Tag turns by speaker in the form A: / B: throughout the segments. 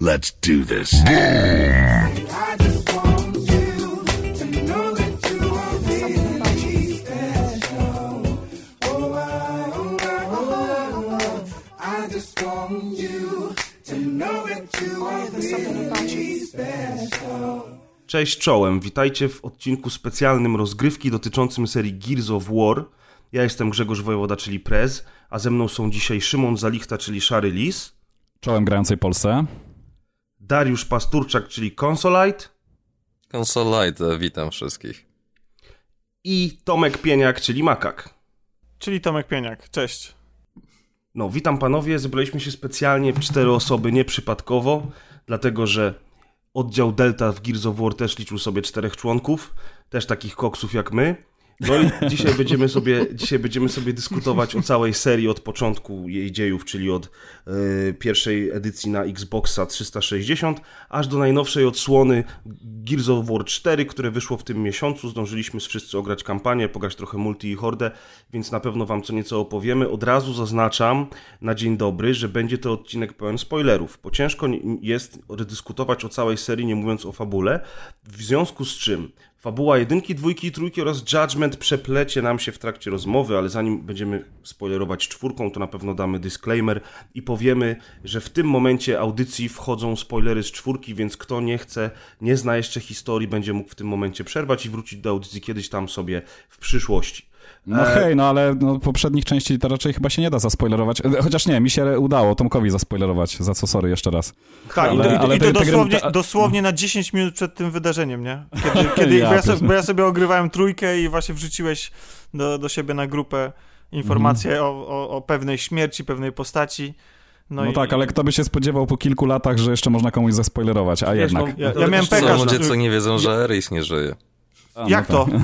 A: Let's do this.
B: I just want you to know that you are really special. Oh, I, oh, I, oh, I, I just want you to know that you are really special.
C: Cześć czołem, witajcie w odcinku specjalnym rozgrywki dotyczącym serii Gears of War. Ja jestem Grzegorz Wojewoda, czyli Prez, a ze mną są dzisiaj Szymon Zalichta, czyli Szary Lis,
D: Czołem grającej Polsce.
C: Dariusz Pasturczak, czyli Consolite
E: Consolite, witam wszystkich.
C: i Tomek Pieniak, czyli Makak.
F: Czyli Tomek Pieniak. Cześć.
C: No, witam panowie, zebraliśmy się specjalnie w cztery osoby, nieprzypadkowo, dlatego że oddział Delta w Gears of War też liczył sobie czterech członków, też takich koksów jak my. No i dzisiaj będziemy sobie, dzisiaj będziemy sobie dyskutować o całej serii od początku jej dziejów, czyli od e, pierwszej edycji na Xboxa 360, aż do najnowszej odsłony Gears of War 4, które wyszło w tym miesiącu. Zdążyliśmy z wszyscy ograć kampanię, pograć trochę multi i hordę, więc na pewno wam co nieco opowiemy. Od razu zaznaczam na dzień dobry, że będzie to odcinek pełen spoilerów, bo ciężko jest dyskutować o całej serii, nie mówiąc o fabule, w związku z czym Fabuła jedynki, dwójki i trójki oraz Judgment przeplecie nam się w trakcie rozmowy, ale zanim będziemy spoilerować czwórką, to na pewno damy disclaimer i powiemy, że w tym momencie audycji wchodzą spoilery z czwórki, więc kto nie chce, nie zna jeszcze historii, będzie mógł w tym momencie przerwać i wrócić do audycji kiedyś tam sobie w przyszłości.
D: No
C: E,
D: hej, no ale no, poprzednich części to raczej chyba się nie da zaspoilerować. E, Chociaż nie, mi się udało Tomkowi zaspoilerować, za co sorry jeszcze raz.
F: Tak,
D: Ale-
F: i, to, i, to-
D: ale
F: i
D: te-
F: to dosłownie,
D: ta-
F: dosłownie na 10 minut przed tym wydarzeniem, nie? Kiedy, kiedy
D: Ja
F: bo, ja sobie, bo ja sobie ogrywałem trójkę i właśnie wrzuciłeś do, do siebie na grupę informacje
D: Mhm.
F: o, o, o pewnej śmierci, pewnej postaci. No,
D: No,
F: i,
D: tak, ale kto by się spodziewał po kilku latach, że jeszcze można komuś zaspoilerować, a
C: Wiesz,
D: jednak.
C: no,
F: Ja- ja miałem Pekas,
E: ludzie,
F: że-
E: co nie wiedzą, że Eris nie żyje.
D: A, no
F: Jak
D: tak.
F: to?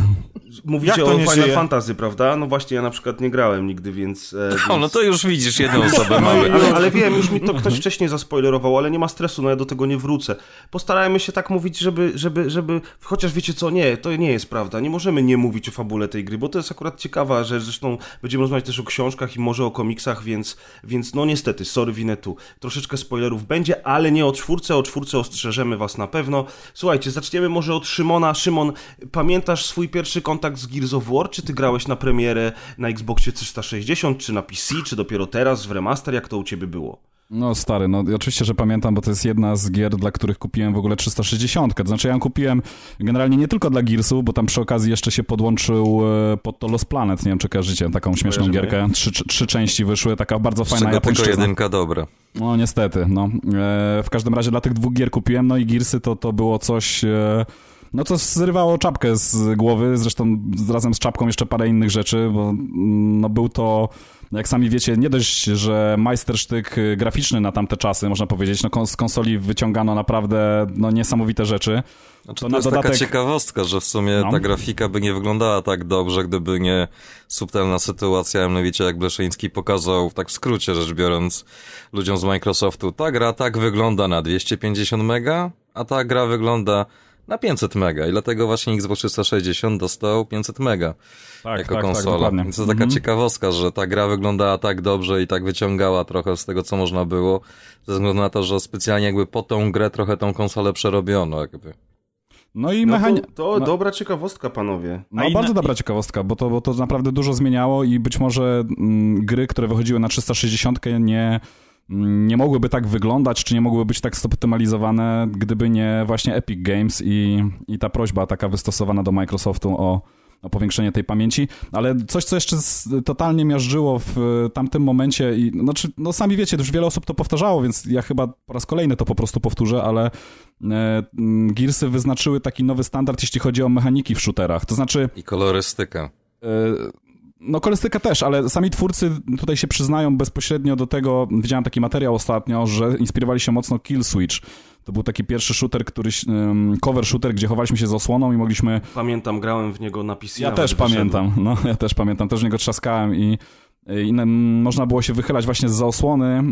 C: Mówicie
F: Jak to
C: o
F: nie
C: Final
F: żyje?
C: Fantasy, prawda? No właśnie, ja na przykład nie grałem nigdy, więc... E,
E: O, no
C: więc...
E: to już widzisz, jedną osobę mamy.
C: Ale, ale wiem, już mi to ktoś wcześniej zaspoilerował, ale nie ma stresu, no ja do tego nie wrócę. Postarajmy się tak mówić, żeby, żeby, żeby, chociaż wiecie co, nie, to nie jest prawda, nie możemy nie mówić o fabule tej gry, bo to jest akurat ciekawa rzecz, zresztą będziemy rozmawiać też o książkach i może o komiksach, więc, więc no niestety, sorry Winetu, troszeczkę spoilerów będzie, ale nie o czwórce, o czwórce ostrzeżemy was na pewno. Słuchajcie, zaczniemy może od Szymona. Szymon, pamiętasz swój pierwszy kontakt z Gears of War? Czy ty grałeś na premierę na Xboxie 360, czy na PC, czy dopiero teraz w remaster? Jak to u ciebie było?
D: No stary, no oczywiście, że pamiętam, bo to jest jedna z gier, dla których kupiłem w ogóle 360. To znaczy ja ją kupiłem generalnie nie tylko dla Gearsów, bo tam przy okazji jeszcze się podłączył e, pod to Lost Planet, nie wiem czy kojarzycie, taką śmieszną
C: Kojarzymy.
D: gierkę. Trzy, trzy, trzy części wyszły, taka bardzo
E: Z
D: fajna
E: czego tylko jedynka dobra.
D: No niestety, no. E, w każdym razie dla tych dwóch gier kupiłem, no i Gearsy to, to było coś... E, no co zrywało czapkę z głowy, zresztą razem z czapką jeszcze parę innych rzeczy, bo mm, no był to, jak sami wiecie, nie dość, że majstersztyk graficzny na tamte czasy, można powiedzieć, no z konsoli wyciągano naprawdę no, niesamowite rzeczy.
E: Znaczy,
D: To
E: to, jest taka
D: dodatek-
E: ciekawostka, że w sumie
D: No.
E: ta grafika by nie wyglądała tak dobrze, gdyby nie subtelna sytuacja, mianowicie jak Bleszyński pokazał, tak w skrócie rzecz biorąc, ludziom z Microsoftu, ta gra tak wygląda na 250 mega, a ta gra wygląda na 500 mega i dlatego właśnie Xbox 360 dostał 500 mega
D: Tak,
E: jako
D: tak, tak,
E: konsola.
D: dokładnie.
E: Więc to taka
D: Mhm.
E: ciekawostka, że ta gra wyglądała tak dobrze i tak wyciągała trochę z tego, co można było, ze względu na to, że specjalnie jakby po tą grę trochę tą konsolę przerobiono jakby.
D: No i
C: No
D: mechani...
C: to, to
D: no-
C: dobra ciekawostka, panowie.
D: No
F: inna-
D: bardzo dobra ciekawostka, bo to, bo to naprawdę dużo zmieniało i być może mm, gry, które wychodziły na 360 nie, nie mogłyby tak wyglądać, czy nie mogłyby być tak zoptymalizowane, gdyby nie właśnie Epic Games i, i ta prośba taka wystosowana do Microsoftu o, o powiększenie tej pamięci, ale coś, co jeszcze totalnie miażdżyło w e, tamtym momencie i, znaczy, no sami wiecie, już wiele osób to powtarzało, więc ja chyba po raz kolejny to po prostu powtórzę, ale e, Gearsy wyznaczyły taki nowy standard, jeśli chodzi o mechaniki w shooterach, to znaczy
E: I kolorystykę.
D: E, No, kolorystyka też, ale sami twórcy tutaj się przyznają bezpośrednio do tego. Widziałem taki materiał ostatnio, że inspirowali się mocno Kill Switch. To był taki pierwszy shooter, który, cover shooter, gdzie chowaliśmy się z osłoną i mogliśmy.
C: Pamiętam, grałem w niego na PC.
D: Ja też
C: wyszedłem.
D: pamiętam, no, ja też pamiętam, też w niego trzaskałem i. I mm, można było się wychylać właśnie z osłony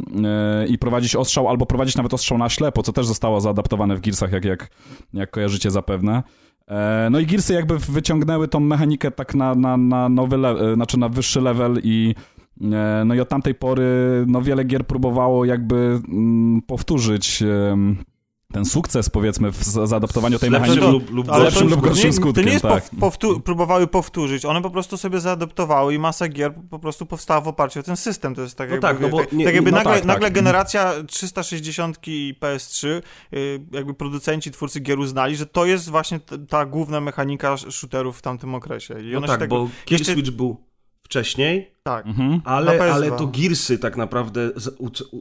D: yy, i prowadzić ostrzał, albo prowadzić nawet ostrzał na ślepo, co też zostało zaadaptowane w Gearsach, jak, jak, jak kojarzycie zapewne. E, No i Gearsy jakby wyciągnęły tą mechanikę tak na, na, na nowy level, znaczy na wyższy level i E, No i od tamtej pory no wiele gier próbowało jakby mm, powtórzyć ten sukces, powiedzmy, w za- zaadaptowaniu tej mechaniki.
C: lub, lub
D: Ale
C: gorszym
D: lepszym lub gorszym skutkiem,
F: To nie jest
D: tak.
F: próbowały powtórzyć, one po prostu sobie zaadaptowały i masa gier po prostu powstała w oparciu o ten system. To jest tak
C: No
F: jakby,
C: tak, no bo
F: tak,
C: nie-
F: tak jakby
C: no
F: nagle,
D: tak, tak.
F: nagle generacja 360 i PS3, y, jakby producenci, twórcy gier uznali, że to jest właśnie ta główna mechanika sh- shooterów w tamtym okresie. I
C: No tak,
F: się tak,
C: bo Kill
F: jeszcze-
C: Switch był wcześniej,
F: tak.
D: Mhm.
C: ale,
F: Na PS2.
C: ale to Gearsy tak naprawdę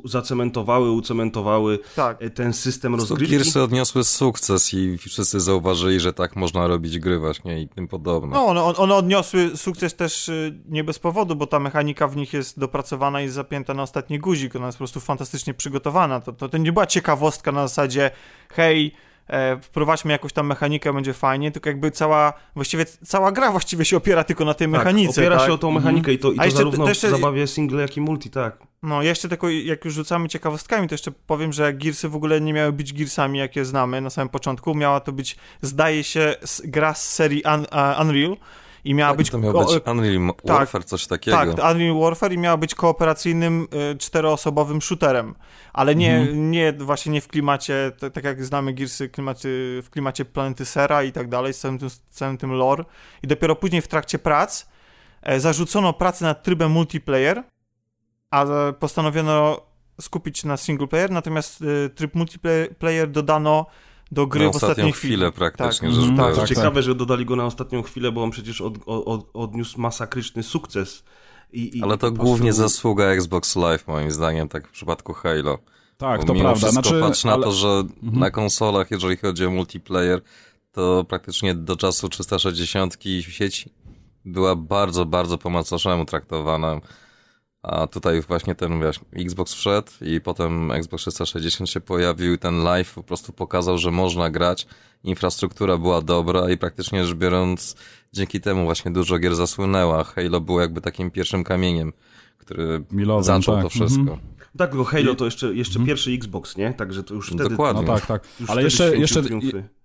C: zacementowały, ucementowały
F: Tak.
C: e, ten system
E: To
C: rozgrywki.
E: Gearsy odniosły sukces i wszyscy zauważyli, że tak można robić gry właśnie i tym podobne.
F: No, one, one odniosły sukces też y, nie bez powodu, bo ta mechanika w nich jest dopracowana i zapięta na ostatni guzik. Ona jest po prostu fantastycznie przygotowana. To, to, to nie była ciekawostka na zasadzie hej, e, wprowadźmy jakąś tam mechanikę, będzie fajnie, tylko jakby cała, właściwie cała gra właściwie się opiera tylko na tej mechanice.
C: Tak, opiera
F: tak?
C: się o tą mechanikę i to, i
F: A
C: to
F: jeszcze-
C: zarówno
F: to jeszcze-
C: w zabawie single, jak i multi, tak.
F: No, jeszcze tylko, jak już rzucamy ciekawostkami, to jeszcze powiem, że Gearsy w ogóle nie miały być Gearsami, jakie znamy na samym początku. Miała to być, zdaje się, gra z serii Un, Unreal i miała
E: Tak,
F: być...
E: to miał
F: ko-
E: być Unreal
F: tak.
E: Warfare, coś takiego.
F: Tak, Unreal Warfare i miała być kooperacyjnym y, czteroosobowym shooterem, ale nie,
C: Mhm.
F: nie właśnie nie w klimacie, t- tak jak znamy Gearsy, klimacie, w klimacie planety Sera i tak dalej, z całym tym, całym tym lore. I dopiero później w trakcie prac e, zarzucono pracę nad trybem multiplayer, a e, postanowiono skupić na single player, natomiast y, tryb multiplayer dodano do gry
E: Na
F: w
E: ostatnią
F: ostatniej
E: chwilę
F: chwili.
E: praktycznie
F: Tak.
E: rzecz
D: Mhm,
E: biorąc.
D: tak,
C: Ciekawe, że dodali go na ostatnią chwilę, bo on przecież od, od, odniósł masakryczny sukces. I, i
E: Ale to
C: prostu-
E: głównie zasługa Xbox Live, moim zdaniem, tak w przypadku Halo.
D: Tak,
E: Bo
D: to prawda.
E: Wszystko
D: Znaczy,
E: patrz na
D: ale-
E: to, że na konsolach, jeżeli chodzi o multiplayer, to praktycznie do czasu 360 sieć była bardzo, bardzo po macoszemu traktowana. A tutaj właśnie ten wiesz, Xbox wszedł i potem Xbox 360 się pojawił i ten live po prostu pokazał, że można grać. Infrastruktura była dobra i praktycznie rzecz biorąc dzięki temu właśnie dużo gier zasłynęła. Halo było jakby takim pierwszym kamieniem, który
D: Milowym,
E: zaczął
D: tak.
E: to wszystko.
C: Tak, tylko Halo to jeszcze, jeszcze pierwszy Xbox, nie? Także to już wtedy...
E: Dokładnie.
D: No tak, tak.
C: Już
D: Ale jeszcze, jeszcze.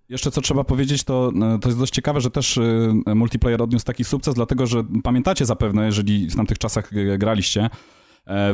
D: Jeszcze co trzeba powiedzieć, to, e, to jest dość ciekawe, że też e, multiplayer odniósł taki sukces, dlatego że pamiętacie zapewne, jeżeli w tamtych czasach e, graliście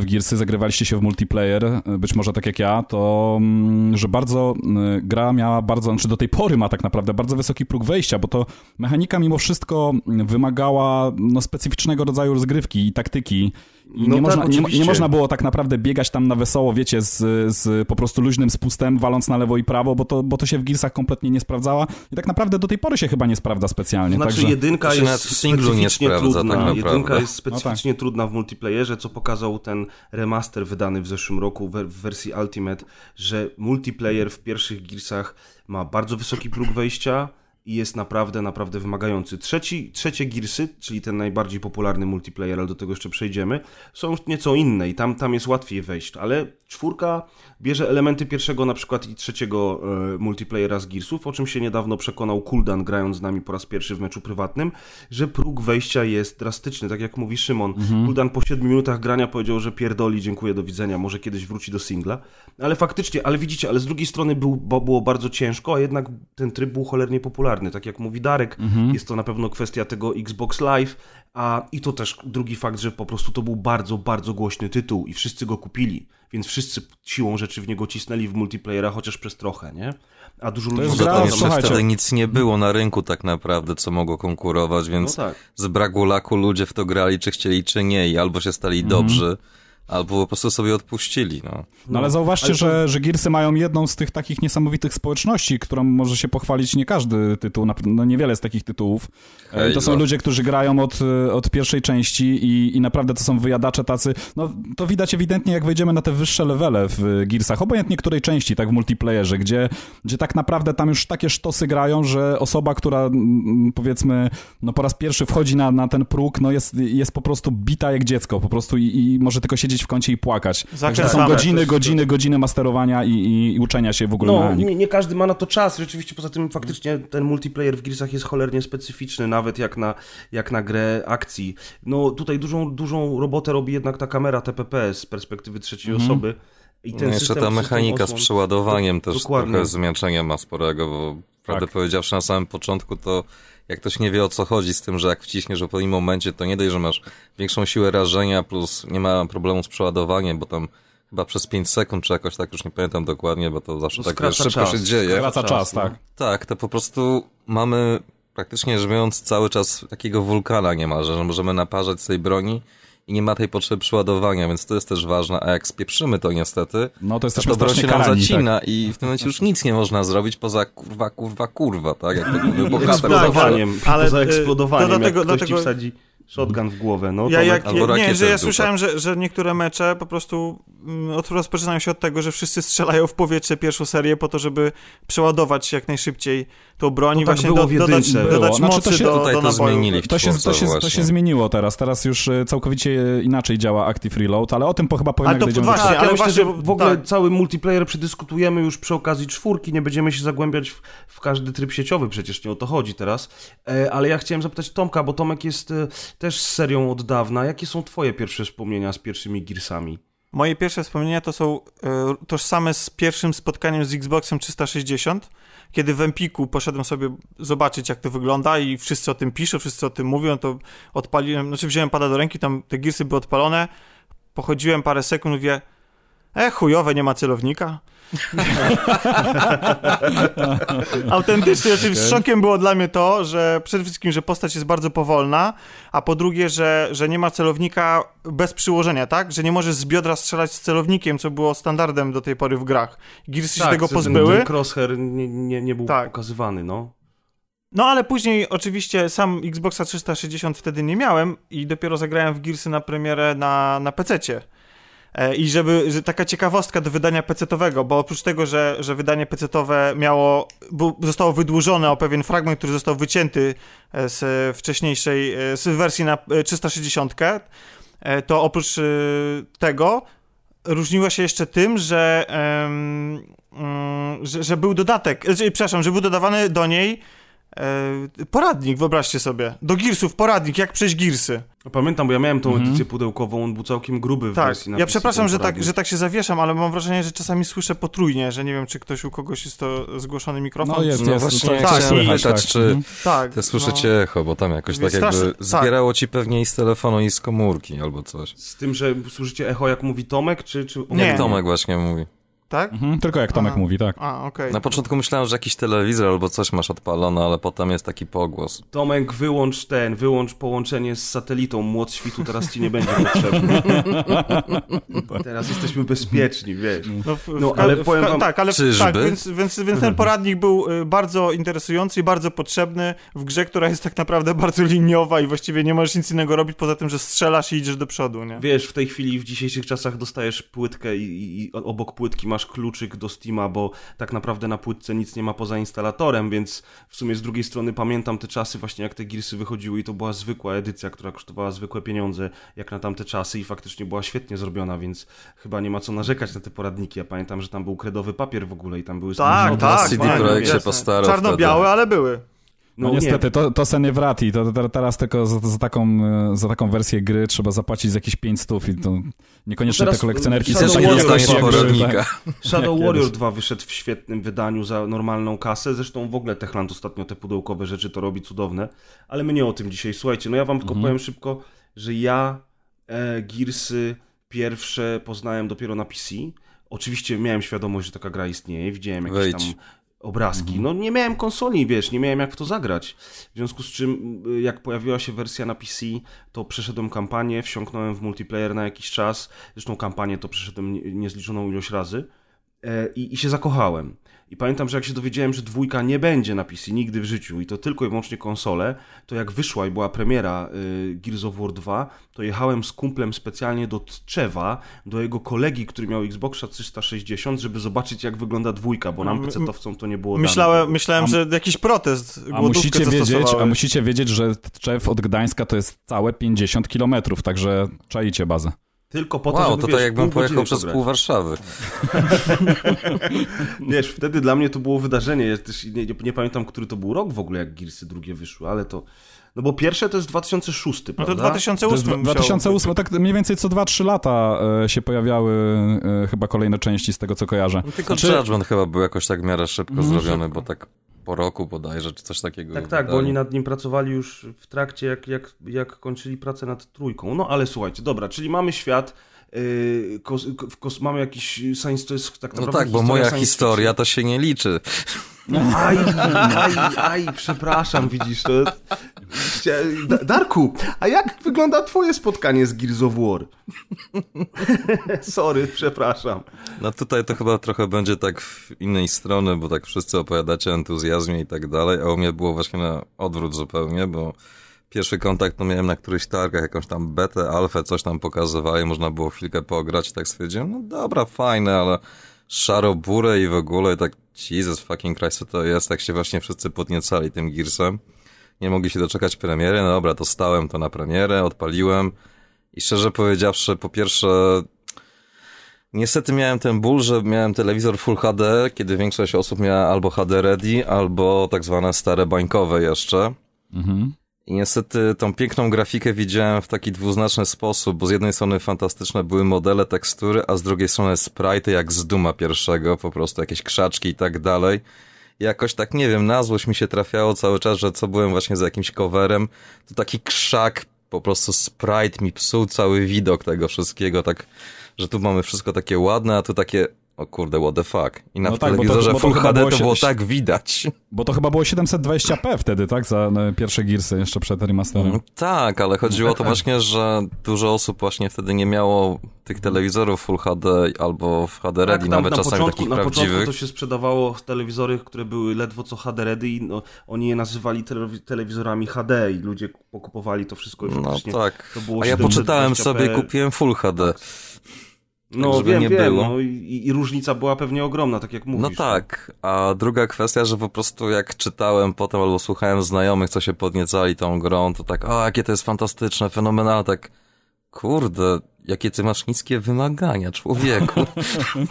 D: w Gearsy, zagrywaliście się w multiplayer, być może tak jak ja, to mm, że bardzo gra miała bardzo, znaczy do tej pory ma tak naprawdę bardzo wysoki próg wejścia, bo to mechanika mimo wszystko wymagała no, specyficznego rodzaju rozgrywki i taktyki. I
C: No
D: nie,
C: tak,
D: można, nie, nie można było tak naprawdę biegać tam na wesoło, wiecie, z, z po prostu luźnym spustem, waląc na lewo i prawo, bo to, bo to się w Gearsach kompletnie nie sprawdzała i tak naprawdę do tej pory się chyba nie sprawdza specjalnie.
C: Znaczy
D: Także...
C: jedynka
E: To się nawet
C: jest
E: w singlu nie
C: specyficznie
E: sprawdza,
C: trudna.
E: tak naprawdę.
C: jedynka jest
D: No tak.
C: specyficznie trudna w multiplayerze, co pokazał ten remaster wydany w zeszłym roku w wersji Ultimate, że multiplayer w pierwszych Gearsach ma bardzo wysoki próg wejścia i jest naprawdę, naprawdę wymagający. Trzeci, trzecie Gearsy, czyli ten najbardziej popularny multiplayer, ale do tego jeszcze przejdziemy, są nieco inne i tam, tam jest łatwiej wejść, ale czwórka bierze elementy pierwszego na przykład i trzeciego e, multiplayera z Gearsów, o czym się niedawno przekonał Kuldan grając z nami po raz pierwszy w meczu prywatnym, że próg wejścia jest drastyczny, tak jak mówi Szymon. Kuldan po 7 minutach grania powiedział, że pierdoli, dziękuję, do widzenia, może kiedyś wróci do singla, ale faktycznie, ale widzicie, ale z drugiej strony był, bo było bardzo ciężko, a jednak ten tryb był cholernie popularny, tak jak mówi Darek, jest to na pewno kwestia tego Xbox Live, a i to też drugi fakt, że po prostu to był bardzo, bardzo głośny tytuł i wszyscy go kupili, więc wszyscy siłą rzeczy w niego cisnęli w multiplayera, chociaż przez trochę, nie? A dużo ludzi
D: jest gra,
E: jeszcze wtedy nic nie było na rynku tak naprawdę, co mogło konkurować, więc
C: No tak.
E: z braku laku ludzie w to grali, czy chcieli, czy nie i albo się stali dobrzy, albo po prostu sobie odpuścili, no.
D: No ale zauważcie,
C: ale to-
D: że, że Gearsy mają jedną z tych takich niesamowitych społeczności, którą może się pochwalić nie każdy tytuł, na- no niewiele z takich tytułów. E,
E: Halo.
D: To są ludzie, którzy grają od, e, od pierwszej części i, i naprawdę to są wyjadacze tacy, no to widać ewidentnie jak wejdziemy na te wyższe levele w Gearsach, obojętnie której części, tak w multiplayerze, gdzie, gdzie tak naprawdę tam już takie sztosy grają, że osoba, która powiedzmy no po raz pierwszy wchodzi na, na ten próg, no jest, jest po prostu bita jak dziecko, po prostu i, i może tylko siedzieć w kącie i płakać. Także to są godziny,
C: To
D: godziny, godziny masterowania i, i, i uczenia się w ogóle
C: No, nie, nie każdy ma na to czas. Rzeczywiście, poza tym faktycznie ten multiplayer w Gearsach jest cholernie specyficzny, nawet jak na, jak na grę akcji. No tutaj dużą, dużą robotę robi jednak ta kamera TPP z perspektywy trzeciej osoby. I
E: no jeszcze ta mechanika z
C: osłon-
E: przeładowaniem też
C: Dokładnie.
E: trochę zmięczenia ma sporego, bo prawdę
D: Tak.
E: powiedziawszy na samym początku to jak ktoś nie wie o co chodzi z tym, że jak wciśniesz w odpowiednim momencie, to nie dość, że masz większą siłę rażenia, plus nie ma problemu z przeładowaniem, bo tam chyba przez 5 sekund czy jakoś tak, już nie pamiętam dokładnie, bo to zawsze
C: No,
E: tak
C: skraca
E: szybko
C: czas.
E: się dzieje.
D: Wraca
C: czas,
D: czas,
C: no.
D: tak.
E: Tak, to po prostu mamy praktycznie biorąc cały czas takiego wulkana niemalże, że możemy naparzać z tej broni i nie ma tej potrzeby przeładowania, więc to jest też ważne, a jak spieprzymy to niestety,
D: No to
E: to
D: jesteśmy
E: to broń się nam
D: karani. Tak.
E: zacina i w tym momencie już nic nie można zrobić poza kurwa, kurwa, kurwa, tak? Jak to mówił bohater.
C: Eksplodowaniem,
F: ale,
C: poza
F: y,
C: eksplodowaniem,
F: to dlatego-
C: jak ktoś ci
F: dlatego-
C: wsadzi shotgun w głowę, no
F: Ja, jak,
E: albo
F: nie, że ja słyszałem, że, że niektóre mecze po prostu mm, od, rozpoczynają się od tego, że wszyscy strzelają w powietrze pierwszą serię po to, żeby przeładować jak najszybciej tą broń
C: To tak
F: właśnie
C: było
F: do,
C: w
F: dodać,
C: jedynce.
F: dodać
D: Było. Znaczy,
F: mocy
D: to się-
F: do,
E: Tutaj
F: do
E: to zmienili w
D: To się, to, się, to się zmieniło teraz. Teraz już e, całkowicie inaczej działa Active Reload, ale o tym po, chyba powiem,
F: Ale
D: jak
F: to
D: dojdziemy
F: właśnie.
C: Tak,
F: ale
C: ja myślę,
F: właśnie,
C: że w ogóle
F: tak.
C: cały multiplayer przedyskutujemy już przy okazji czwórki, nie będziemy się zagłębiać w, w każdy tryb sieciowy, przecież nie o to chodzi teraz. E, ale ja chciałem zapytać Tomka, bo Tomek jest e, też z serią od dawna. Jakie są twoje pierwsze wspomnienia z pierwszymi Gearsami?
F: Moje pierwsze wspomnienia to są e, tożsame z pierwszym spotkaniem z Xboxem 360, kiedy w Empiku poszedłem sobie zobaczyć, jak to wygląda i wszyscy o tym piszą, wszyscy o tym mówią, to odpaliłem, znaczy wziąłem pada do ręki, tam te Gearsy były odpalone, pochodziłem parę sekund, mówię, e, chujowe, nie ma celownika. Autentycznie, oczywiście szokiem było dla mnie to, że przede wszystkim, że postać jest bardzo powolna, a po drugie, że, że nie ma celownika bez przyłożenia, tak? Że nie możesz z biodra strzelać z celownikiem, co było standardem do tej pory w grach. Gearsy się tego pozbyły.
C: Ten crosshair nie, nie, nie był
F: Tak.
C: pokazywany, no.
F: No ale później oczywiście sam Xboxa 360 wtedy nie miałem i dopiero zagrałem w Gearsy na premierę na, na PC-cie. E, I żeby, że taka ciekawostka do wydania PC-towego, bo oprócz tego, że, że wydanie PC-towe miało, zostało wydłużone o pewien fragment, który został wycięty e, z wcześniejszej, e, z wersji na e, 360, e, to oprócz tego różniła się jeszcze tym, że, mm, że, że był dodatek, przepraszam, że był dodawany do niej poradnik, wyobraźcie sobie. Do Gearsów poradnik, jak przejść Gearsy.
C: Pamiętam, bo ja miałem tą
D: Mhm.
C: edycję pudełkową, on był całkiem gruby w
F: Tak,
C: wersji na
F: ja
C: PC,
F: przepraszam, że tak, że tak się zawieszam, ale mam wrażenie, że czasami słyszę potrójnie, że nie wiem, czy ktoś u kogoś jest to zgłoszony mikrofon.
D: No jest,
E: No
D: jest.
E: właśnie,
D: to-
F: tak,
D: to
E: chciałem
D: słychać,
E: pytać,
D: tak.
E: czy
D: Mhm.
F: Tak.
E: Te słyszycie echo, bo tam jakoś tak jakby
F: tak.
E: zbierało ci pewnie i z telefonu, i z komórki, albo coś.
C: Z tym, że słyszycie echo, jak mówi Tomek, czy... czy...
F: Nie.
E: Jak Tomek właśnie mówi.
F: Tak?
D: Mhm, tylko jak Tomek
F: Aha.
D: mówi, tak.
F: A, okej.
E: Na początku myślałem, że jakiś telewizor albo coś masz odpalone, ale potem jest taki pogłos.
C: Tomek, wyłącz ten, wyłącz połączenie z satelitą, młot świtu teraz ci nie będzie potrzebny. teraz jesteśmy bezpieczni, wiesz.
F: No, w,
C: No,
F: w,
C: ale
F: w,
C: powiem wam-
F: tak, ale
E: Czyżby?
F: tak, więc, więc, więc ten poradnik był y, bardzo interesujący i bardzo potrzebny w grze, która jest tak naprawdę bardzo liniowa i właściwie nie możesz nic innego robić poza tym, że strzelasz i idziesz do przodu, nie?
C: Wiesz, w tej chwili, w dzisiejszych czasach dostajesz płytkę i, i obok płytki masz kluczyk do Steama, bo tak naprawdę na płytce nic nie ma poza instalatorem, więc w sumie z drugiej strony pamiętam te czasy właśnie jak te Gearsy wychodziły i to była zwykła edycja, która kosztowała zwykłe pieniądze jak na tamte czasy i faktycznie była świetnie zrobiona, więc chyba nie ma co narzekać na te poradniki. Ja pamiętam, że tam był kredowy papier w ogóle i tam były
F: Tak, tak,
E: CD Projekt się postarał
F: Czarno-białe, ale były.
D: No,
C: nie,
D: niestety, to, to se nie wrati. To, to teraz tylko za, za, taką, za taką wersję gry trzeba zapłacić z jakieś 5 stów i to niekoniecznie
C: No
D: te kolekcjonerki są
E: nie
C: jak
E: poradnika.
C: Shadow
D: Tak,
C: Warrior
D: kiedyś.
C: 2 wyszedł w świetnym wydaniu za normalną kasę. Zresztą w ogóle Techland ostatnio te pudełkowe rzeczy to robi cudowne. Ale my nie o tym dzisiaj. Słuchajcie, no ja wam tylko
D: Mhm.
C: powiem szybko, że ja e, Gearsy pierwsze poznałem dopiero na PC. Oczywiście miałem świadomość, że taka gra istnieje. Widziałem jakieś
E: Wejdź.
C: tam obrazki. No nie miałem konsoli, wiesz, nie miałem jak w to zagrać. W związku z czym, y, jak pojawiła się wersja na PC, to przeszedłem kampanię, wsiąknąłem w multiplayer na jakiś czas. Zresztą kampanię to przeszedłem nie- niezliczoną ilość razy. E, I, I się zakochałem. I pamiętam, że jak się dowiedziałem, że dwójka nie będzie na PC nigdy w życiu i to tylko i wyłącznie konsole, to jak wyszła i była premiera y, Gears of War 2, to jechałem z kumplem specjalnie do Tczewa, do jego kolegi, który miał Xboxa 360, żeby zobaczyć jak wygląda dwójka, bo nam
F: M-
C: PC-towcom to nie było dane.
F: Myślałem, myślałem
D: A-
F: że jakiś protest,
D: A musicie, wiedzieć, a musicie wiedzieć, że Tczew od Gdańska to jest całe 50 kilometrów, także czaicie bazę.
C: Tylko po to,
E: Wow,
C: żeby,
E: to
C: wiesz,
E: tak jakbym pojechał przez pół Warszawy.
C: Wiesz, wtedy dla mnie to było wydarzenie. Ja też nie, nie, nie pamiętam, który to był rok w ogóle, jak Gearsy drugie wyszły, ale to... No bo pierwsze to jest 2006,
F: No
C: prawda?
F: to
D: To jest
F: 2008
D: dwa-
F: musiało
D: 2008, tak mniej więcej co 2-3 lata e, się pojawiały e, chyba kolejne części z tego, co kojarzę.
E: No Tylko
D: Znaczy-
E: Judgment chyba był jakoś tak w miarę szybko
D: Mhm,
E: zrobiony,
C: szybko.
E: bo tak po roku bodajże, czy coś takiego.
C: Tak, tak, bo oni nad nim pracowali już w trakcie, jak, jak, jak kończyli pracę nad trójką. No ale słuchajcie, dobra, czyli mamy świat, yy, kos, mamy jakiś science, to jest tak
E: No
C: naprawdę
E: tak, bo moja historia to się nie liczy.
C: fiction. Aj, aj, aj, przepraszam, widzisz, to... Darku, a jak wygląda twoje spotkanie z Gears of War? Sorry, przepraszam.
E: No tutaj to chyba trochę będzie tak w innej strony, bo tak wszyscy opowiadacie o entuzjazmie i tak dalej, a u mnie było właśnie na odwrót zupełnie, bo pierwszy kontakt to miałem na którychś targach, jakąś tam betę, alfę, coś tam pokazywali, można było chwilkę pograć tak stwierdziłem, no dobra, fajne, ale szaro-burę i w ogóle tak Jesus fucking Christ, co to jest, tak się właśnie wszyscy podniecali tym Gearsem. Nie mogli się doczekać premiery, no dobra, to stałem to na premierę, odpaliłem i szczerze powiedziawszy, po pierwsze Niestety miałem ten ból, że miałem telewizor Full HD, kiedy większość osób miała albo HD Ready, albo tak zwane stare bańkowe jeszcze.
D: Mhm.
E: I niestety tą piękną grafikę widziałem w taki dwuznaczny sposób, bo z jednej strony fantastyczne były modele, tekstury, a z drugiej strony sprite jak z Duma pierwszego, po prostu jakieś krzaczki i tak dalej. I jakoś tak, nie wiem, na złość mi się trafiało cały czas, że co byłem właśnie za jakimś coverem, to taki krzak, po prostu sprite mi psuł cały widok tego wszystkiego, tak, że tu mamy wszystko takie ładne, a tu takie, o kurde, what the fuck. I na
D: No tak, bo to-
E: telewizorze
D: bo to
E: Full
D: chyba
E: HD
D: było
E: to
D: się-
E: było tak widać.
D: Bo to chyba było 720p wtedy, tak? Za no, pierwsze Gearsy jeszcze przed remasterem.
E: Mm, Tak, ale chodziło o to właśnie, że dużo osób właśnie wtedy nie miało tych telewizorów Full HD albo w HD Ready,
C: Tak,
E: nawet
C: na
E: czasami
C: początku,
E: takich
C: na początku
E: prawdziwych.
C: to się sprzedawało telewizory, które były ledwo co HD ready i no, oni je nazywali telewi- telewizorami HD i ludzie pokupowali to wszystko i
E: No tak.
C: to było
E: A ja
C: 720p.
E: poczytałem sobie, kupiłem Full HD.
C: No
E: żeby
C: wiem,
E: nie
C: wiem,
E: było.
C: no i, i- różnica była pewnie ogromna, tak jak mówisz.
E: No tak, a druga kwestia, że po prostu jak czytałem potem albo słuchałem znajomych, co się podniecali tą grą, to tak, o, jakie to jest fantastyczne, fenomenalne, tak, kurde, jakie ty masz niskie wymagania, człowieku.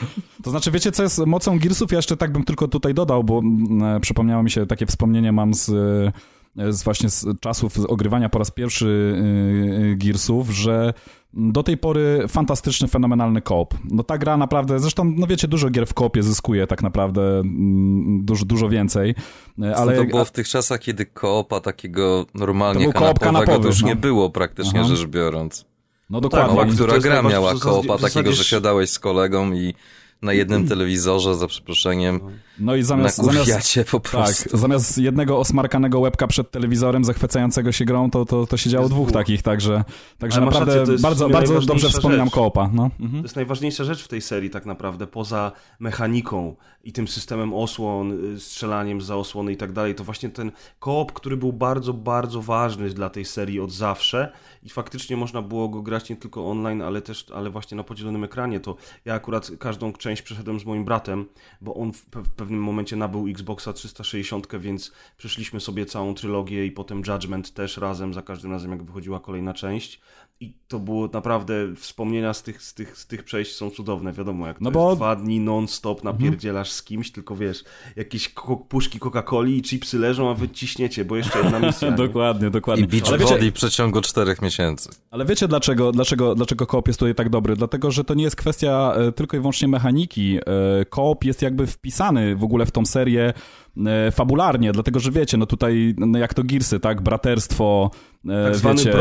D: To znaczy, wiecie, co jest mocą Gearsów? Ja jeszcze tak bym tylko tutaj dodał, bo mm, e, przypomniało mi się takie wspomnienie mam z, e, z właśnie z czasów ogrywania po raz pierwszy e, e, Gearsów, że do tej pory fantastyczny, fenomenalny koop. No ta gra naprawdę, zresztą, no wiecie, dużo gier w koopie zyskuje tak naprawdę mm, dużo, dużo więcej, e,
E: Ale to było w tych czasach, kiedy koopa takiego
D: To
E: normalnie
D: koop
E: kanapowego
D: kanapowy,
E: to już
D: no.
E: nie było praktycznie
D: Aha.
E: rzecz biorąc.
D: No
C: tak,
D: dokładnie.
E: Mała,
C: to
E: która gra miała koopa takiego, że siadałeś z kolegą i na jednym telewizorze, za przeproszeniem,
D: No i zamiast... zamiast
E: po
D: tak,
E: prostu.
D: zamiast jednego osmarkanego łebka przed telewizorem zachwycającego się grą, to, to, to siedziało
C: Jest
D: dwóch takich, także, także
C: Ale
D: naprawdę
C: rację,
D: bardzo, bardzo dobrze wspominam
C: rzecz.
D: koopa. No. Mhm.
C: To jest najważniejsza rzecz w tej serii tak naprawdę, poza mechaniką i tym systemem osłon, y, strzelaniem za osłony i tak dalej, to właśnie ten koop, który był bardzo, bardzo ważny dla tej serii od zawsze i faktycznie można było go grać nie tylko online, ale też, ale właśnie na podzielonym ekranie, to ja akurat każdą część przeszedłem z moim bratem, bo on w pe- w pewnym momencie nabył Xboxa 360, więc przeszliśmy sobie całą trylogię i potem Judgment też razem, za każdym razem jak wychodziła kolejna część. I to było naprawdę, wspomnienia z tych, z tych, z tych przejść są cudowne, wiadomo, jak to
D: No
C: jest
D: bo-
C: dwa dni non-stop napierdzielasz z kimś, tylko wiesz, jakieś ko- puszki Coca-Coli i chipsy leżą, a wy ciśniecie, bo jeszcze jedna misja. nie?
D: dokładnie, dokładnie.
E: I beach
D: ale, wiecie,
E: body w przeciągu czterech miesięcy.
D: ale wiecie dlaczego, dlaczego, dlaczego koop jest tutaj tak dobry? Dlatego, że to nie jest kwestia e, tylko i wyłącznie mechaniki. E, koop jest jakby wpisany w ogóle w tą serię e, fabularnie, dlatego, że wiecie, no tutaj, no jak to Gearsy, tak, braterstwo,
C: Tak zwany
D: wiecie...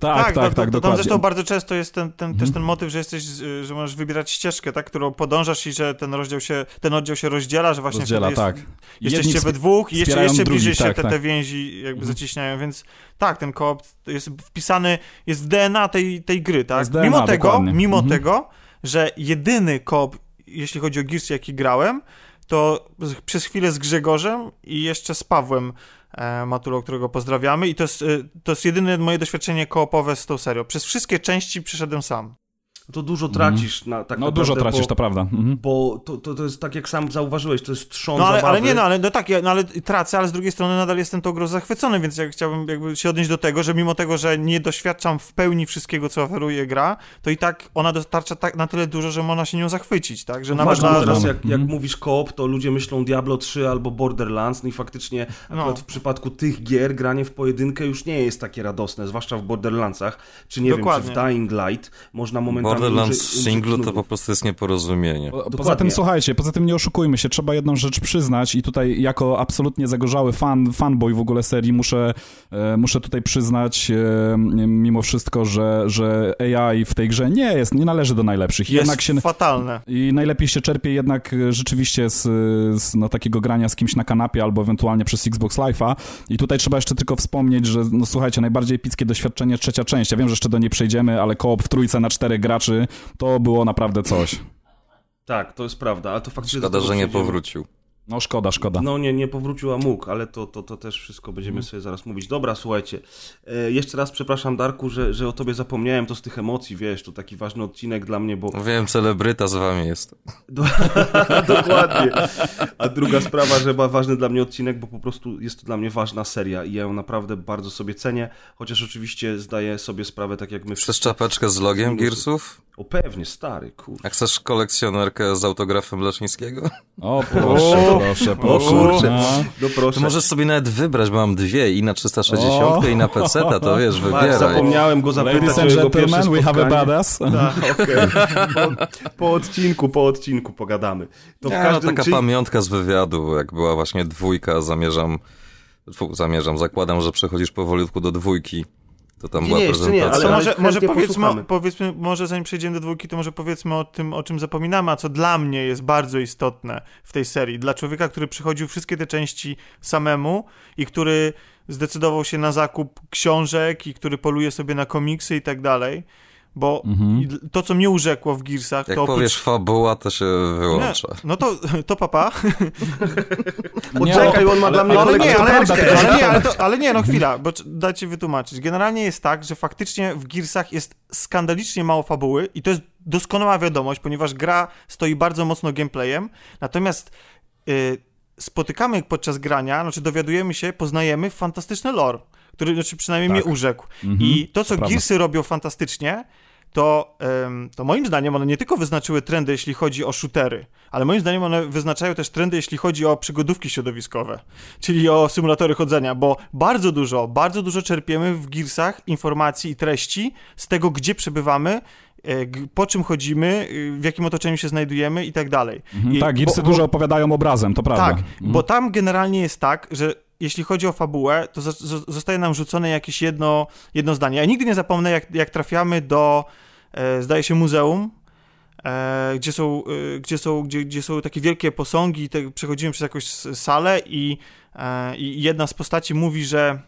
D: Tak, tak, tak,
F: to, to, tam zresztą bardzo często jest ten, ten,
D: Mhm.
F: też ten motyw, że jesteś, że możesz wybierać ścieżkę, tak, którą podążasz i że ten rozdział się, ten oddział się rozdziela, że właśnie
D: Rozdziela,
F: jest,
D: tak.
F: jesteście
D: Jedni
F: we dwóch i jeszcze, jeszcze bliżej
D: drugich,
F: się
D: tak,
F: te,
D: tak.
F: te więzi jakby
D: Mhm.
F: zacieśniają, więc tak, ten koop jest wpisany, jest w DNA tej, tej gry, tak?
D: DNA,
F: mimo tego,
D: dokładnie.
F: mimo
D: Mhm.
F: tego, że jedyny koop, jeśli chodzi o Gears, jaki grałem, to przez chwilę z Grzegorzem i jeszcze z Pawłem e, Matulą, którego pozdrawiamy i to jest, e, to jest jedyne moje doświadczenie koopowe z tą serią. Przez wszystkie części przeszedłem sam.
C: To dużo tracisz na tak
D: No
C: naprawdę,
D: dużo tracisz,
C: bo,
D: to prawda. Mhm.
C: Bo to, to, to jest tak jak sam zauważyłeś, to jest trzon
F: No ale,
C: zabawy.
F: ale nie, no ale no tak, ja, no ale tracę, ale z drugiej strony nadal jestem tą grą zachwycony, więc ja chciałbym jakby się odnieść do tego, że mimo tego, że nie doświadczam w pełni wszystkiego, co oferuje gra, to i tak ona dostarcza tak na tyle dużo, że można się nią zachwycić, tak? Że nawet
C: Ważne
F: na,
C: teraz, jak, jak
D: Mhm.
C: mówisz koop, to ludzie myślą Diablo 3 albo Borderlands, no i faktycznie
F: No.
C: w przypadku tych gier granie w pojedynkę już nie jest takie radosne, zwłaszcza w Borderlandsach, czy nie
F: Dokładnie.
C: wiem, czy w Dying Light można momentami
E: Borderlands singlu to po prostu jest nieporozumienie.
D: Po- Poza tym, słuchajcie, poza tym nie oszukujmy się, trzeba jedną rzecz przyznać i tutaj jako absolutnie zagorzały fan, fanboy w ogóle serii muszę, e, muszę tutaj przyznać e, mimo wszystko, że, że AI w tej grze nie jest, nie należy do najlepszych. I
F: Jest
D: Jednak się,
F: fatalne.
D: I najlepiej się czerpie jednak e, rzeczywiście z, z no, takiego grania z kimś na kanapie albo ewentualnie przez Xbox Live'a. I tutaj trzeba jeszcze tylko wspomnieć, że no słuchajcie, najbardziej epickie doświadczenie trzecia część. Ja wiem, że jeszcze do niej przejdziemy, ale koop w trójce na czterech graczy to było naprawdę coś.
C: Tak, to jest prawda, ale to faktycznie...
E: Szkoda, że nie powrócił.
D: No szkoda, szkoda.
C: No nie, nie powrócił, a mógł, ale to, to, to też wszystko będziemy sobie zaraz mówić. Dobra, słuchajcie, e, jeszcze raz przepraszam Darku, że, że o tobie zapomniałem, to z tych emocji, wiesz, to taki ważny odcinek dla mnie, bo...
E: Wiem, celebryta z wami jest.
C: Do, dokładnie. A druga sprawa, że ma ważny dla mnie odcinek, bo po prostu jest to dla mnie ważna seria i ja ją naprawdę bardzo sobie cenię, chociaż oczywiście zdaję sobie sprawę, tak jak my
E: Chcesz czapeczkę z logiem Gearsów?
C: O pewnie, stary, kurwa.
E: A chcesz kolekcjonerkę z autografem Leszyńskiego?
D: O, proszę,
F: O,
D: proszę,
C: O
D: proszę.
C: kurczę,
D: No.
C: no proszę.
E: To możesz sobie nawet wybrać, bo mam dwie, i na 360
D: O.
E: i na PC, to wiesz, wybieraj.
C: zapomniałem go zapytać
D: Ladies
C: o
D: and
C: jego pierwsze
D: gentlemen, we have a badass.
C: Tak, okej. Po, po odcinku, po odcinku pogadamy. To w
E: Nie,
C: każdym
E: no, taka
C: czy-
E: pamiątka z wywiadu, jak była właśnie dwójka, zamierzam, fu, zamierzam, zakładam, że przechodzisz powolutku do dwójki. To tam
C: Nie,
E: była
C: nie, jeszcze nie,
E: prezentacja.
F: To
C: ale-
F: może, może powiedzmy, powiedzmy, może zanim przejdziemy do dwójki, to może powiedzmy o tym, o czym zapominamy, a co dla mnie jest bardzo istotne w tej serii. Dla człowieka, który przychodził wszystkie te części samemu i który zdecydował się na zakup książek i który poluje sobie na komiksy i tak dalej. Bo
D: Mhm.
F: to, co mnie urzekło w Gearsach,
E: Jak
F: to oprócz...
E: powiesz fabuła, to się
F: Nie,
E: wyłącza.
F: no to, to papa.
C: Poczekaj, on ma dla mnie
F: Ale nie, ale, ale, nie, ale, to, ale nie, no chwila, bo dajcie wytłumaczyć. Generalnie jest tak, że faktycznie w Gearsach jest skandalicznie mało fabuły i to jest doskonała wiadomość, ponieważ gra stoi bardzo mocno gameplayem, natomiast y, spotykamy podczas grania, znaczy dowiadujemy się, poznajemy fantastyczny lore, który znaczy przynajmniej
D: Tak.
F: mnie urzekł.
D: Mhm,
F: I to, co
D: prawda.
F: Gearsy robią fantastycznie, to, to moim zdaniem one nie tylko wyznaczyły trendy, jeśli chodzi o shootery, ale moim zdaniem one wyznaczają też trendy, jeśli chodzi o przygodówki środowiskowe, czyli o symulatory chodzenia, bo bardzo dużo, bardzo dużo czerpiemy w Gearsach informacji i treści z tego, gdzie przebywamy, e, po czym chodzimy, y, w jakim otoczeniu się znajdujemy i tak dalej.
D: Mhm,
F: I-
D: tak, Gearsy
F: bo- bo-
D: dużo opowiadają obrazem, to prawda.
F: tak,
D: Mhm.
F: bo tam generalnie jest tak, że jeśli chodzi o fabułę, to zo- zo- zostaje nam rzucone jakieś jedno, jedno zdanie. Ja nigdy nie zapomnę, jak, jak trafiamy do, e, zdaje się, muzeum, e, gdzie, są, e, gdzie, są, gdzie, gdzie są takie wielkie posągi, te, przechodzimy przez jakąś salę i, e, i jedna z postaci mówi, że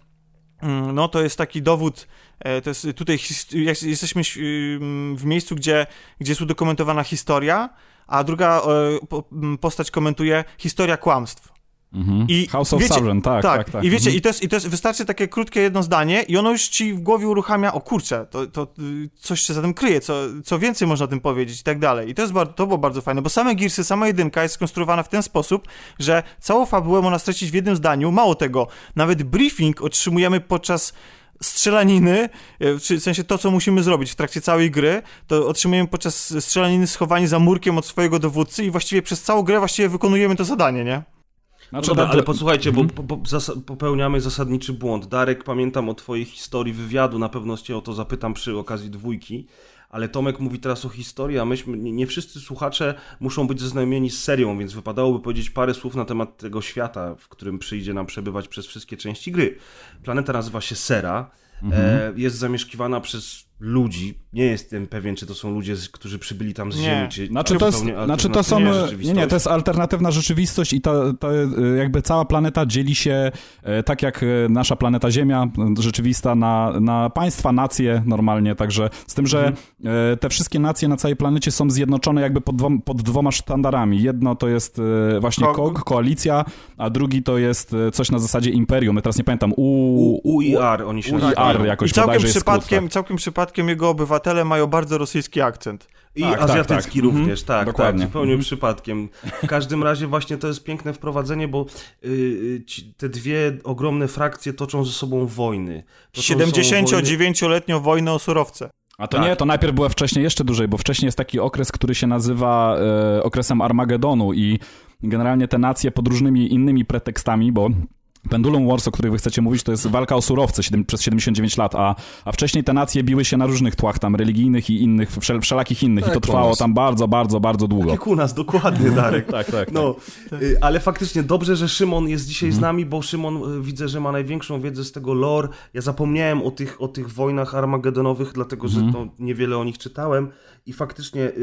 F: mm, no to jest taki dowód, e, to jest tutaj, jesteśmy ym, w miejscu, gdzie, gdzie jest udokumentowana historia, a druga e, postać komentuje historia kłamstw.
D: Mhm.
F: I
D: House of
F: wiecie-
D: Sauron, tak, tak, tak.
F: I wiecie,
D: Mhm.
F: i, to jest, i to jest, wystarczy takie krótkie jedno zdanie i ono już ci w głowie uruchamia, o kurczę, to, to coś się za tym kryje, co, co więcej można o tym powiedzieć i tak dalej. I to, jest, to było bardzo fajne, bo same Gearsy, sama jedynka jest skonstruowana w ten sposób, że całą fabułę można streścić w jednym zdaniu, mało tego, nawet briefing otrzymujemy podczas strzelaniny, e, w sensie to, co musimy zrobić w trakcie całej gry, to otrzymujemy podczas strzelaniny schowani za murkiem od swojego dowódcy i właściwie przez całą grę właściwie wykonujemy to zadanie, nie?
D: Znaczy,
C: Dobra,
D: to-
C: ale posłuchajcie, bo po, zas- popełniamy zasadniczy błąd. Darek, pamiętam o twojej historii wywiadu, na pewno cię o to zapytam przy okazji dwójki, ale Tomek mówi teraz o historii, a myśmy, nie, wszyscy słuchacze muszą być zaznajomieni z serią, więc wypadałoby powiedzieć parę słów na temat tego świata, w którym przyjdzie nam przebywać przez wszystkie części gry. Planeta nazywa się Sera, e, jest zamieszkiwana przez ludzi. Nie jestem pewien, czy to są ludzie, którzy przybyli tam z
F: Nie.
C: Ziemi, czy
D: Znaczy to, jest, znaczy to są. Nie, nie, to jest alternatywna rzeczywistość i to, to y, jakby cała planeta dzieli się e, tak jak e, nasza planeta Ziemia, e, rzeczywista, na, na państwa, nacje normalnie. Także z tym, że e, te wszystkie nacje na całej planecie są zjednoczone jakby pod, dwom, pod dwoma sztandarami. Jedno to jest e, właśnie
F: Kog.
D: KOG, koalicja, a drugi to jest e, coś na zasadzie imperium. Ja teraz nie pamiętam. U,
C: U, UIR oni się nazywają.
D: UIR jakoś
F: I całkiem
D: jest skrót,
F: przypadkiem,
D: tak.
F: całkiem przypadkiem jego obywatele mają bardzo rosyjski akcent.
C: I
D: Tak, tak,
C: azjatycki
D: tak.
C: również,
D: Mhm.
C: tak,
D: Dokładnie.
C: tak, zupełnie
D: Mhm.
C: przypadkiem. W każdym razie właśnie to jest piękne wprowadzenie, bo y, y, ci, te dwie ogromne frakcje toczą ze sobą wojny. Toczą ze sobą wojny-
F: 79-letnią wojnę o surowce.
D: A to
C: Tak.
D: nie, to najpierw była wcześniej jeszcze dłużej, bo wcześniej jest taki okres, który się nazywa e, okresem Armagedonu i generalnie te nacje pod różnymi innymi pretekstami, bo Pendulum Wars, o których wy chcecie mówić, to jest walka o surowce przez 79 lat, a, a wcześniej te nacje biły się na różnych tłach tam religijnych i innych, wszel, wszelakich innych i to
E: Tak,
D: trwało tam bardzo, bardzo, bardzo długo.
C: Jak u nas, dokładnie, Darek.
D: Tak, tak,
C: No, y, ale faktycznie dobrze, że Szymon jest dzisiaj z nami, bo Szymon y, widzę, że ma największą wiedzę z tego lore. Ja zapomniałem o tych, o tych wojnach armagedonowych, dlatego że to niewiele o nich czytałem. I faktycznie, y,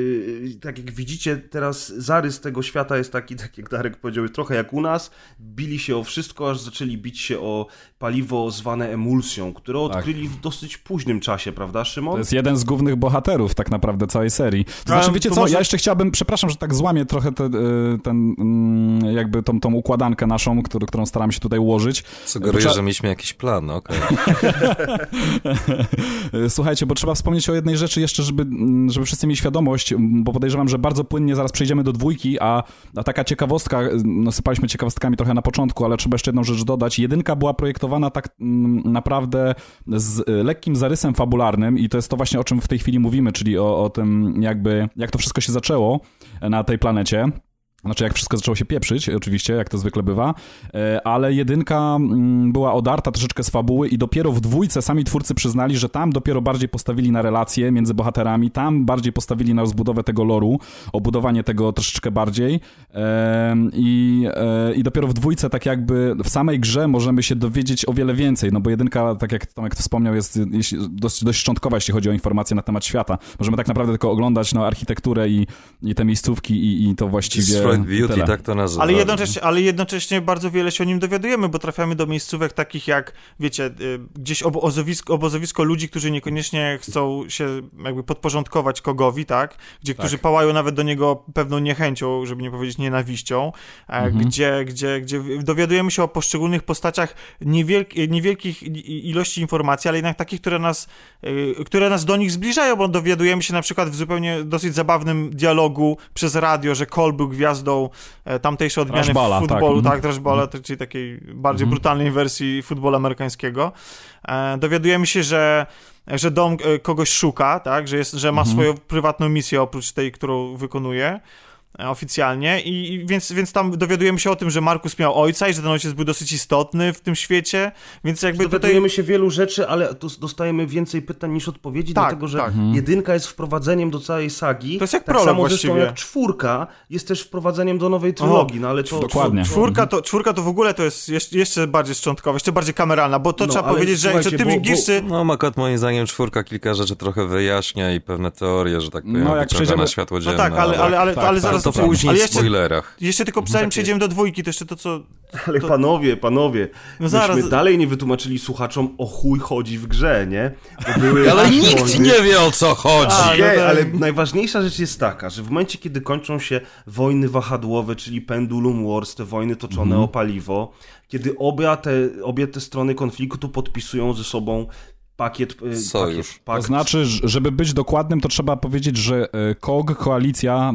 C: y, tak jak widzicie, teraz zarys tego świata jest taki, tak jak Darek powiedział, trochę jak u nas. Bili się o wszystko, aż zaczęli bić się o paliwo zwane emulsją, które odkryli w dosyć późnym czasie, prawda, Szymon?
D: To jest jeden z głównych bohaterów tak naprawdę całej serii. To
F: Ale
D: znaczy, wiecie
F: to
D: co,
F: może-
D: ja jeszcze chciałbym, przepraszam, że tak złamię trochę te, y, ten, mm, jakby tą, tą układankę naszą, którą, którą staramy się tutaj ułożyć.
E: Sugeruję,
D: Trzeba-
E: że mieliśmy jakiś plan, no okej.
D: Słuchajcie, bo trzeba wspomnieć o jednej rzeczy jeszcze, żeby, mm, żeby wszyscy mieli świadomość, bo podejrzewam, że bardzo płynnie zaraz przejdziemy do dwójki, a, a taka ciekawostka, no sypaliśmy ciekawostkami trochę na początku, ale trzeba jeszcze jedną rzecz dodać. Jedynka była projektowana tak mm, naprawdę z y, lekkim zarysem fabularnym i to jest to właśnie, o czym w tej chwili mówimy, czyli o, o tym jakby, jak to wszystko się zaczęło na tej planecie. Znaczy, jak wszystko zaczęło się pieprzyć, oczywiście, jak to zwykle bywa, e, ale jedynka mm, była odarta troszeczkę z fabuły i dopiero w dwójce sami twórcy przyznali, że tam dopiero bardziej postawili na relacje między bohaterami, tam bardziej postawili na rozbudowę tego loru, obudowanie tego troszeczkę bardziej i, e, i dopiero w dwójce tak jakby w samej grze możemy się dowiedzieć o wiele więcej, no bo jedynka, tak jak Tomek wspomniał, jest dość, dość szczątkowa, jeśli chodzi o informacje na temat świata. Możemy tak naprawdę tylko oglądać no, architekturę i, i te miejscówki i, i to właściwie
E: Destroyed Beauty,
D: tyle.
E: tak to nazywa.
F: Ale jednocześnie, ale jednocześnie bardzo wiele się o nim dowiadujemy, bo trafiamy do miejscówek takich jak, wiecie, y, gdzieś obozowisko, obozowisko ludzi, którzy niekoniecznie chcą się jakby podporządkować kogowi, tak? Gdzie, którzy pałają nawet do niego pewną niechęcią, żeby nie powiedzieć nienawiścią, e, gdzie, gdzie, gdzie dowiadujemy się o poszczególnych postaciach niewielk, niewielkich ilości informacji, ale jednak takich, które nas, y, które nas do nich zbliżają, bo dowiadujemy się na przykład w zupełnie dosyć zabawnym dialogu przez radio, że Cole był gwiazdą e, tamtejszej odmiany
D: Trashballa,
F: futbolu,
D: tak.
F: tak, czyli takiej bardziej brutalnej wersji futbolu amerykańskiego. E, dowiadujemy się, że że dom e, kogoś szuka, tak, że, jest, że ma swoją prywatną misję oprócz tej, którą wykonuje oficjalnie i i więc, więc tam dowiadujemy się o tym, że Markus miał ojca i że ten ojciec był dosyć istotny w tym świecie, więc jakby tutaj...
C: Dowiadujemy się wielu rzeczy, ale dostajemy więcej pytań niż odpowiedzi,
F: Tak,
C: dlatego że
F: tak.
C: jedynka jest wprowadzeniem do całej sagi.
F: To jest jak
C: tak
F: prolog
C: samo zresztą
F: właściwie.
C: jak czwórka jest też wprowadzeniem do nowej trylogii, no ale to...
D: Dokładnie.
F: Czwórka to, czwórka to w ogóle to jest jeszcze, jeszcze bardziej szczątkowa, jeszcze bardziej kameralna, bo to
C: No,
F: trzeba powiedzieć, że,
C: słuchajcie,
F: tym
C: bo- bo-.
E: No, akurat moim zdaniem czwórka kilka rzeczy trochę wyjaśnia i pewne teorie, że tak powiem,
D: No, jak przejdziemy-
E: na światło
F: No
E: dzienne.
F: tak, ale, ale, ale,
D: tak,
F: ale
D: tak,
F: zaraz
E: to później
F: ale
E: w spoilerach.
F: jeszcze tylko zanim przejdziemy do dwójki, to jeszcze to, co...
C: Ale panowie, panowie,
F: No zaraz-
C: myśmy dalej nie wytłumaczyli słuchaczom o chuj chodzi w grze, nie?
E: Ale nikt
C: wojny.
E: nie wie o co chodzi.
F: A, no
C: Nie,
F: tak.
C: ale najważniejsza rzecz jest taka, że w momencie, kiedy kończą się wojny wahadłowe, czyli Pendulum Wars, te wojny toczone
F: Mhm.
C: o paliwo, kiedy obie te, obie te strony konfliktu podpisują ze sobą pakiet... e,
E: Sojusz.
C: Pakiet,
D: To znaczy, żeby być dokładnym, to trzeba powiedzieć, że e, KOG, koalicja,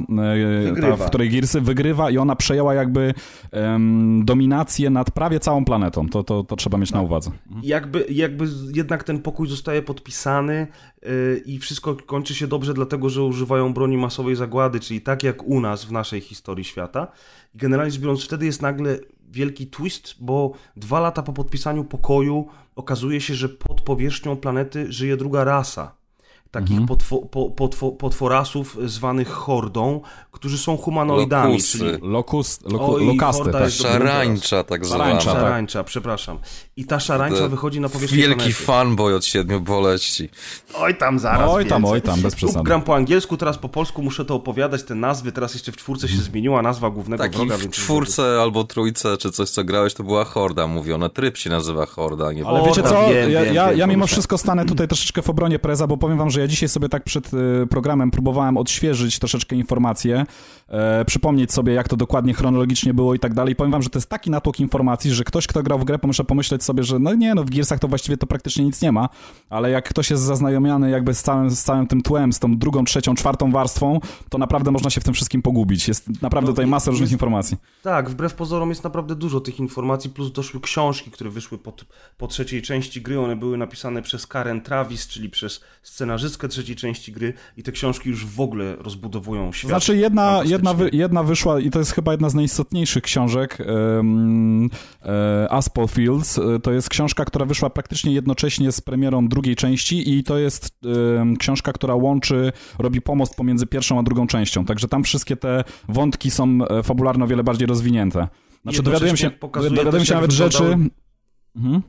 D: e, ta, w której Gearsy wygrywa i ona przejęła jakby em, dominację nad prawie całą planetą. To, to, to trzeba mieć na uwadze.
C: jakby, jakby jednak ten pokój zostaje podpisany yy, i wszystko kończy się dobrze, dlatego że używają broni masowej zagłady, czyli tak jak u nas w naszej historii świata. I generalnie rzecz biorąc, wtedy jest nagle wielki twist, bo dwa lata po podpisaniu pokoju okazuje się, że pod powierzchnią planety żyje druga rasa. Takich potwo, po, potwo, potworasów zwanych hordą, którzy są humanoidami,
E: Lokusy.
C: czyli
D: Lokus, loku,
C: Oj,
D: lokasty, tak.
C: dobrym
E: Szarańcza tak zwana.
D: Szarańcza, tak.
C: szarańcza, przepraszam. I ta szarańcza
E: To
C: wychodzi na powierzchnię
E: Wielki
C: planety.
E: fanboy od siedmiu boleści.
C: Oj tam zaraz
D: Oj tam,
C: więcej.
D: oj tam, bez przesady.
C: Gram po angielsku, teraz po polsku muszę to opowiadać, te nazwy, teraz jeszcze w czwórce się zmieniła nazwa głównego
E: Taki
C: wroga,
E: w
C: więc...
E: czwórce albo trójce, czy coś co grałeś, to była horda mówione. Tryb się nazywa horda, nie
D: Ale wiecie
C: tak,
D: co,
C: wiem,
D: ja,
C: wiem,
D: ja,
C: wiem,
D: ja mimo wszystko stanę tutaj troszeczkę w obronie Preza, bo powiem wam, że ja dzisiaj sobie tak przed y, programem próbowałem odświeżyć troszeczkę informacje, e, przypomnieć sobie, jak to dokładnie chronologicznie było i tak dalej. Powiem wam, że to jest taki natłok informacji, że ktoś, kto grał w grę, może pomyśleć sobie, że no nie, no w Gearsach to właściwie to praktycznie nic nie ma, ale jak ktoś jest zaznajomiony jakby z całym, z całym tym tłem, z tą drugą, trzecią, czwartą warstwą, to naprawdę można się w tym wszystkim pogubić. Jest naprawdę
C: No,
D: tutaj masa różnych
C: jest-
D: informacji.
C: Tak, wbrew pozorom jest naprawdę dużo tych informacji, plus doszły książki, które wyszły po, po trzeciej części gry, one były napisane przez Karen Travis, czyli przez scenarzystę scenarzystkę trzeciej części gry i te książki już w ogóle rozbudowują świat.
D: Znaczy jedna, jedna, wy, jedna wyszła i to jest chyba jedna z najistotniejszych książek um, Aspel Fields. E, To jest książka, która wyszła praktycznie jednocześnie z premierą drugiej części i to jest em, książka, która łączy, robi pomost pomiędzy pierwszą a drugą częścią. Także tam wszystkie te wątki są e, fabularno o wiele bardziej rozwinięte. Znaczy dowiadujemy się,
C: też,
D: się nawet rzeczy...
C: wyglądały-
D: Mhm.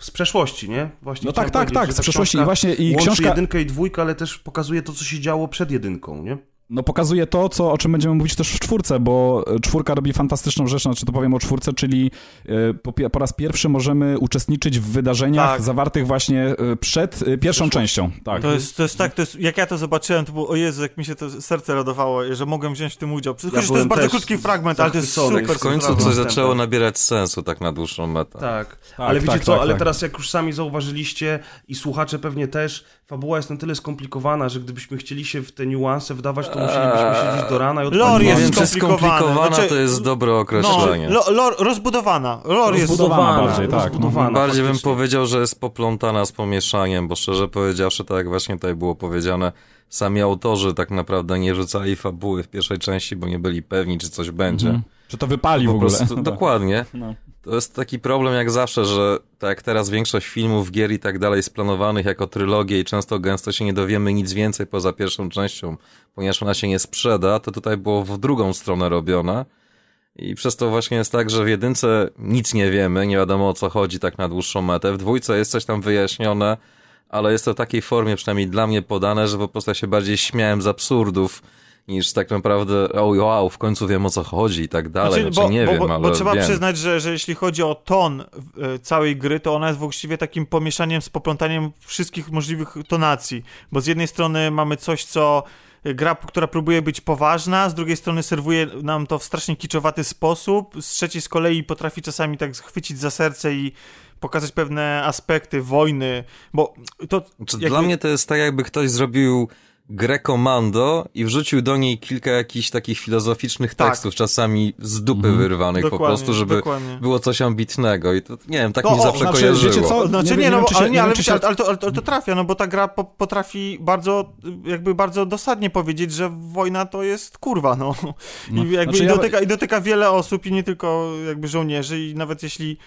C: Z przeszłości, nie? Właśnie
D: No tak, tak, tak, z przeszłości i właśnie i książka...
C: jedynkę i dwójkę, ale też pokazuje to, co się działo przed jedynką, nie?
D: No pokazuje to, co, o czym będziemy mówić też w czwórce, bo e, czwórka robi fantastyczną rzecz, znaczy to powiem o czwórce, czyli e, po, po raz pierwszy możemy uczestniczyć w wydarzeniach
F: Tak.
D: zawartych właśnie e, przed pierwszą częścią. Tak.
F: To jest, to jest tak, to jest, jak ja to zobaczyłem, to było, o Jezu, jak mi się to serce radowało, że mogłem wziąć w tym udział. Chociaż to jest bardzo krótki fragment, ale to jest super.
E: W końcu coś zaczęło nabierać sensu tak na dłuższą metę.
C: Tak, ale wiecie
D: tak,
C: co,
D: tak,
C: ale
D: tak.
C: teraz jak już sami zauważyliście i słuchacze pewnie też, fabuła jest na tyle skomplikowana, że gdybyśmy chcieli się w te niuanse wdawać, to musielibyśmy siedzieć do rana i
F: Lore
C: odpalić
F: jest
E: wiem, czy
F: skomplikowane.
E: skomplikowana
F: Znaczy-
E: to jest dobre
F: No,
E: określenie.
F: lo, lore, rozbudowana. Lore jest
D: Rozbudowana bardziej, tak, no.
C: rozbudowana,
E: Bardziej bym powiedział, że jest poplątana z pomieszaniem, bo szczerze powiedziawszy, tak jak właśnie tutaj było powiedziane, sami autorzy tak naprawdę nie rzucali fabuły w pierwszej części, bo nie byli pewni, czy coś będzie.
D: Mhm. Że to wypali w
E: Po
D: ogóle.
E: prostu, dokładnie.
D: No.
E: To jest taki problem jak zawsze, że tak teraz większość filmów, gier i tak dalej jest planowanych jako trylogie i często gęsto się nie dowiemy nic więcej poza pierwszą częścią, ponieważ ona się nie sprzeda, to tutaj było w drugą stronę robione. I przez to właśnie jest tak, że w jedynce nic nie wiemy, nie wiadomo o co chodzi tak na dłuższą metę. W dwójce jest coś tam wyjaśnione, ale jest to w takiej formie przynajmniej dla mnie podane, że po prostu ja się bardziej śmiałem z absurdów niż tak naprawdę, o wow, w końcu wiem o co chodzi i tak dalej. Znaczy, nie
F: bo,
E: wiem,
F: bo,
E: ale
F: bo trzeba
E: wiem.
F: przyznać, że, że jeśli chodzi o ton e, całej gry, to ona jest właściwie takim pomieszaniem z poplątaniem wszystkich możliwych tonacji. Bo z jednej strony mamy coś, co gra, która próbuje być poważna, z drugiej strony serwuje nam to w strasznie kiczowaty sposób, z trzeciej z kolei potrafi czasami tak chwycić za serce i pokazać pewne aspekty wojny, bo to...
E: Czy
F: jakby-
E: Dla mnie to jest tak, jakby ktoś zrobił grę komando i wrzucił do niej kilka jakichś takich filozoficznych
F: Tak.
E: tekstów, czasami z dupy wyrwanych po
F: Dokładnie,
E: prostu, żeby
F: dokładnie.
E: było coś ambitnego i to, nie wiem, tak
F: No,
E: mi
F: o,
E: zawsze
D: znaczy,
E: kojarzyło.
D: wiecie co?
F: Znaczy
D: Nie
F: nie,
D: wiem-
F: no,
D: nie się-
F: ale,
D: nie
F: nie,
D: wiem,
F: ale,
D: czy
F: wiecie,
D: się-
F: ale, ale, to, ale to, trafia, no bo ta gra po, potrafi bardzo, jakby bardzo dosadnie powiedzieć, że wojna to jest kurwa, no. I
D: No,
F: jakby
D: znaczy
F: i
D: ja-
F: dotyka, i dotyka wiele osób i nie tylko jakby żołnierzy i nawet jeśli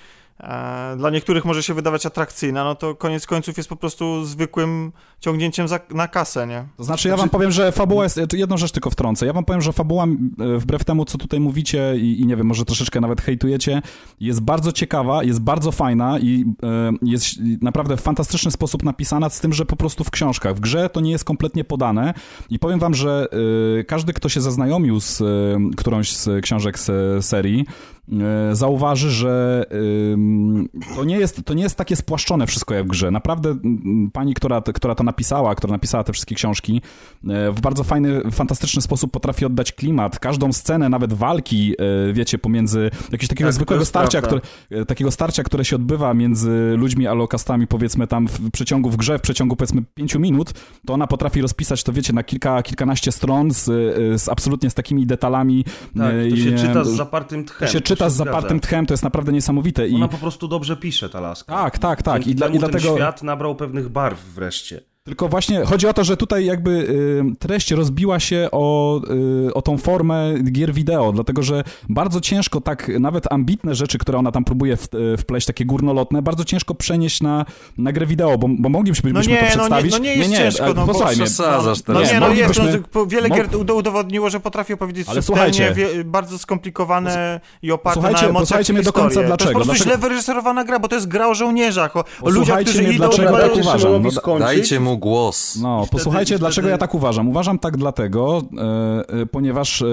F: dla niektórych może się wydawać atrakcyjna, no to koniec końców jest po prostu zwykłym ciągnięciem za, na kasę, nie?
D: To znaczy, ja wam powiem, że fabuła jest. Jedną rzecz tylko wtrącę. Ja wam powiem, że fabuła, e, wbrew temu, co tutaj mówicie, i, i nie wiem, może troszeczkę nawet hejtujecie, jest bardzo ciekawa, jest bardzo fajna i e, jest naprawdę w fantastyczny sposób napisana, z tym, że po prostu w książkach. W grze to nie jest kompletnie podane. I powiem wam, że e, każdy, kto się zaznajomił z e, którąś z książek z serii, zauważy, że to nie, jest, to nie jest takie spłaszczone wszystko jak w grze. Naprawdę pani, która, która to napisała, która napisała te wszystkie książki, e, w bardzo fajny, fantastyczny sposób potrafi oddać klimat. Każdą scenę, nawet walki, e, wiecie, pomiędzy jakiegoś takiego
C: Tak,
D: zwykłego starcia,
C: prawda.
D: które, e, takiego starcia, które się odbywa między ludźmi a lokastami, powiedzmy tam w przeciągu w grze, w przeciągu powiedzmy pięciu minut, to ona potrafi rozpisać to, wiecie, na kilka, kilkanaście stron z, e, z absolutnie z takimi detalami.
C: Tak,
D: e,
C: to się
D: e,
C: czyta z zapartym tchem.
D: Czyta z
C: zgadza.
D: zapartym tchem, to jest naprawdę niesamowite. I
C: Ona po prostu dobrze pisze, ta laska.
D: Tak, tak, tak. I, dla, i dlatego.
C: ten świat nabrał pewnych barw wreszcie.
D: Tylko właśnie chodzi o to, że tutaj jakby y, treść rozbiła się o, y, o tą formę gier wideo, dlatego że bardzo ciężko tak, nawet ambitne rzeczy, które ona tam próbuje w, y, wpleść, takie górnolotne, bardzo ciężko przenieść na, na grę wideo, bo, bo moglibyśmy
F: No nie,
D: to
F: no nie-
D: przedstawić.
F: no nie jest ciężko,
D: ale
F: no bo
E: przesadzasz
F: No
E: teraz.
F: nie, no jest, no, wiele gier ud- udowodniło, że potrafi opowiedzieć
D: Ale
F: subtelnie,
D: słuchajcie.
F: wie, bardzo skomplikowane i oparte na emocjach
D: posłuchajcie mnie do końca,
F: To jest
D: dlaczego?
F: po prostu
D: Dlaczego-
F: źle wyreżyserowana gra, bo to jest gra o żołnierzach, o, o ludziach, którzy idą...
D: dlaczego tak uważam. No.
E: Dajcie mu głos.
D: No,
C: wtedy-
D: posłuchajcie,
C: i
D: dlaczego
C: wtedy-
D: ja tak uważam. Uważam tak dlatego, e, e, ponieważ e,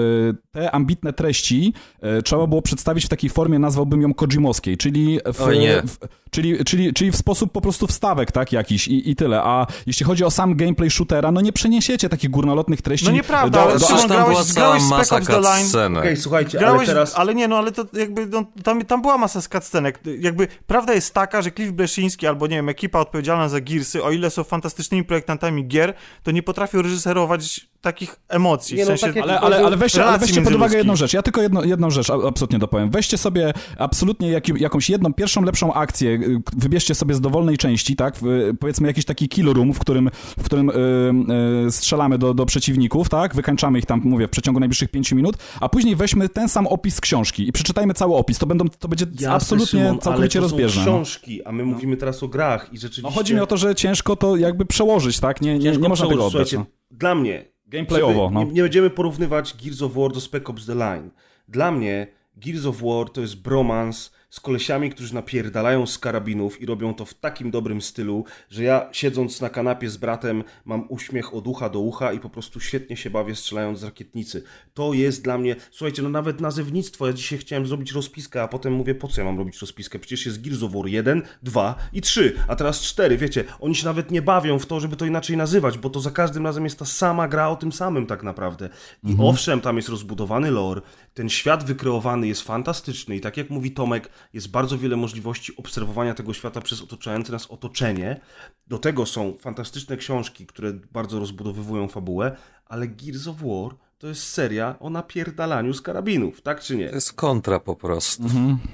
D: te ambitne treści e, trzeba było przedstawić w takiej formie, nazwałbym ją Kojimowskiej, czyli w, w, czyli, czyli, czyli w sposób po prostu wstawek, tak, jakiś i, i tyle. A jeśli chodzi o sam gameplay shootera, no nie przeniesiecie takich górnolotnych treści
F: No nieprawda,
D: do,
F: ale
D: do,
F: Szymon, grałeś- grałeś Spec
E: masa
F: Ops The Line.
E: cutscenek.
C: Okej, słuchajcie,
F: Grałeś,
C: ale teraz...
F: ale nie, no ale to jakby, no, tam, tam była masa scenek. Jakby prawda jest taka, że Cliff Bleszyński albo nie wiem, ekipa odpowiedzialna za Gearsy, o ile są fantastycznymi projektantami gier, to nie potrafią reżyserować takich emocji.
C: Nie
F: w
C: no,
F: sensie,
C: tak jak-
D: Ale, ale, ale weźcie, ale weźcie pod uwagę jedną rzecz. Ja tylko jedno, jedną rzecz absolutnie dopowiem. Weźcie sobie absolutnie jakąś jedną, pierwszą lepszą akcję, y, wybierzcie sobie z dowolnej części, tak? W, powiedzmy jakiś taki kill room, w którym, w którym y, y, strzelamy do, do przeciwników, tak? Wykańczamy ich tam, mówię, w przeciągu najbliższych pięciu minut, a później weźmy ten sam opis z książki i przeczytajmy cały opis. To, będą, to będzie
C: Jasne,
D: absolutnie
C: Szymon,
D: całkowicie
C: ale to
D: rozbieżne.
C: Są
D: no.
C: książki, a my mówimy teraz o grach i rzeczywiście...
D: No chodzi mi o to, że ciężko to jakby przełożyć, tak? Nie, nie, nie można tego oddać. No.
C: Dla mnie,
D: Gameplayowo, no.
C: nie, nie będziemy porównywać Gears of War do Spec Ops The Line. Dla mnie Gears of War to jest bromans z kolesiami, którzy napierdalają z karabinów i robią to w takim dobrym stylu, że ja siedząc na kanapie z bratem mam uśmiech od ucha do ucha i po prostu świetnie się bawię strzelając z rakietnicy. To jest dla mnie, słuchajcie, no nawet nazewnictwo, ja dzisiaj chciałem zrobić rozpiskę, a potem mówię, po co ja mam robić rozpiskę? Przecież jest Gears of War 1, 2 i 3, a teraz 4, wiecie, oni się nawet nie bawią w to, żeby to inaczej nazywać, bo to za każdym razem jest ta sama gra o tym samym tak naprawdę. I owszem, tam jest rozbudowany lore, ten świat wykreowany jest fantastyczny i tak jak mówi Tomek, jest bardzo wiele możliwości obserwowania tego świata przez otaczające nas otoczenie. Do tego są fantastyczne książki, które bardzo rozbudowywują fabułę, ale Gears of War to jest seria o napierdalaniu z karabinów, tak czy nie?
E: To jest kontra po prostu.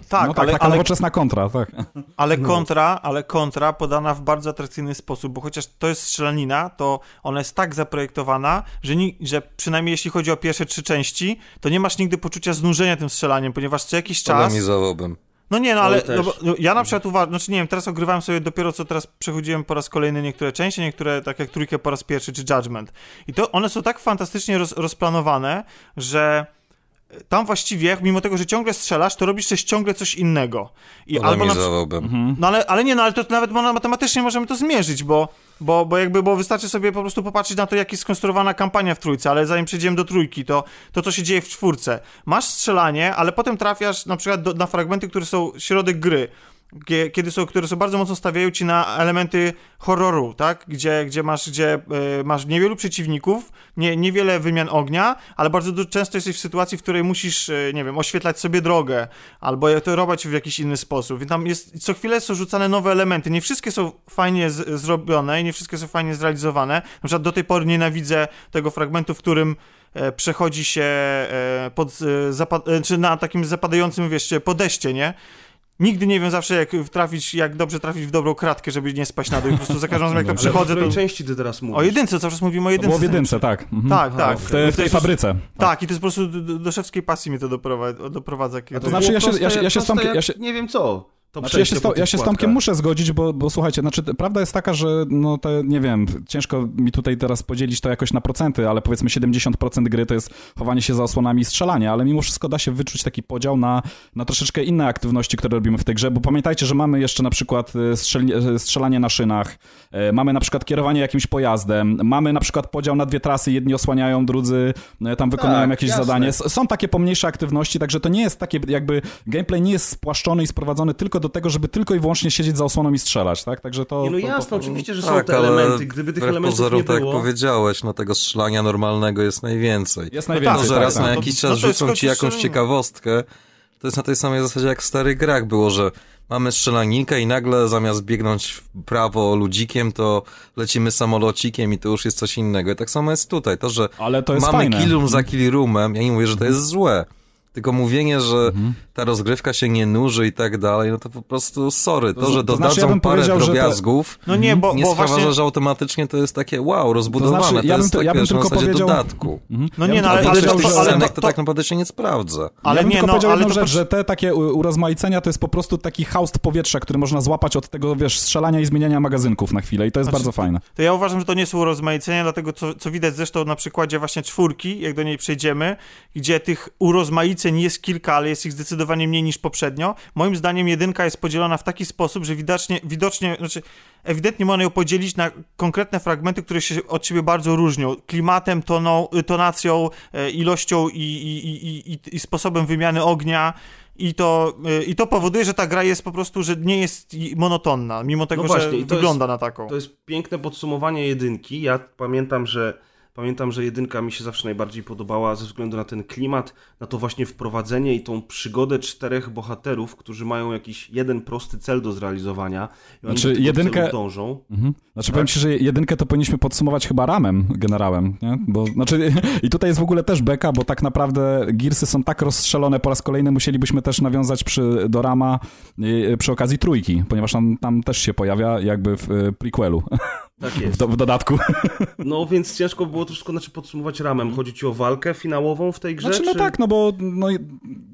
F: Tak,
D: no tak,
F: ale,
D: taka
F: ale,
D: nowoczesna kontra, tak.
F: ale kontra, ale kontra podana w bardzo atrakcyjny sposób, bo chociaż to jest strzelanina, to ona jest tak zaprojektowana, że, ni- że przynajmniej jeśli chodzi o pierwsze trzy części, to nie masz nigdy poczucia znużenia tym strzelaniem, ponieważ co jakiś czas...
E: Polemizowałbym.
F: No nie, no ale
C: też.
F: no, no, ja na przykład uważam, znaczy nie wiem, teraz ogrywałem sobie dopiero co teraz przechodziłem po raz kolejny niektóre części, niektóre tak jak trójkę po raz pierwszy, czy Judgment. I to one są tak fantastycznie roz, rozplanowane, że tam właściwie, mimo tego, że ciągle strzelasz, to robisz też ciągle coś innego. I albo na,
E: Polemizowałbym.
F: no ale, ale nie, no ale to nawet matematycznie możemy to zmierzyć, bo, bo, bo jakby, bo wystarczy sobie po prostu popatrzeć na to, jak jest skonstruowana kampania w trójce, ale zanim przejdziemy do trójki, to, to co się dzieje w czwórce. Masz strzelanie, ale potem trafiasz na przykład do, na fragmenty, które są środek gry. Kie- Kiedy są, które są bardzo mocno stawiają ci na elementy horroru, tak? Gdzie, gdzie, masz, gdzie e, masz niewielu przeciwników, nie, niewiele wymian ognia, ale bardzo często jesteś w sytuacji, w której musisz, e, nie wiem, oświetlać sobie drogę, albo to robić w jakiś inny sposób. Więc tam jest, co chwilę są rzucane nowe elementy. Nie wszystkie są fajnie z, zrobione i nie wszystkie są fajnie zrealizowane. Na przykład do tej pory nienawidzę tego fragmentu, w którym e, przechodzi się e, pod, e, czy na takim zapadającym, wiesz, podejście, nie? Nigdy nie wiem zawsze, jak trafić, jak dobrze trafić w dobrą kratkę, żeby nie spaść na dół. I po prostu za każdym razem, jak to
C: Ale o
F: przechodzę,
C: której
F: to...
C: części ty teraz mówisz?
F: O jedynce, cały czas mówimy o
D: To
F: jedynce.
D: w jedynce, tak. Mhm.
F: Tak, tak.
D: W, te, w tej fabryce.
F: Tak, i to jest po prostu do, do, szewskiej pasji mnie to doprowadza. doprowadza kiedy...
C: A to
D: znaczy, ja się- ja się- ja się z Tomkiem-
C: jak
D: ja się-
C: Nie wiem co. To
D: Znaczy, ja się, ja się z Tomkiem muszę zgodzić, bo, bo słuchajcie, znaczy, prawda jest taka, że no te, nie wiem, ciężko mi tutaj teraz podzielić to jakoś na procenty, ale powiedzmy 70% gry to jest chowanie się za osłonami i strzelanie, ale mimo wszystko da się wyczuć taki podział na, na troszeczkę inne aktywności, które robimy w tej grze, bo pamiętajcie, że mamy jeszcze na przykład e, e, strzelanie na szynach, e, mamy na przykład kierowanie jakimś pojazdem, mamy na przykład podział na dwie trasy, jedni osłaniają, drudzy tam wykonują
C: Tak,
D: jakieś
C: jasne.
D: zadanie. S- Są takie pomniejsze aktywności, także to nie jest takie jakby gameplay nie jest spłaszczony i sprowadzony tylko do tego, żeby tylko i wyłącznie siedzieć za osłoną i strzelać, tak? Także to...
C: Nie, no
D: to,
C: jasne,
D: to,
C: oczywiście, że są
E: Tak,
C: te
E: ale
C: elementy. Gdyby tych elementów
E: pozorom,
C: nie
E: tak jak
C: było...
E: powiedziałeś, no tego strzelania normalnego jest najwięcej.
D: Jest
E: To,
D: najwięcej,
E: że
D: tak,
E: raz
D: tak.
E: na
F: No
E: jakiś
F: to- no
E: czas
F: to jest
E: rzucą ci jakąś ciekawostkę, to jest na tej samej zasadzie jak w starych grach było, że mamy strzelaninkę i nagle zamiast biegnąć w prawo ludzikiem, to lecimy samolocikiem i to już jest coś innego. I tak samo jest tutaj. To, że
D: Ale to jest
E: mamy
D: fajne.
E: kill room za kill roomem, ja nie mówię, że to jest złe. Tylko mówienie, że
D: Mhm.
E: ta rozgrywka się nie nuży i tak dalej, no to po prostu sorry. To,
D: To
E: że
D: to znaczy,
E: dodadzą
D: ja bym
E: parę
D: że to-
E: drobiazgów,
F: No nie, bo,
E: nie
F: bo
E: sprawia,
F: właśnie...
E: że automatycznie to jest takie wow, rozbudowane.
D: To znaczy,
E: to
D: ja bym
E: jest
D: to-
E: tak,
D: ja
E: wiesz, na zasadzie
D: powiedział-
E: dodatku.
F: No
D: Ja
F: nie, no ale, ale,
E: Ale
F: to,
E: w tych
F: to, ale,
E: scenek
F: to,
E: to
F: to,
E: tak naprawdę się nie sprawdza.
F: ale
D: ja bym
F: nie,
D: tylko
F: no,
D: powiedział
F: ale
D: jedną
F: to,
D: rzecz, że te takie urozmaicenia to jest po prostu taki haust powietrza, który można złapać od tego, wiesz, strzelania i zmieniania magazynków na chwilę i to jest
F: Znaczy,
D: bardzo fajne.
F: to ja uważam, że to nie są urozmaicenia, dlatego co, co widać zresztą na przykładzie właśnie czwórki, jak do niej przejdziemy, gdzie tych urozmaiceń jest kilka, ale jest ich zdecydowanie mniej niż poprzednio. Moim zdaniem jedynka jest podzielona w taki sposób, że widocznie, widocznie znaczy ewidentnie można ją podzielić na konkretne fragmenty, które się od siebie bardzo różnią. Klimatem, toną, tonacją, e, ilością i, i, i, i, sposobem wymiany ognia. I to, e, I to powoduje, że ta gra jest po prostu, że nie jest monotonna, mimo tego,
C: właśnie,
F: że wygląda na taką.
C: To jest piękne podsumowanie jedynki. Ja pamiętam, że Pamiętam, że jedynka mi się zawsze najbardziej podobała ze względu na ten klimat, na to właśnie wprowadzenie i tą przygodę czterech bohaterów, którzy mają jakiś jeden prosty cel do zrealizowania. I oni
D: Znaczy,
C: do
D: jedynkę-
C: dążą.
D: Mhm. Znaczy powiem ci, że jedynkę to powinniśmy podsumować chyba ramem, generałem, nie? Bo, znaczy, I tutaj jest w ogóle też beka, bo tak naprawdę Gearsy są tak rozstrzelone, po raz kolejny musielibyśmy też nawiązać przy, do rama przy okazji trójki, ponieważ on tam też się pojawia jakby w y, prequelu,
C: Tak
D: w,
C: jest.
D: do, w dodatku.
C: No więc ciężko było to wszystko znaczy, podsumować ramem. Chodzi ci o walkę finałową w tej grze?
D: Znaczy, no
C: czy...
D: tak, no bo no,